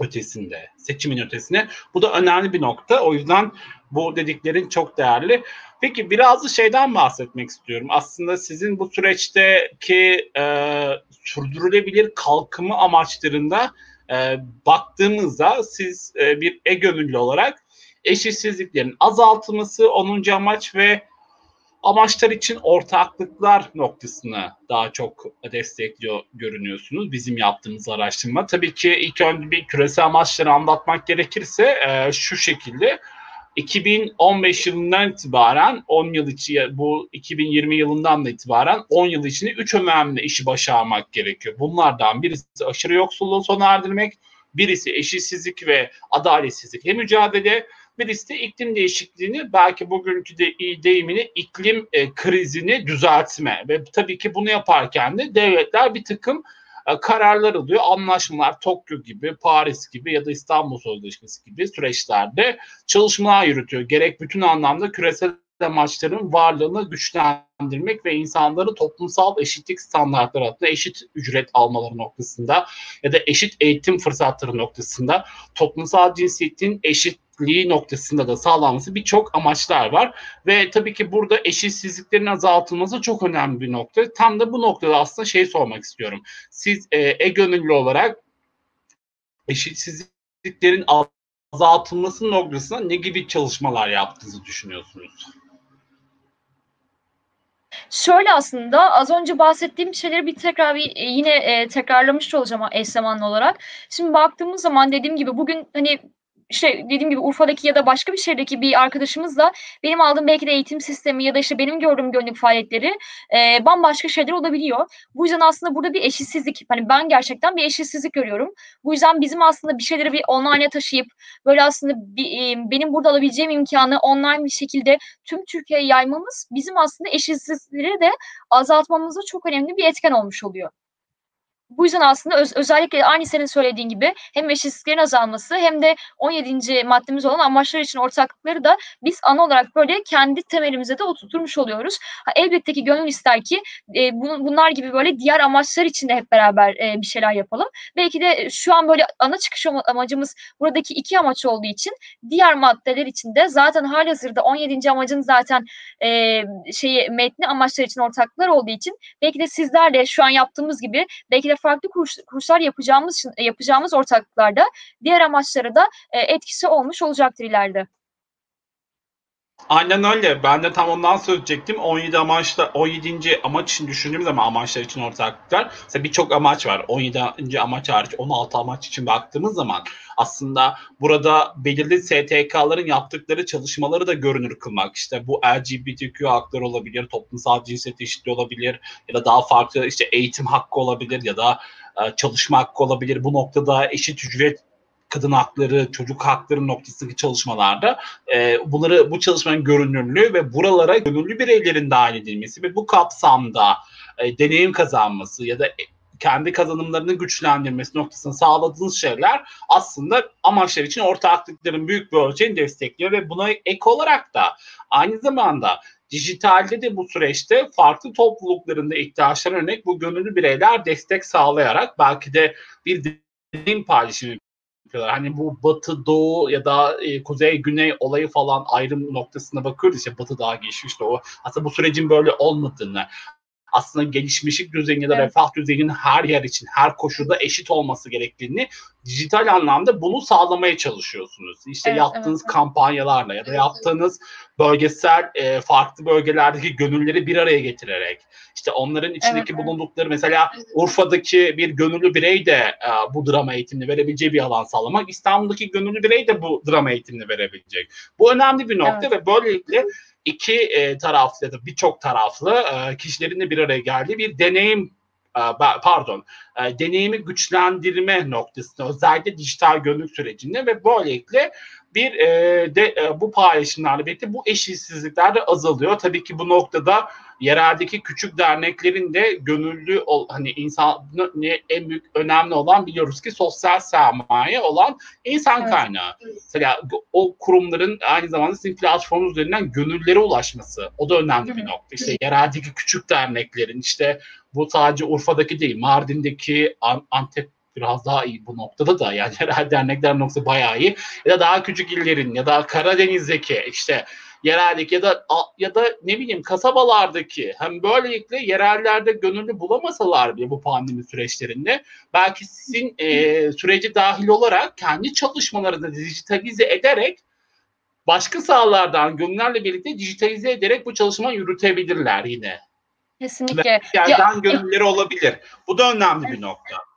ötesinde, seçimin ötesine. Bu da önemli bir nokta. O yüzden bu dediklerin çok değerli. Peki biraz da şeyden bahsetmek istiyorum. Aslında sizin bu süreçteki e, sürdürülebilir kalkımı amaçlarında e, baktığımızda siz e, bir e-gönüllü olarak eşitsizliklerin azaltılması 10. amaç ve amaçlar için ortaklıklar noktasını daha çok destekliyor görünüyorsunuz bizim yaptığımız araştırma. Tabii ki ilk önce bir küresel amaçları anlatmak gerekirse e, şu şekilde 2015 yılından itibaren 10 yıl içi bu 2020 yılından da itibaren 10 yıl içinde 3 önemli işi başarmak gerekiyor. Bunlardan birisi aşırı yoksulluğu sona erdirmek, birisi eşitsizlik ve adaletsizlikle mücadele, birisi de iklim değişikliğini belki bugünkü de deyimini iklim e, krizini düzeltme ve tabii ki bunu yaparken de devletler bir takım e, kararlar alıyor. Anlaşmalar Tokyo gibi, Paris gibi ya da İstanbul Sözleşmesi gibi süreçlerde çalışmalar yürütüyor. Gerek bütün anlamda küresel amaçların varlığını güçlendirmek ve insanları toplumsal eşitlik standartları altında eşit ücret almaları noktasında ya da eşit eğitim fırsatları noktasında toplumsal cinsiyetin eşitliği noktasında da sağlanması birçok amaçlar var. Ve tabii ki burada eşitsizliklerin azaltılması çok önemli bir nokta. Tam da bu noktada aslında şey sormak istiyorum. Siz e, e-gönüllü olarak eşitsizliklerin azaltılması noktasında ne gibi çalışmalar yaptığınızı düşünüyorsunuz? Şöyle aslında az önce bahsettiğim şeyleri bir tekrar bir e, yine e, tekrarlamış olacağım eş zamanlı olarak. Şimdi baktığımız zaman dediğim gibi bugün hani işte dediğim gibi Urfa'daki ya da başka bir şehirdeki bir arkadaşımızla benim aldığım belki de eğitim sistemi ya da işte benim gördüğüm gönüllük faaliyetleri e, bambaşka şeyler olabiliyor. Bu yüzden aslında burada bir eşitsizlik, hani ben gerçekten bir eşitsizlik görüyorum. Bu yüzden bizim aslında bir şeyleri bir online'a taşıyıp böyle aslında bir, e, benim burada alabileceğim imkanı online bir şekilde tüm Türkiye'ye yaymamız bizim aslında eşitsizlikleri de azaltmamızda çok önemli bir etken olmuş oluyor. Bu yüzden aslında öz, özellikle aynı senin söylediğin gibi hem eşitsizliklerin azalması hem de 17. maddemiz olan amaçlar için ortaklıkları da biz ana olarak böyle kendi temelimize de oturtmuş oluyoruz. Ha, elbette ki gönül ister ki e, bun, bunlar gibi böyle diğer amaçlar için de hep beraber e, bir şeyler yapalım. Belki de şu an böyle ana çıkış amacımız buradaki iki amaç olduğu için diğer maddeler için de zaten halihazırda 17. amacın zaten e, şeyi metni amaçlar için ortaklıklar olduğu için belki de sizlerle şu an yaptığımız gibi belki de farklı kurs, kurslar yapacağımız yapacağımız ortaklıklarda diğer amaçlara da e, etkisi olmuş olacaktır ileride. Aynen öyle. Ben de tam ondan söyleyecektim. 17 amaçla 17. amaç için düşündüğüm zaman amaçlar için ortaklıklar. Mesela birçok amaç var. 17. amaç hariç 16 amaç için baktığımız zaman aslında burada belirli STK'ların yaptıkları çalışmaları da görünür kılmak. İşte bu LGBTQ hakları olabilir, toplumsal cinsiyet eşitliği olabilir ya da daha farklı işte eğitim hakkı olabilir ya da e, çalışma hakkı olabilir. Bu noktada eşit ücret kadın hakları, çocuk hakları noktasındaki çalışmalarda e, bunları bu çalışmanın görünürlüğü ve buralara gönüllü bireylerin dahil edilmesi ve bu kapsamda e, deneyim kazanması ya da kendi kazanımlarını güçlendirmesi noktasını sağladığınız şeyler aslında amaçlar için ortaklıkların büyük bir ölçeğini destekliyor ve buna ek olarak da aynı zamanda dijitalde de bu süreçte farklı topluluklarında ihtiyaçlarına örnek bu gönüllü bireyler destek sağlayarak belki de bir deneyim paylaşımı yapıyorlar. Hani bu batı doğu ya da e, kuzey güney olayı falan ayrım noktasına bakıyoruz işte batı daha gelişmiş doğu. Aslında bu sürecin böyle olmadığını aslında gelişmişlik düzeyinde da evet. refah düzeyinin her yer için her koşulda eşit olması gerektiğini dijital anlamda bunu sağlamaya çalışıyorsunuz. İşte evet, yaptığınız evet, kampanyalarla ya da yaptığınız bölgesel e, farklı bölgelerdeki gönülleri bir araya getirerek işte onların içindeki evet, bulundukları mesela Urfa'daki bir gönüllü birey de e, bu drama eğitimini verebileceği bir alan sağlamak. İstanbul'daki gönüllü birey de bu drama eğitimini verebilecek. Bu önemli bir nokta evet. ve böylelikle iki e, taraflı ya da birçok taraflı e, kişilerin de bir araya geldiği bir deneyim e, pardon e, deneyimi güçlendirme noktasında özellikle dijital gönüllük sürecinde ve böylelikle bir e, de e, bu paylaşımlarla birlikte bu eşitsizlikler de azalıyor. Tabii ki bu noktada yereldeki küçük derneklerin de gönüllü hani insan en büyük önemli olan biliyoruz ki sosyal sermaye olan insan evet. kaynağı. Mesela o kurumların aynı zamanda sizin platform üzerinden gönüllere ulaşması o da önemli bir nokta. İşte yereldeki küçük derneklerin işte bu sadece Urfa'daki değil Mardin'deki Antep biraz daha iyi bu noktada da yani yerel dernekler noktası bayağı iyi. Ya da daha küçük illerin ya da Karadeniz'deki işte yerellik ya da ya da ne bileyim kasabalardaki hem böylelikle yerellerde gönüllü bulamasalar bile bu pandemi süreçlerinde belki sizin e, süreci dahil olarak kendi çalışmalarını dijitalize ederek başka sahalardan gönüllerle birlikte dijitalize ederek bu çalışmayı yürütebilirler yine. Kesinlikle. Yerden ya, gönülleri olabilir. Bu da önemli bir nokta.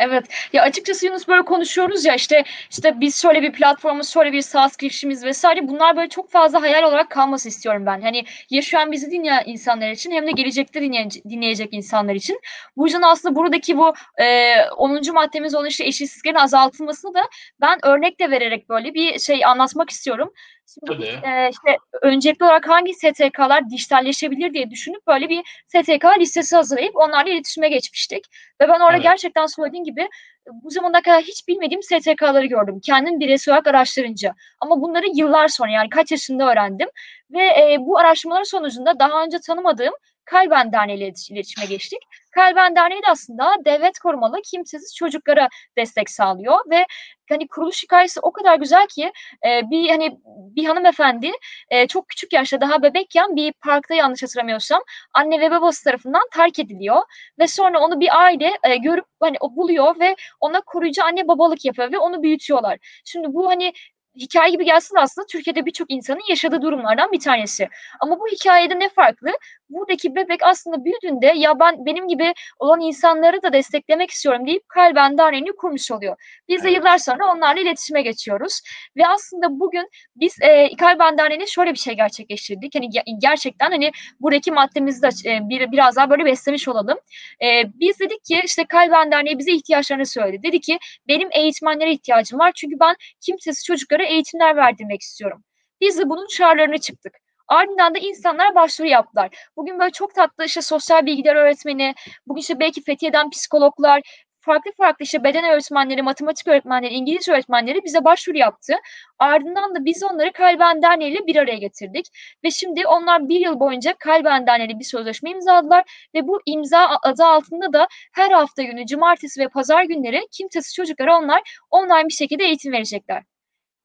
Evet. Ya açıkçası Yunus böyle konuşuyoruz ya işte işte biz şöyle bir platformumuz, şöyle bir SaaS girişimiz vesaire bunlar böyle çok fazla hayal olarak kalması istiyorum ben. Hani ya şu an bizi dinleyen insanlar için hem de gelecekte dinleyecek, dinleyecek insanlar için. Bu yüzden aslında buradaki bu e, 10. maddemiz olan işte eşitsizliklerin azaltılmasını da ben örnek de vererek böyle bir şey anlatmak istiyorum. Şimdi e, işte öncelikli olarak hangi STK'lar dijitalleşebilir diye düşünüp böyle bir STK listesi hazırlayıp onlarla iletişime geçmiştik. Ve ben orada evet. gerçekten söylediğim gibi bu zamana kadar hiç bilmediğim STK'ları gördüm. Kendim bireysel olarak araştırınca. Ama bunları yıllar sonra yani kaç yaşında öğrendim. Ve e, bu araştırmalar sonucunda daha önce tanımadığım Kalben Derneği ile iletişime geçtik. Kalben Derneği de aslında devlet korumalı kimsesiz çocuklara destek sağlıyor ve hani kuruluş hikayesi o kadar güzel ki e, bir hani bir hanımefendi e, çok küçük yaşta daha bebekken bir parkta yanlış hatırlamıyorsam anne ve babası tarafından terk ediliyor ve sonra onu bir aile e, görüp hani o buluyor ve ona koruyucu anne babalık yapıyor ve onu büyütüyorlar. Şimdi bu hani hikaye gibi gelsin aslında Türkiye'de birçok insanın yaşadığı durumlardan bir tanesi. Ama bu hikayede ne farklı? Buradaki bebek aslında büyüdüğünde ya ben benim gibi olan insanları da desteklemek istiyorum deyip kalben derneğini kurmuş oluyor. Biz de yıllar sonra onlarla iletişime geçiyoruz. Ve aslında bugün biz e, kalben derneğine şöyle bir şey gerçekleştirdik. Hani gerçekten hani buradaki maddemizi de e, bir, biraz daha böyle beslemiş olalım. E, biz dedik ki işte kalben derneği bize ihtiyaçlarını söyledi. Dedi ki benim eğitmenlere ihtiyacım var. Çünkü ben kimsesiz çocuklara eğitimler verdirmek istiyorum. Biz de bunun çağrılarına çıktık. Ardından da insanlar başvuru yaptılar. Bugün böyle çok tatlı işte sosyal bilgiler öğretmeni, bugün işte belki Fethiye'den psikologlar, farklı farklı işte beden öğretmenleri, matematik öğretmenleri, İngilizce öğretmenleri bize başvuru yaptı. Ardından da biz onları Kalben Derneği ile bir araya getirdik. Ve şimdi onlar bir yıl boyunca Kalben Derneği ile bir sözleşme imzaladılar. Ve bu imza adı altında da her hafta günü, cumartesi ve pazar günleri kimsesiz çocuklara onlar online bir şekilde eğitim verecekler.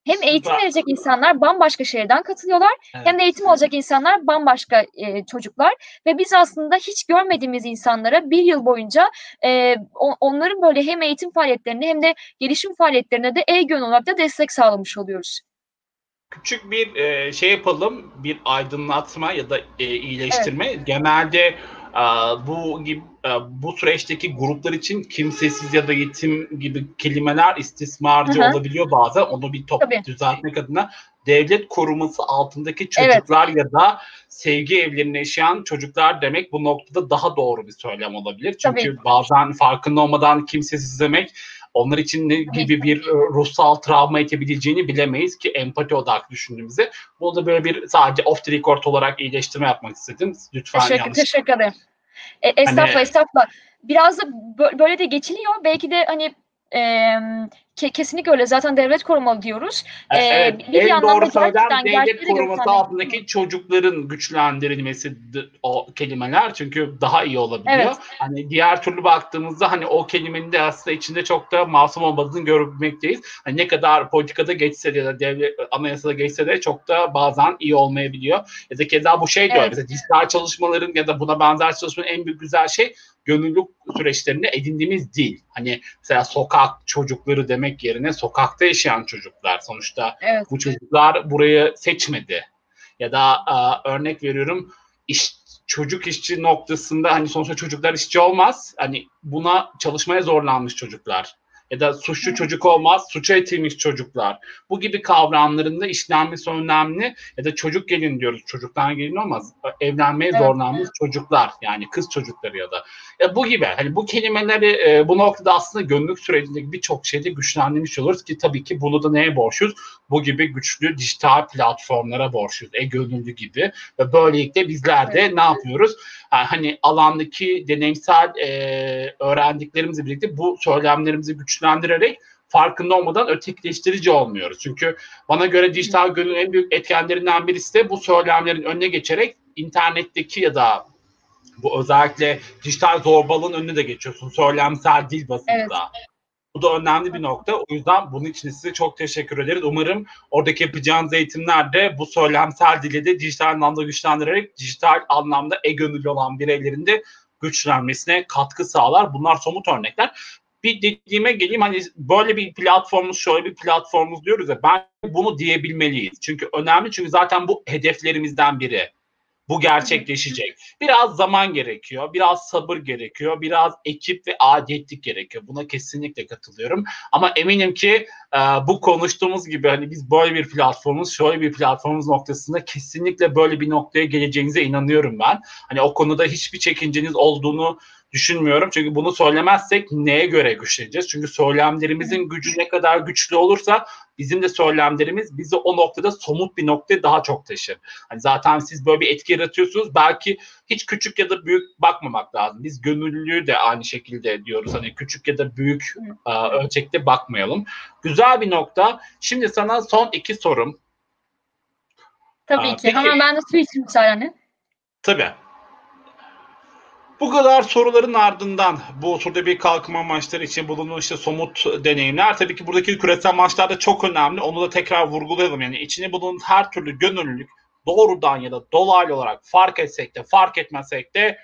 Hem eğitim verecek insanlar bambaşka şehirden katılıyorlar evet. hem de eğitim alacak insanlar bambaşka e, çocuklar ve biz aslında hiç görmediğimiz insanlara bir yıl boyunca e, onların böyle hem eğitim faaliyetlerine hem de gelişim faaliyetlerine de e-gön olarak da destek sağlamış oluyoruz. Küçük bir e, şey yapalım, bir aydınlatma ya da e, iyileştirme. Evet. Genelde bu gibi bu süreçteki gruplar için kimsesiz ya da yetim gibi kelimeler istismarcı Hı-hı. olabiliyor bazen. Onu bir top Tabii. düzeltmek adına devlet koruması altındaki çocuklar evet. ya da sevgi evlerinde yaşayan çocuklar demek bu noktada daha doğru bir söylem olabilir. Çünkü Tabii. bazen farkında olmadan kimsesiz demek onlar için ne gibi bir e, ruhsal travma edebileceğini bilemeyiz ki empati odaklı düşündüğümüzde. Bunu da böyle bir sadece off the record olarak iyileştirme yapmak istedim. Lütfen teşekkür, yanlış. Teşekkür ederim. E, estağfurullah hani... estağfurullah. Biraz da böyle de geçiliyor. Belki de hani e, kesinlikle öyle. Zaten devlet korumalı diyoruz. E, evet, bir en doğru söylem devlet koruması altındaki çocukların güçlendirilmesi o kelimeler çünkü daha iyi olabiliyor. Evet. Hani diğer türlü baktığımızda hani o kelimenin de aslında içinde çok da masum olmadığını görmekteyiz. Hani ne kadar politikada geçse de ya da devlet anayasada geçse de çok da bazen iyi olmayabiliyor. Ya da keza bu şey diyor. Evet. Mesela dijital çalışmaların ya da buna benzer çalışmaların en büyük güzel şey gönüllülük süreçlerinde edindiğimiz dil. Hani mesela sokak çocukları demek yerine sokakta yaşayan çocuklar. Sonuçta evet. bu çocuklar burayı seçmedi. Ya da a, örnek veriyorum iş, çocuk işçi noktasında hani sonuçta çocuklar işçi olmaz. Hani buna çalışmaya zorlanmış çocuklar ya da suçlu çocuk olmaz, suça itilmiş çocuklar. Bu gibi kavramların da işlenmesi önemli. Ya da çocuk gelin diyoruz, çocuktan gelin olmaz. Evlenmeye evet. zorlanmış çocuklar yani kız çocukları ya da. Ya bu gibi hani bu kelimeleri e, bu noktada aslında gönüllük sürecindeki birçok şeyde güçlendirmiş oluruz ki tabii ki bunu da neye borçluyuz? Bu gibi güçlü dijital platformlara borçluyuz. E-gönüllü gibi ve böylelikle bizler de evet. ne yapıyoruz? Yani hani alandaki deneyimsel e, öğrendiklerimizle birlikte bu söylemlerimizi güçlendirmek güçlendirerek farkında olmadan ötekileştirici olmuyoruz. Çünkü bana göre dijital gönlün en büyük etkenlerinden birisi de bu söylemlerin önüne geçerek internetteki ya da bu özellikle dijital zorbalığın önüne de geçiyorsun. Söylemsel dil bazında. Evet. Bu da önemli bir nokta. O yüzden bunun için size çok teşekkür ederiz. Umarım oradaki yapacağınız eğitimler de bu söylemsel dili de dijital anlamda güçlendirerek dijital anlamda e-gönüllü olan bireylerin de güçlenmesine katkı sağlar. Bunlar somut örnekler. Bir dediğime geleyim hani böyle bir platformumuz şöyle bir platformumuz diyoruz ya ben bunu diyebilmeliyiz. Çünkü önemli çünkü zaten bu hedeflerimizden biri. Bu gerçekleşecek. Biraz zaman gerekiyor, biraz sabır gerekiyor, biraz ekip ve adetlik gerekiyor. Buna kesinlikle katılıyorum. Ama eminim ki e, bu konuştuğumuz gibi hani biz böyle bir platformumuz, şöyle bir platformumuz noktasında kesinlikle böyle bir noktaya geleceğinize inanıyorum ben. Hani o konuda hiçbir çekinceniz olduğunu düşünmüyorum. Çünkü bunu söylemezsek neye göre güçleneceğiz? Çünkü söylemlerimizin gücü ne kadar güçlü olursa bizim de söylemlerimiz bizi o noktada somut bir noktaya daha çok taşır. Hani zaten siz böyle bir etki yaratıyorsunuz. Belki hiç küçük ya da büyük bakmamak lazım. Biz gönüllülüğü de aynı şekilde diyoruz. Hani küçük ya da büyük e, ölçekte bakmayalım. Güzel bir nokta. Şimdi sana son iki sorum. Tabii Aa, ki. Peki, Hemen ben de su içeyim müsaadenle. Tabii. Bu kadar soruların ardından bu turda bir kalkınma maçları için bulunan işte somut deneyimler tabii ki buradaki küresel maçlar da çok önemli. Onu da tekrar vurgulayalım. Yani içine bulunan her türlü gönüllülük doğrudan ya da dolaylı olarak fark etsek de fark etmesek de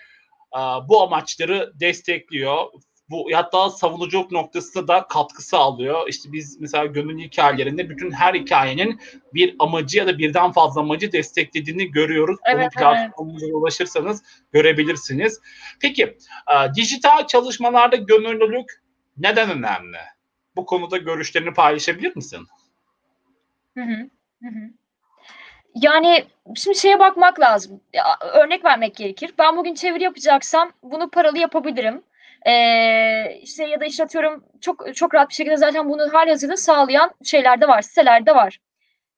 bu amaçları destekliyor bu hatta savunuculuk noktasında da katkı sağlıyor. İşte biz mesela gönül hikayelerinde bütün her hikayenin bir amacı ya da birden fazla amacı desteklediğini görüyoruz. Evet, Onun platformumuza evet. ulaşırsanız görebilirsiniz. Peki e, dijital çalışmalarda gönüllülük neden önemli? Bu konuda görüşlerini paylaşabilir misin? Hı hı. hı. Yani şimdi şeye bakmak lazım. Ya, örnek vermek gerekir. Ben bugün çeviri yapacaksam bunu paralı yapabilirim. Ee, işte ya da işte atıyorum çok çok rahat bir şekilde zaten bunu hali hazırda sağlayan şeyler de var, siteler de var.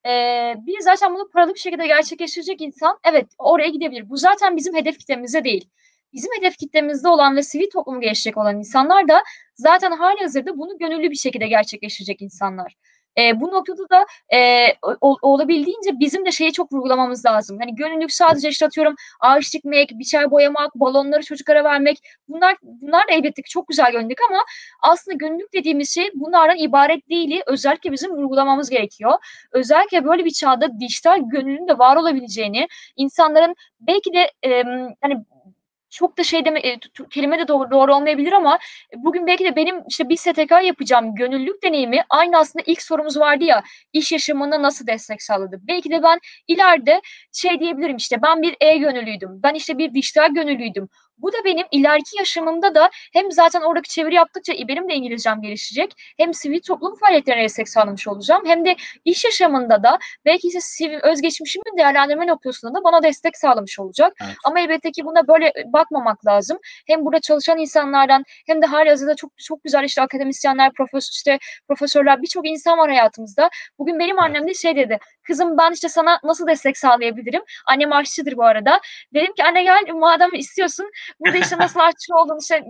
Ee, bir zaten bunu paralı bir şekilde gerçekleştirecek insan evet oraya gidebilir. Bu zaten bizim hedef kitlemizde değil. Bizim hedef kitlemizde olan ve sivil toplumu gelişecek olan insanlar da zaten hali hazırda bunu gönüllü bir şekilde gerçekleştirecek insanlar. E, bu noktada da e, o, olabildiğince bizim de şeyi çok vurgulamamız lazım. Hani gönüllülük sadece işte atıyorum ağaç dikmek, biçer boyamak, balonları çocuklara vermek bunlar bunlar da elbette ki çok güzel gönüllülük ama aslında gönüllülük dediğimiz şey bunlardan ibaret değil. Özellikle bizim vurgulamamız gerekiyor. Özellikle böyle bir çağda dijital gönüllülüğün de var olabileceğini, insanların belki de e, hani çok da şey deme e, kelime de doğru, doğru olmayabilir ama bugün belki de benim işte bir STK yapacağım gönüllülük deneyimi aynı aslında ilk sorumuz vardı ya iş yaşamında nasıl destek sağladı. Belki de ben ileride şey diyebilirim işte ben bir E gönüllüydüm. Ben işte bir dijital gönüllüydüm. Bu da benim ileriki yaşamımda da hem zaten oradaki çeviri yaptıkça benim de İngilizcem gelişecek. Hem sivil toplum faaliyetlerine destek sağlamış olacağım. Hem de iş yaşamında da belki ise sivil özgeçmişimi değerlendirme noktasında da bana destek sağlamış olacak. Evet. Ama elbette ki buna böyle bakmamak lazım. Hem burada çalışan insanlardan hem de hali hazırda çok çok güzel işte akademisyenler, profesör, işte profesörler birçok insan var hayatımızda. Bugün benim annem de şey dedi. Kızım ben işte sana nasıl destek sağlayabilirim? Annem aşçıdır bu arada. Dedim ki anne gel madem istiyorsun Burada işte nasıl aşçı oldun işte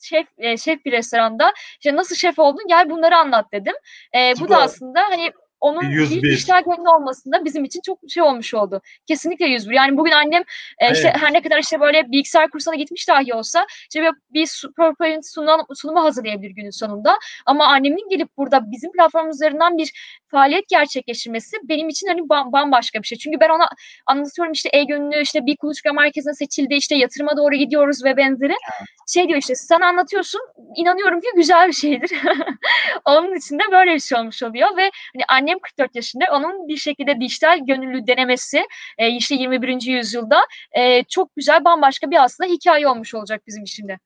şef e, şef bir restoranda işte nasıl şef oldun gel bunları anlat dedim. E, bu da aslında hani onun 101. bir dijital gönlü olmasında bizim için çok şey olmuş oldu. Kesinlikle 101. Yani bugün annem e, işte evet. her ne kadar işte böyle bilgisayar kursuna gitmiş dahi olsa işte bir, bir PowerPoint sunum, sunumu hazırlayabilir günün sonunda. Ama annemin gelip burada bizim platform üzerinden bir faaliyet gerçekleştirmesi benim için hani bambaşka bir şey. Çünkü ben ona anlatıyorum işte e-gönlü işte bir kuluçka merkezine seçildi işte yatırıma doğru gidiyoruz ve benzeri. Şey diyor işte sen anlatıyorsun inanıyorum ki güzel bir şeydir. Onun için de böyle bir şey olmuş oluyor ve hani annem 44 yaşında onun bir şekilde dijital gönüllü denemesi e, işte 21. yüzyılda e, çok güzel bambaşka bir aslında hikaye olmuş olacak bizim için de.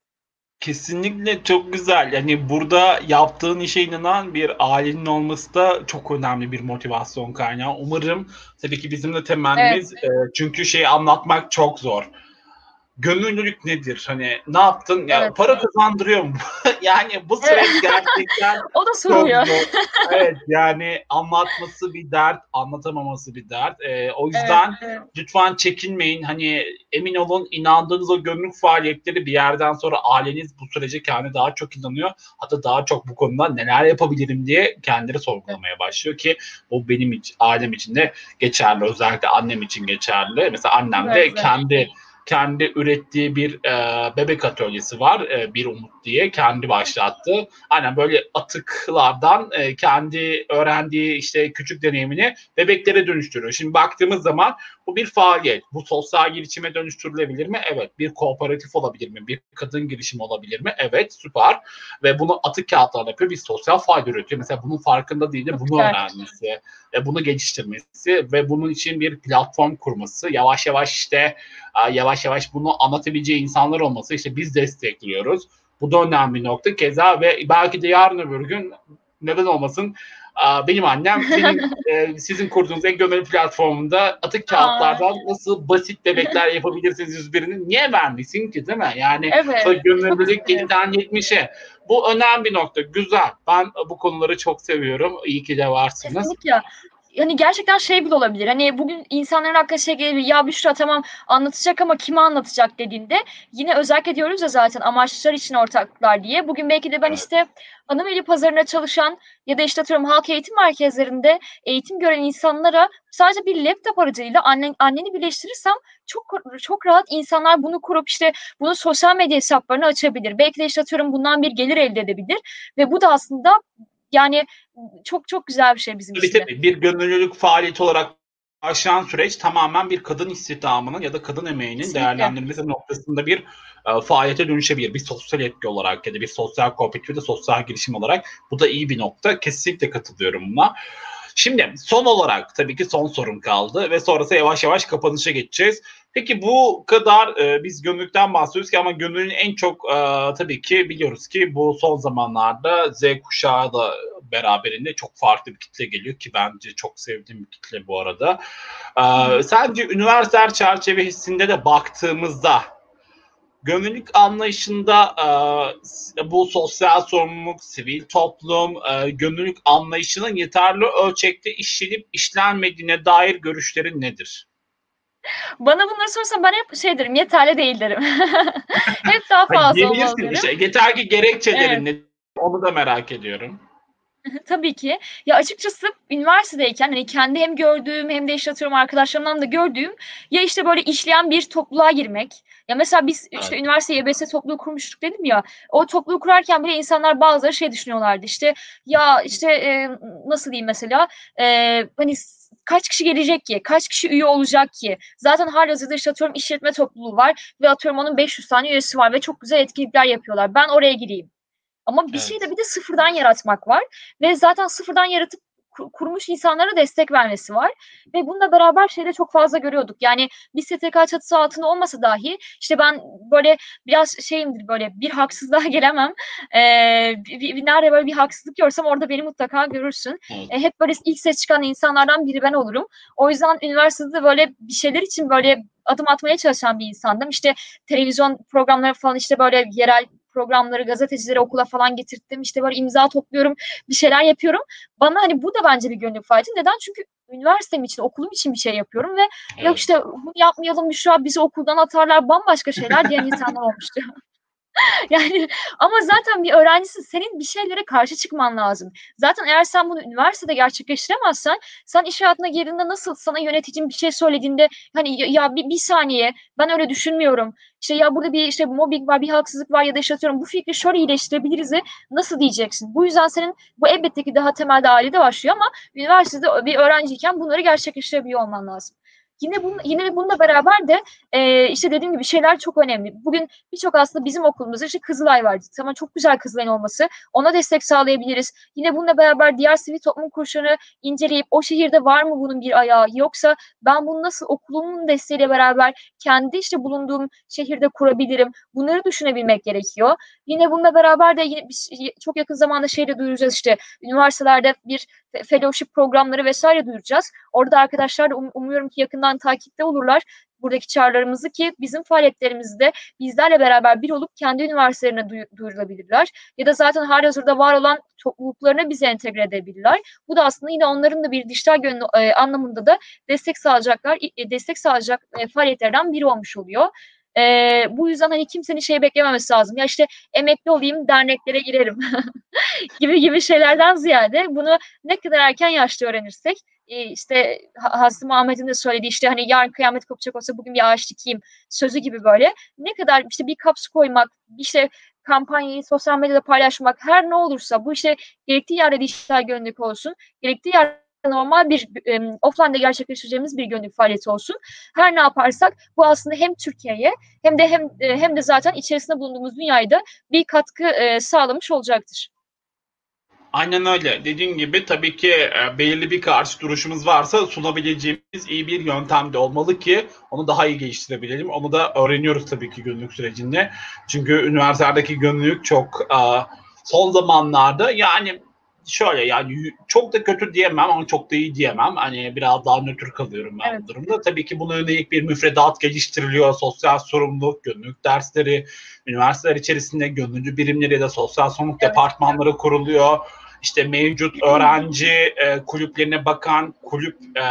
Kesinlikle çok güzel. Yani burada yaptığın işe inanan bir ailenin olması da çok önemli bir motivasyon kaynağı. Umarım tabii ki bizim de temennimiz evet. e, çünkü şey anlatmak çok zor gönüllülük nedir? Hani ne yaptın? Ya evet. para kazandırıyor mu? yani bu süreç gerçekten o da soruyor. evet yani anlatması bir dert, anlatamaması bir dert. Ee, o yüzden evet, evet. lütfen çekinmeyin. Hani emin olun inandığınız o gönüllülük faaliyetleri bir yerden sonra aileniz bu sürece kendi daha çok inanıyor. Hatta daha çok bu konuda neler yapabilirim diye kendileri sorgulamaya başlıyor ki o benim için, ailem için de geçerli. Özellikle annem için geçerli. Mesela annem de evet, kendi kendi ürettiği bir e, bebek atölyesi var. E, bir Umut diye kendi başlattı. Aynen böyle atıklardan e, kendi öğrendiği işte küçük deneyimini bebeklere dönüştürüyor. Şimdi baktığımız zaman bu bir faaliyet. Bu sosyal girişime dönüştürülebilir mi? Evet. Bir kooperatif olabilir mi? Bir kadın girişimi olabilir mi? Evet. Süper. Ve bunu atık kağıtlarla yapıyor. Bir sosyal fayda üretiyor. Mesela bunun farkında değil de bunu öğrenmesi ve bunu geliştirmesi ve bunun için bir platform kurması. Yavaş yavaş işte yavaş yavaş bunu anlatabileceği insanlar olması işte biz destekliyoruz. Bu da önemli nokta. Keza ve belki de yarın öbür gün neden olmasın benim annem benim e, sizin kurduğunuz en gönüllü platformunda atık kağıtlardan nasıl basit bebekler yapabilirsiniz yüzlerini niye vermesin ki değil mi? Yani evet. gönüllülük 7'den 70'e. Bu önemli bir nokta. Güzel. Ben bu konuları çok seviyorum. İyi ki de varsınız. Kesinlikle hani gerçekten şey bile olabilir. Hani bugün insanların aklına şey gelebilir. Ya Büşra tamam anlatacak ama kime anlatacak dediğinde yine özellikle diyoruz ya zaten amaçlar için ortaklar diye. Bugün belki de ben işte hanım pazarına çalışan ya da işte atıyorum halk eğitim merkezlerinde eğitim gören insanlara sadece bir laptop aracılığıyla annen, anneni birleştirirsem çok çok rahat insanlar bunu kurup işte bunu sosyal medya hesaplarını açabilir. Belki de işte atıyorum bundan bir gelir elde edebilir ve bu da aslında yani çok çok güzel bir şey bizim tabii, için. Tabii bir gönüllülük faaliyeti olarak başlayan süreç tamamen bir kadın istihdamının ya da kadın emeğinin Kesinlikle. değerlendirilmesi noktasında bir e, faaliyete dönüşebilir. Bir sosyal etki olarak ya da bir sosyal kooperatif ya da sosyal girişim olarak bu da iyi bir nokta. Kesinlikle katılıyorum buna. Şimdi son olarak tabii ki son sorum kaldı ve sonrası yavaş yavaş kapanışa geçeceğiz. Peki bu kadar e, biz gönüllükten bahsediyoruz ki ama gönüllünün en çok e, tabii ki biliyoruz ki bu son zamanlarda Z kuşağı da beraberinde çok farklı bir kitle geliyor ki bence çok sevdiğim bir kitle bu arada. E, sence üniversiteler çerçevesinde de baktığımızda gönüllülük anlayışında e, bu sosyal sorumluluk, sivil toplum, e, gönüllülük anlayışının yeterli ölçekte işlenip işlenmediğine dair görüşlerin nedir? Bana bunları sorsan ben hep şey derim, yeterli değil derim. hep daha fazla olmalı derim. Işte, yeter ki gerekçelerin evet. ne? Onu da merak ediyorum. Tabii ki. Ya açıkçası üniversitedeyken hani kendi hem gördüğüm hem de işte arkadaşlarımdan da gördüğüm ya işte böyle işleyen bir topluluğa girmek. Ya mesela biz işte evet. üniversite YBS topluluğu kurmuştuk dedim ya. O topluluğu kurarken bile insanlar bazıları şey düşünüyorlardı. İşte ya işte e, nasıl diyeyim mesela e, hani kaç kişi gelecek ki? Kaç kişi üye olacak ki? Zaten halihazırda işte atıyorum işletme topluluğu var ve atıyorum onun 500 tane üyesi var ve çok güzel etkinlikler yapıyorlar. Ben oraya gireyim. Ama bir evet. şeyi de bir de sıfırdan yaratmak var. Ve zaten sıfırdan yaratıp kurmuş insanlara destek vermesi var. Ve bununla beraber şeyde çok fazla görüyorduk. Yani bir STK çatısı altında olmasa dahi işte ben böyle biraz şeyimdir böyle bir haksızlığa gelemem. Ee, bir, bir, nerede böyle bir haksızlık görsem orada beni mutlaka görürsün. Ee, hep böyle ilk ses çıkan insanlardan biri ben olurum. O yüzden üniversitede böyle bir şeyler için böyle adım atmaya çalışan bir insandım. İşte televizyon programları falan işte böyle yerel programları gazetecileri okula falan getirttim. İşte böyle imza topluyorum, bir şeyler yapıyorum. Bana hani bu da bence bir gönüllü faaliyeti. Neden? Çünkü üniversitem için, okulum için bir şey yapıyorum ve evet. yok işte bunu yapmayalım şu an bizi okuldan atarlar bambaşka şeyler diyen insanlar olmuştu. yani ama zaten bir öğrencisin. Senin bir şeylere karşı çıkman lazım. Zaten eğer sen bunu üniversitede gerçekleştiremezsen sen iş hayatına girdiğinde nasıl sana yöneticin bir şey söylediğinde hani ya, bir, bir saniye ben öyle düşünmüyorum. İşte ya burada bir işte mobbing var, bir haksızlık var ya da işte bu fikri şöyle iyileştirebiliriz nasıl diyeceksin? Bu yüzden senin bu elbette ki daha temelde ailede başlıyor ama üniversitede bir öğrenciyken bunları gerçekleştirebiliyor olman lazım. Yine bunun, yine bununla beraber de e, işte dediğim gibi şeyler çok önemli. Bugün birçok aslında bizim okulumuzda işte Kızılay var. Tamam çok güzel Kızılay'ın olması. Ona destek sağlayabiliriz. Yine bununla beraber diğer sivil toplum kuruluşlarını inceleyip o şehirde var mı bunun bir ayağı yoksa ben bunu nasıl okulumun desteğiyle beraber kendi işte bulunduğum şehirde kurabilirim. Bunları düşünebilmek gerekiyor. Yine bununla beraber de yine biz çok yakın zamanda şeyle duyuracağız işte üniversitelerde bir fellowship programları vesaire duyuracağız. Orada arkadaşlar da um, umuyorum ki yakından takipte olurlar buradaki çağrılarımızı ki bizim faaliyetlerimizde bizlerle beraber bir olup kendi üniversitelerine duyurulabilirler. Ya da zaten halihazırda var olan topluluklarına bizi entegre edebilirler. Bu da aslında yine onların da bir dijital gönlü e, anlamında da destek sağlayacaklar, e, destek sağlayacak e, faaliyetlerden biri olmuş oluyor. E, bu yüzden hani kimsenin şey beklememesi lazım. Ya işte emekli olayım derneklere girerim gibi gibi şeylerden ziyade bunu ne kadar erken yaşta öğrenirsek işte Hazreti Muhammed'in de söylediği işte hani yarın kıyamet kopacak olsa bugün bir ağaç dikeyim sözü gibi böyle ne kadar işte bir kaps koymak işte kampanyayı sosyal medyada paylaşmak her ne olursa bu işte gerektiği yerde dijital gönüllülük olsun gerektiği yerde normal bir e, offline'da gerçekleştireceğimiz bir gönüllülük faaliyeti olsun. Her ne yaparsak bu aslında hem Türkiye'ye hem de hem e, hem de zaten içerisinde bulunduğumuz dünyayda bir katkı e, sağlamış olacaktır. Aynen öyle. Dediğim gibi tabii ki e, belirli bir karşı duruşumuz varsa sunabileceğimiz iyi bir yöntem de olmalı ki onu daha iyi geliştirebilelim. Onu da öğreniyoruz tabii ki gönüllülük sürecinde. Çünkü üniversitedeki gönüllülük çok e, son zamanlarda yani şöyle yani çok da kötü diyemem ama çok da iyi diyemem. Hani biraz daha nötr kalıyorum ben evet. bu durumda. Tabii ki buna yönelik bir müfredat geliştiriliyor. Sosyal sorumluluk, gönüllülük dersleri, üniversiteler içerisinde gönüllü birimleri ya da sosyal sorumluluk evet. departmanları kuruluyor işte mevcut öğrenci e, kulüplerine bakan kulüp e,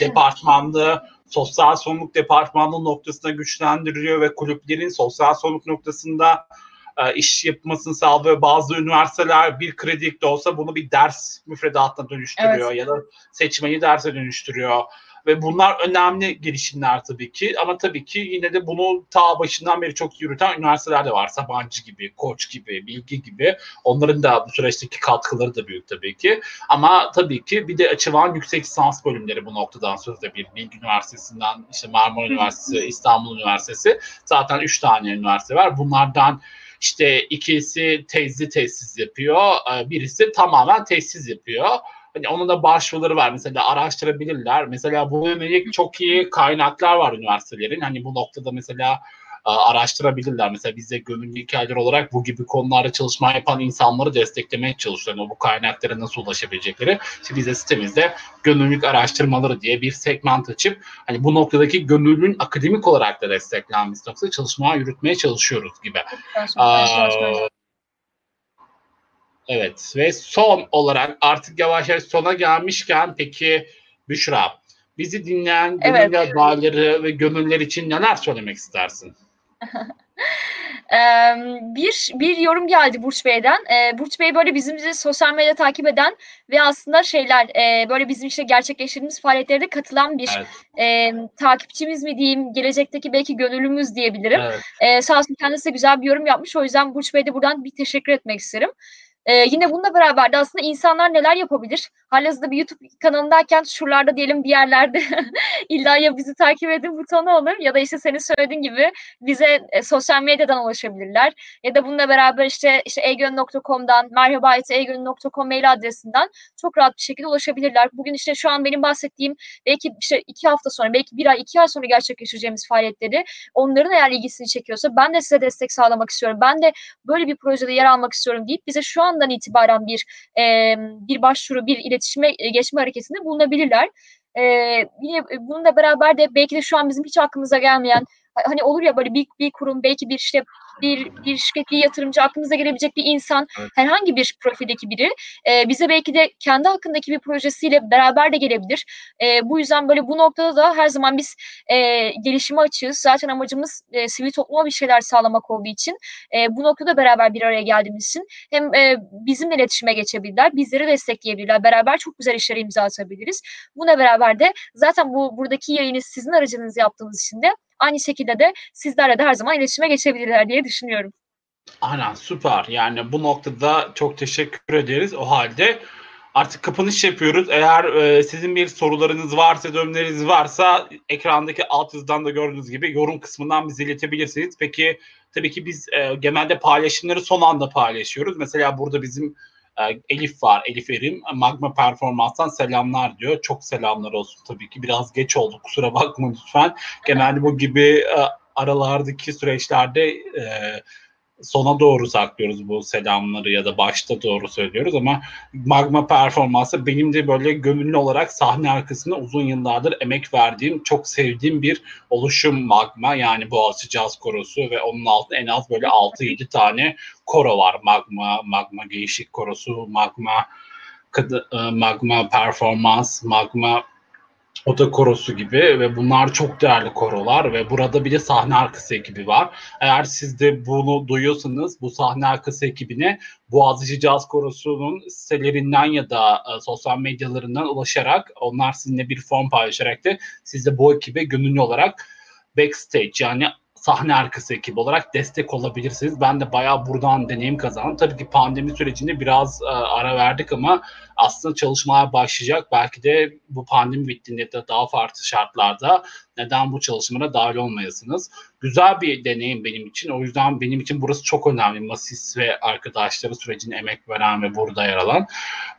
departmanlığı sosyal sorumluluk departmanlığı noktasına güçlendiriliyor ve kulüplerin sosyal sorumluluk noktasında e, iş yapmasını sağlıyor. Bazı üniversiteler bir kredilik de olsa bunu bir ders müfredatına dönüştürüyor evet. ya da seçmeyi derse dönüştürüyor. Ve bunlar önemli girişimler tabii ki. Ama tabii ki yine de bunu ta başından beri çok yürüten üniversiteler de var. Sabancı gibi, Koç gibi, Bilgi gibi. Onların da bu süreçteki katkıları da büyük tabii ki. Ama tabii ki bir de açılan yüksek lisans bölümleri bu noktadan söz edebilir. Bilgi Üniversitesi'nden, işte Marmara Üniversitesi, İstanbul Üniversitesi. Zaten üç tane üniversite var. Bunlardan işte ikisi tezli tesis yapıyor, birisi tamamen tesis yapıyor. Hani onun da başvuruları var. Mesela araştırabilirler. Mesela bu yönelik çok iyi kaynaklar var üniversitelerin. Hani bu noktada mesela e, araştırabilirler. Mesela bize gönüllü hikayeler olarak bu gibi konularda çalışma yapan insanları desteklemeye çalışıyorlar. Yani bu kaynaklara nasıl ulaşabilecekleri. İşte bize sitemizde gönüllülük araştırmaları diye bir segment açıp hani bu noktadaki gönüllülüğün akademik olarak da desteklenmesi noktada çalışmaya yürütmeye çalışıyoruz gibi. Evet ve son olarak artık yavaş yavaş sona gelmişken peki Büşra bizi dinleyen gönüllü evet. ve gönüller için neler söylemek istersin? bir bir yorum geldi Burç Bey'den. Burç Bey böyle bizim bizi sosyal medya takip eden ve aslında şeyler böyle bizim işte gerçekleştirdiğimiz faaliyetlere de katılan bir evet. e, takipçimiz mi diyeyim, gelecekteki belki gönüllümüz diyebilirim. Evet. E, sağ olsun kendisi de güzel bir yorum yapmış. O yüzden Burç Bey'de buradan bir teşekkür etmek isterim. Ee, yine bununla beraber de aslında insanlar neler yapabilir? Halihazırda bir YouTube kanalındayken şuralarda diyelim bir yerlerde illa ya bizi takip edin butonu olur ya da işte senin söylediğin gibi bize e, sosyal medyadan ulaşabilirler. Ya da bununla beraber işte işte egön.com'dan merhaba.egön.com mail adresinden çok rahat bir şekilde ulaşabilirler. Bugün işte şu an benim bahsettiğim belki işte iki hafta sonra belki bir ay iki ay sonra gerçekleştireceğimiz faaliyetleri onların eğer ilgisini çekiyorsa ben de size destek sağlamak istiyorum. Ben de böyle bir projede yer almak istiyorum deyip bize şu an andan itibaren bir e, bir başvuru, bir iletişime geçme hareketinde bulunabilirler. E, yine bununla beraber de belki de şu an bizim hiç aklımıza gelmeyen hani olur ya böyle bir, bir kurum belki bir işte bir, bir şirketli yatırımcı aklımıza gelebilecek bir insan evet. herhangi bir profildeki biri e, bize belki de kendi hakkındaki bir projesiyle beraber de gelebilir. E, bu yüzden böyle bu noktada da her zaman biz e, gelişime açığız. Zaten amacımız e, sivil topluma bir şeyler sağlamak olduğu için e, bu noktada beraber bir araya geldiğimiz için hem e, bizimle iletişime geçebilirler, bizleri destekleyebilirler. Beraber çok güzel işlere imza atabiliriz. Buna beraber de zaten bu buradaki yayını sizin aracınızı yaptığımız için de aynı şekilde de sizlerle de her zaman iletişime geçebilirler diye düşünüyorum. Aynen süper. Yani bu noktada çok teşekkür ederiz. O halde artık kapanış yapıyoruz. Eğer e, sizin bir sorularınız varsa, önerileriniz varsa ekrandaki alt yazıdan da gördüğünüz gibi yorum kısmından bize iletebilirsiniz. Peki tabii ki biz e, genelde paylaşımları son anda paylaşıyoruz. Mesela burada bizim Elif var, Elif Erim. Magma Performans'tan selamlar diyor. Çok selamlar olsun tabii ki. Biraz geç oldu kusura bakma lütfen. Genelde bu gibi e, aralardaki süreçlerde e, sona doğru saklıyoruz bu selamları ya da başta doğru söylüyoruz ama Magma performansı benim de böyle gönüllü olarak sahne arkasında uzun yıllardır emek verdiğim, çok sevdiğim bir oluşum Magma. Yani Boğaziçi Caz Korosu ve onun altında en az böyle 6-7 tane koro var. Magma, Magma Gençlik Korosu, Magma e, Magma Performans, Magma Oda korosu gibi ve bunlar çok değerli korolar ve burada bir de sahne arkası ekibi var. Eğer siz de bunu duyuyorsanız bu sahne arkası ekibine Boğaziçi Caz Korosu'nun sitelerinden ya da e, sosyal medyalarından ulaşarak onlar sizinle bir form paylaşarak da siz de bu ekibe gönüllü olarak backstage yani sahne arkası ekip olarak destek olabilirsiniz. Ben de bayağı buradan deneyim kazandım. Tabii ki pandemi sürecinde biraz e, ara verdik ama aslında çalışmalar başlayacak. Belki de bu pandemi bittiğinde de daha farklı şartlarda neden bu çalışmalara dahil olmayasınız. Güzel bir deneyim benim için. O yüzden benim için burası çok önemli. Masis ve arkadaşları sürecine emek veren ve burada yer alan.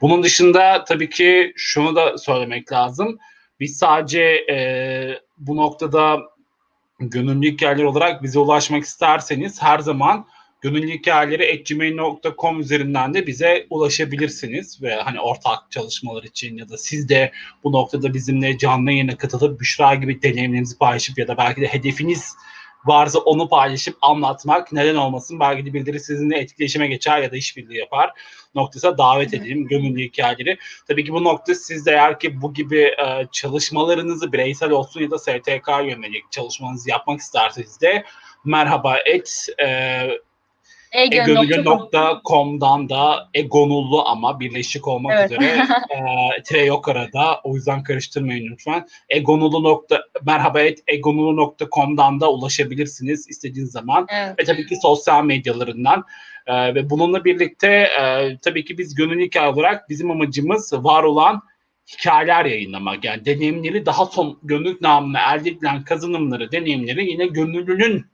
Bunun dışında tabii ki şunu da söylemek lazım. Biz sadece e, bu noktada gönüllü hikayeler olarak bize ulaşmak isterseniz her zaman gönüllü hikayeleri gmail.com üzerinden de bize ulaşabilirsiniz. Ve hani ortak çalışmalar için ya da siz de bu noktada bizimle canlı yayına katılıp Büşra gibi deneyimlerinizi paylaşıp ya da belki de hedefiniz varsa onu paylaşıp anlatmak neden olmasın. Belki de birileri sizinle etkileşime geçer ya da işbirliği yapar noktasına davet edelim gönüllü hikayeleri. Tabii ki bu nokta siz de eğer ki bu gibi e, çalışmalarınızı bireysel olsun ya da STK yönelik çalışmanızı yapmak isterseniz de merhaba et e, Egönülü.com'dan da egonullu ama birleşik olmak evet. üzere e, tire yok arada. O yüzden karıştırmayın lütfen. Egonulu nokta, merhaba et egonulu.com'dan da ulaşabilirsiniz istediğiniz zaman. Evet. Ve tabii ki sosyal medyalarından. E, ve bununla birlikte e, tabii ki biz gönüllü hikaye olarak bizim amacımız var olan hikayeler yayınlamak. Yani deneyimleri daha son gönüllü namına elde edilen kazanımları, deneyimleri yine gönüllünün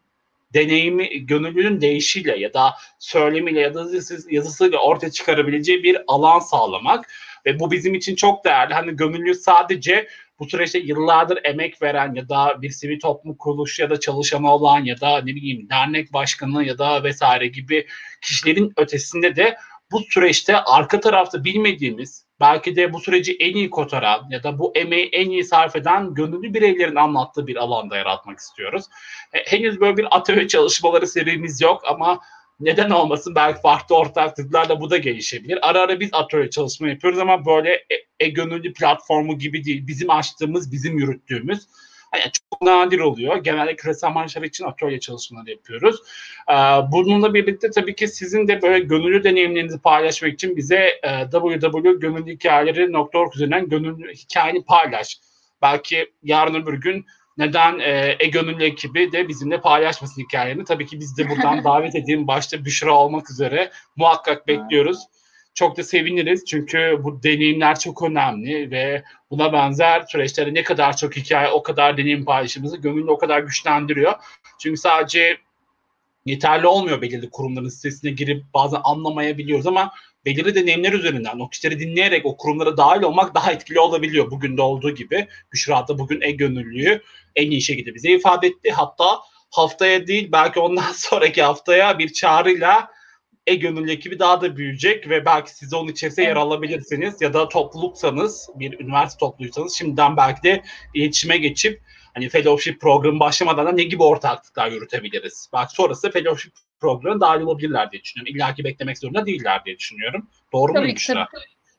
deneyimi gönüllünün deyişiyle ya da söylemiyle ya da yazısıyla ortaya çıkarabileceği bir alan sağlamak ve bu bizim için çok değerli. Hani gönüllü sadece bu süreçte yıllardır emek veren ya da bir sivil toplum kuruluş ya da çalışanı olan ya da ne bileyim dernek başkanı ya da vesaire gibi kişilerin ötesinde de bu süreçte arka tarafta bilmediğimiz belki de bu süreci en iyi kotaran ya da bu emeği en iyi sarf eden gönüllü bireylerin anlattığı bir alanda yaratmak istiyoruz. E, henüz böyle bir atölye çalışmaları serimiz yok ama neden olmasın belki farklı ortaklıklarla bu da gelişebilir. Ara ara biz atölye çalışma yapıyoruz ama böyle e, e gönüllü platformu gibi değil. Bizim açtığımız, bizim yürüttüğümüz yani çok nadir oluyor. Genelde küresel marşlar için atölye çalışmaları yapıyoruz. Ee, bununla birlikte tabii ki sizin de böyle gönüllü deneyimlerinizi paylaşmak için bize e, www.gönüllühikayeleri.org üzerinden gönüllü hikayeni paylaş. Belki yarın öbür gün neden e, e-gönüllü ekibi de bizimle paylaşmasın hikayelerini. Tabii ki biz de buradan davet edeyim. Başta Büşra olmak üzere muhakkak bekliyoruz çok da seviniriz çünkü bu deneyimler çok önemli ve buna benzer süreçlere ne kadar çok hikaye o kadar deneyim paylaşımımızı gönüllü o kadar güçlendiriyor. Çünkü sadece yeterli olmuyor belirli kurumların sitesine girip bazen anlamayabiliyoruz ama belirli deneyimler üzerinden o kişileri dinleyerek o kurumlara dahil olmak daha etkili olabiliyor. Bugün de olduğu gibi Büşra da bugün e-gönüllüyü en iyi şekilde bize ifade etti. Hatta haftaya değil belki ondan sonraki haftaya bir çağrıyla e-gönüllü ekibi daha da büyüyecek ve belki siz onun içerisinde yer alabilirsiniz ya da topluluksanız bir üniversite topluysanız şimdiden belki de iletişime geçip hani fellowship programı başlamadan da ne gibi ortaklıklar yürütebiliriz? Belki sonrası fellowship programına dahil olabilirler diye düşünüyorum. İlla ki beklemek zorunda değiller diye düşünüyorum. Doğru mu? Tabii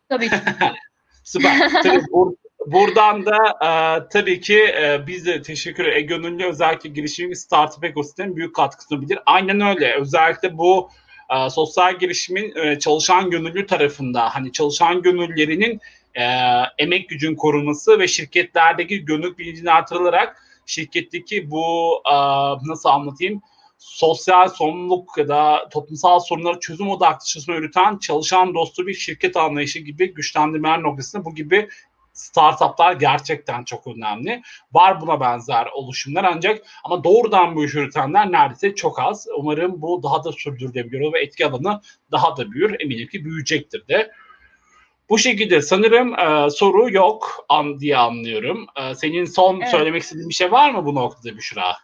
Tabii ki. Süper. Tabii bur- buradan da e, tabii ki e, biz de teşekkür e, gönüllü özellikle girişim startup ekosisteminin büyük katkısı olabilir. Aynen öyle. Özellikle bu e, sosyal girişimin e, çalışan gönüllü tarafında hani çalışan gönüllülerinin e, emek gücün korunması ve şirketlerdeki gönüllü bilincini artırılarak şirketteki bu nasıl anlatayım sosyal sorumluluk ya da toplumsal sorunları çözüm odaklı çalışma yürüten çalışan dostu bir şirket anlayışı gibi güçlendirmeler noktasında bu gibi startuplar gerçekten çok önemli. Var buna benzer oluşumlar ancak ama doğrudan bu işi yürütenler neredeyse çok az. Umarım bu daha da sürdürülebilir ve etki alanı daha da büyür. Eminim ki büyüyecektir de. Bu şekilde sanırım e, soru yok an diye anlıyorum. E, senin son evet. söylemek istediğin bir şey var mı bu noktada Büşra?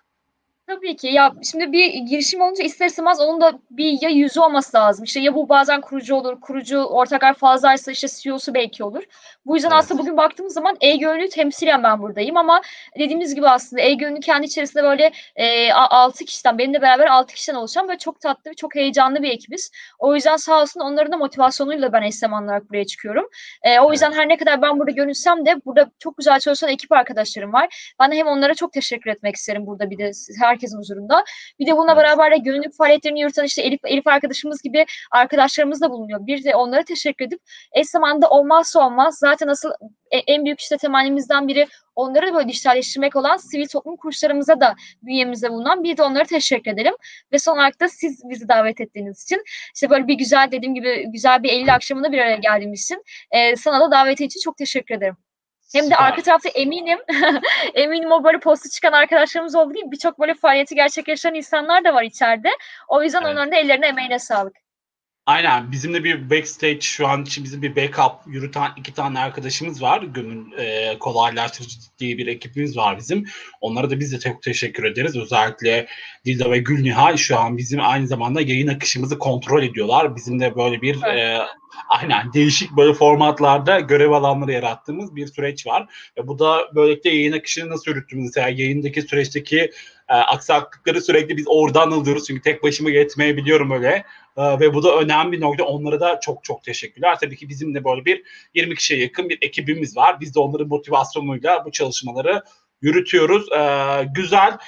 Tabii ki. Ya şimdi bir girişim olunca ister istemez onun da bir ya yüzü olması lazım. İşte ya bu bazen kurucu olur, kurucu ortaklar fazlaysa işte CEO'su belki olur. Bu yüzden Evet. aslında bugün baktığımız zaman e-gönlü temsilen ben buradayım ama dediğimiz gibi aslında e-gönlü kendi içerisinde böyle e, 6 kişiden, benimle beraber 6 kişiden oluşan böyle çok tatlı ve çok heyecanlı bir ekibiz. O yüzden sağ olsun onların da motivasyonuyla ben eş zamanlı olarak buraya çıkıyorum. E, o yüzden her ne kadar ben burada görünsem de burada çok güzel çalışan ekip arkadaşlarım var. Ben de hem onlara çok teşekkür etmek isterim burada bir de herkesin huzurunda. Bir de bununla beraber de gönüllülük faaliyetlerini yürüten işte Elif, Elif arkadaşımız gibi arkadaşlarımız da bulunuyor. Bir de onlara teşekkür edip eş zamanında olmazsa olmaz zaten asıl e- en büyük işte temennimizden biri onları böyle dijitalleştirmek olan sivil toplum kurslarımıza da bünyemizde bulunan bir de onlara teşekkür edelim. Ve son olarak da siz bizi davet ettiğiniz için işte böyle bir güzel dediğim gibi güzel bir Eylül akşamında bir araya geldiğimiz için e, sana da daveti için çok teşekkür ederim. Hem de arka tarafta eminim, eminim o böyle postu çıkan arkadaşlarımız olduğu gibi birçok böyle faaliyeti gerçekleştiren insanlar da var içeride. O yüzden Evet. onların da ellerine emeğine sağlık. Aynen. Bizim de bir backstage şu an için bizim bir backup yürüten iki tane arkadaşımız var. Gönül e, kolaylaştırıcı diye bir ekibimiz var bizim. Onlara da biz de çok teşekkür ederiz. Özellikle Dilda ve Gülnihal şu an bizim aynı zamanda yayın akışımızı kontrol ediyorlar. Bizim de böyle bir e, aynen değişik böyle formatlarda görev alanları yarattığımız bir süreç var. Ve bu da böylelikle yayın akışını nasıl yürüttüğümüz mesela yayındaki süreçteki e, aksaklıkları sürekli biz oradan alıyoruz. Çünkü tek başıma yetmeyebiliyorum öyle. Ee, ve bu da önemli bir nokta. Onlara da çok çok teşekkürler. Tabii ki bizim de böyle bir 20 kişiye yakın bir ekibimiz var. Biz de onların motivasyonuyla bu çalışmaları yürütüyoruz. Ee, güzel.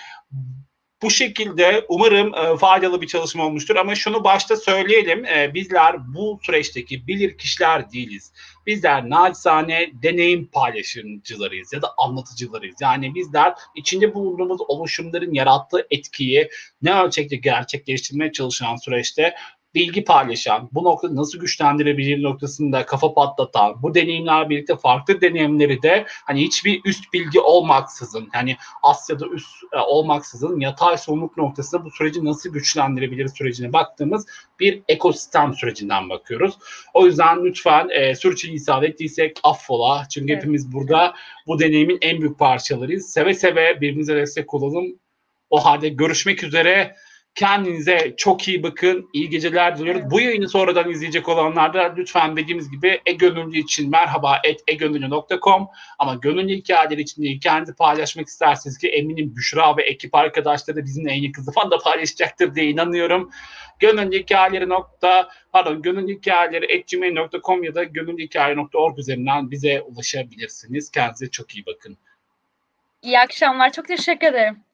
Bu şekilde umarım e, faydalı bir çalışma olmuştur. Ama şunu başta söyleyelim. E, bizler bu süreçteki bilir kişiler değiliz. Bizler naçizane deneyim paylaşımcılarıyız ya da anlatıcılarıyız. Yani bizler içinde bulunduğumuz oluşumların yarattığı etkiyi ne ölçekte gerçekleştirmeye çalışan süreçte bilgi paylaşan, bu noktada nasıl güçlendirebilir noktasında kafa patlatan, bu deneyimler birlikte farklı deneyimleri de hani hiçbir üst bilgi olmaksızın, hani Asya'da üst e, olmaksızın yatay somut noktasında bu süreci nasıl güçlendirebilir sürecine baktığımız bir ekosistem sürecinden bakıyoruz. O yüzden lütfen e, sürçülisan ettiysek affola. Çünkü Evet. hepimiz burada bu deneyimin en büyük parçalarıyız. Seve seve birbirimize destek olalım. O halde görüşmek üzere. Kendinize çok iyi bakın. İyi geceler diliyoruz. Evet. Bu yayını sonradan izleyecek olanlar da lütfen dediğimiz gibi e-gönüllü için merhaba et egönüllü.com ama gönüllü hikayeleri için değil, kendi paylaşmak isterseniz ki eminim Büşra ve ekip arkadaşları da bizimle en yakın zamanda paylaşacaktır diye inanıyorum. Gönüllü hikayeleri nokta pardon gönüllü hikayeleri gmail.com ya da gönüllühikaye.org üzerinden bize ulaşabilirsiniz. Kendinize çok iyi bakın. İyi akşamlar. Çok teşekkür ederim.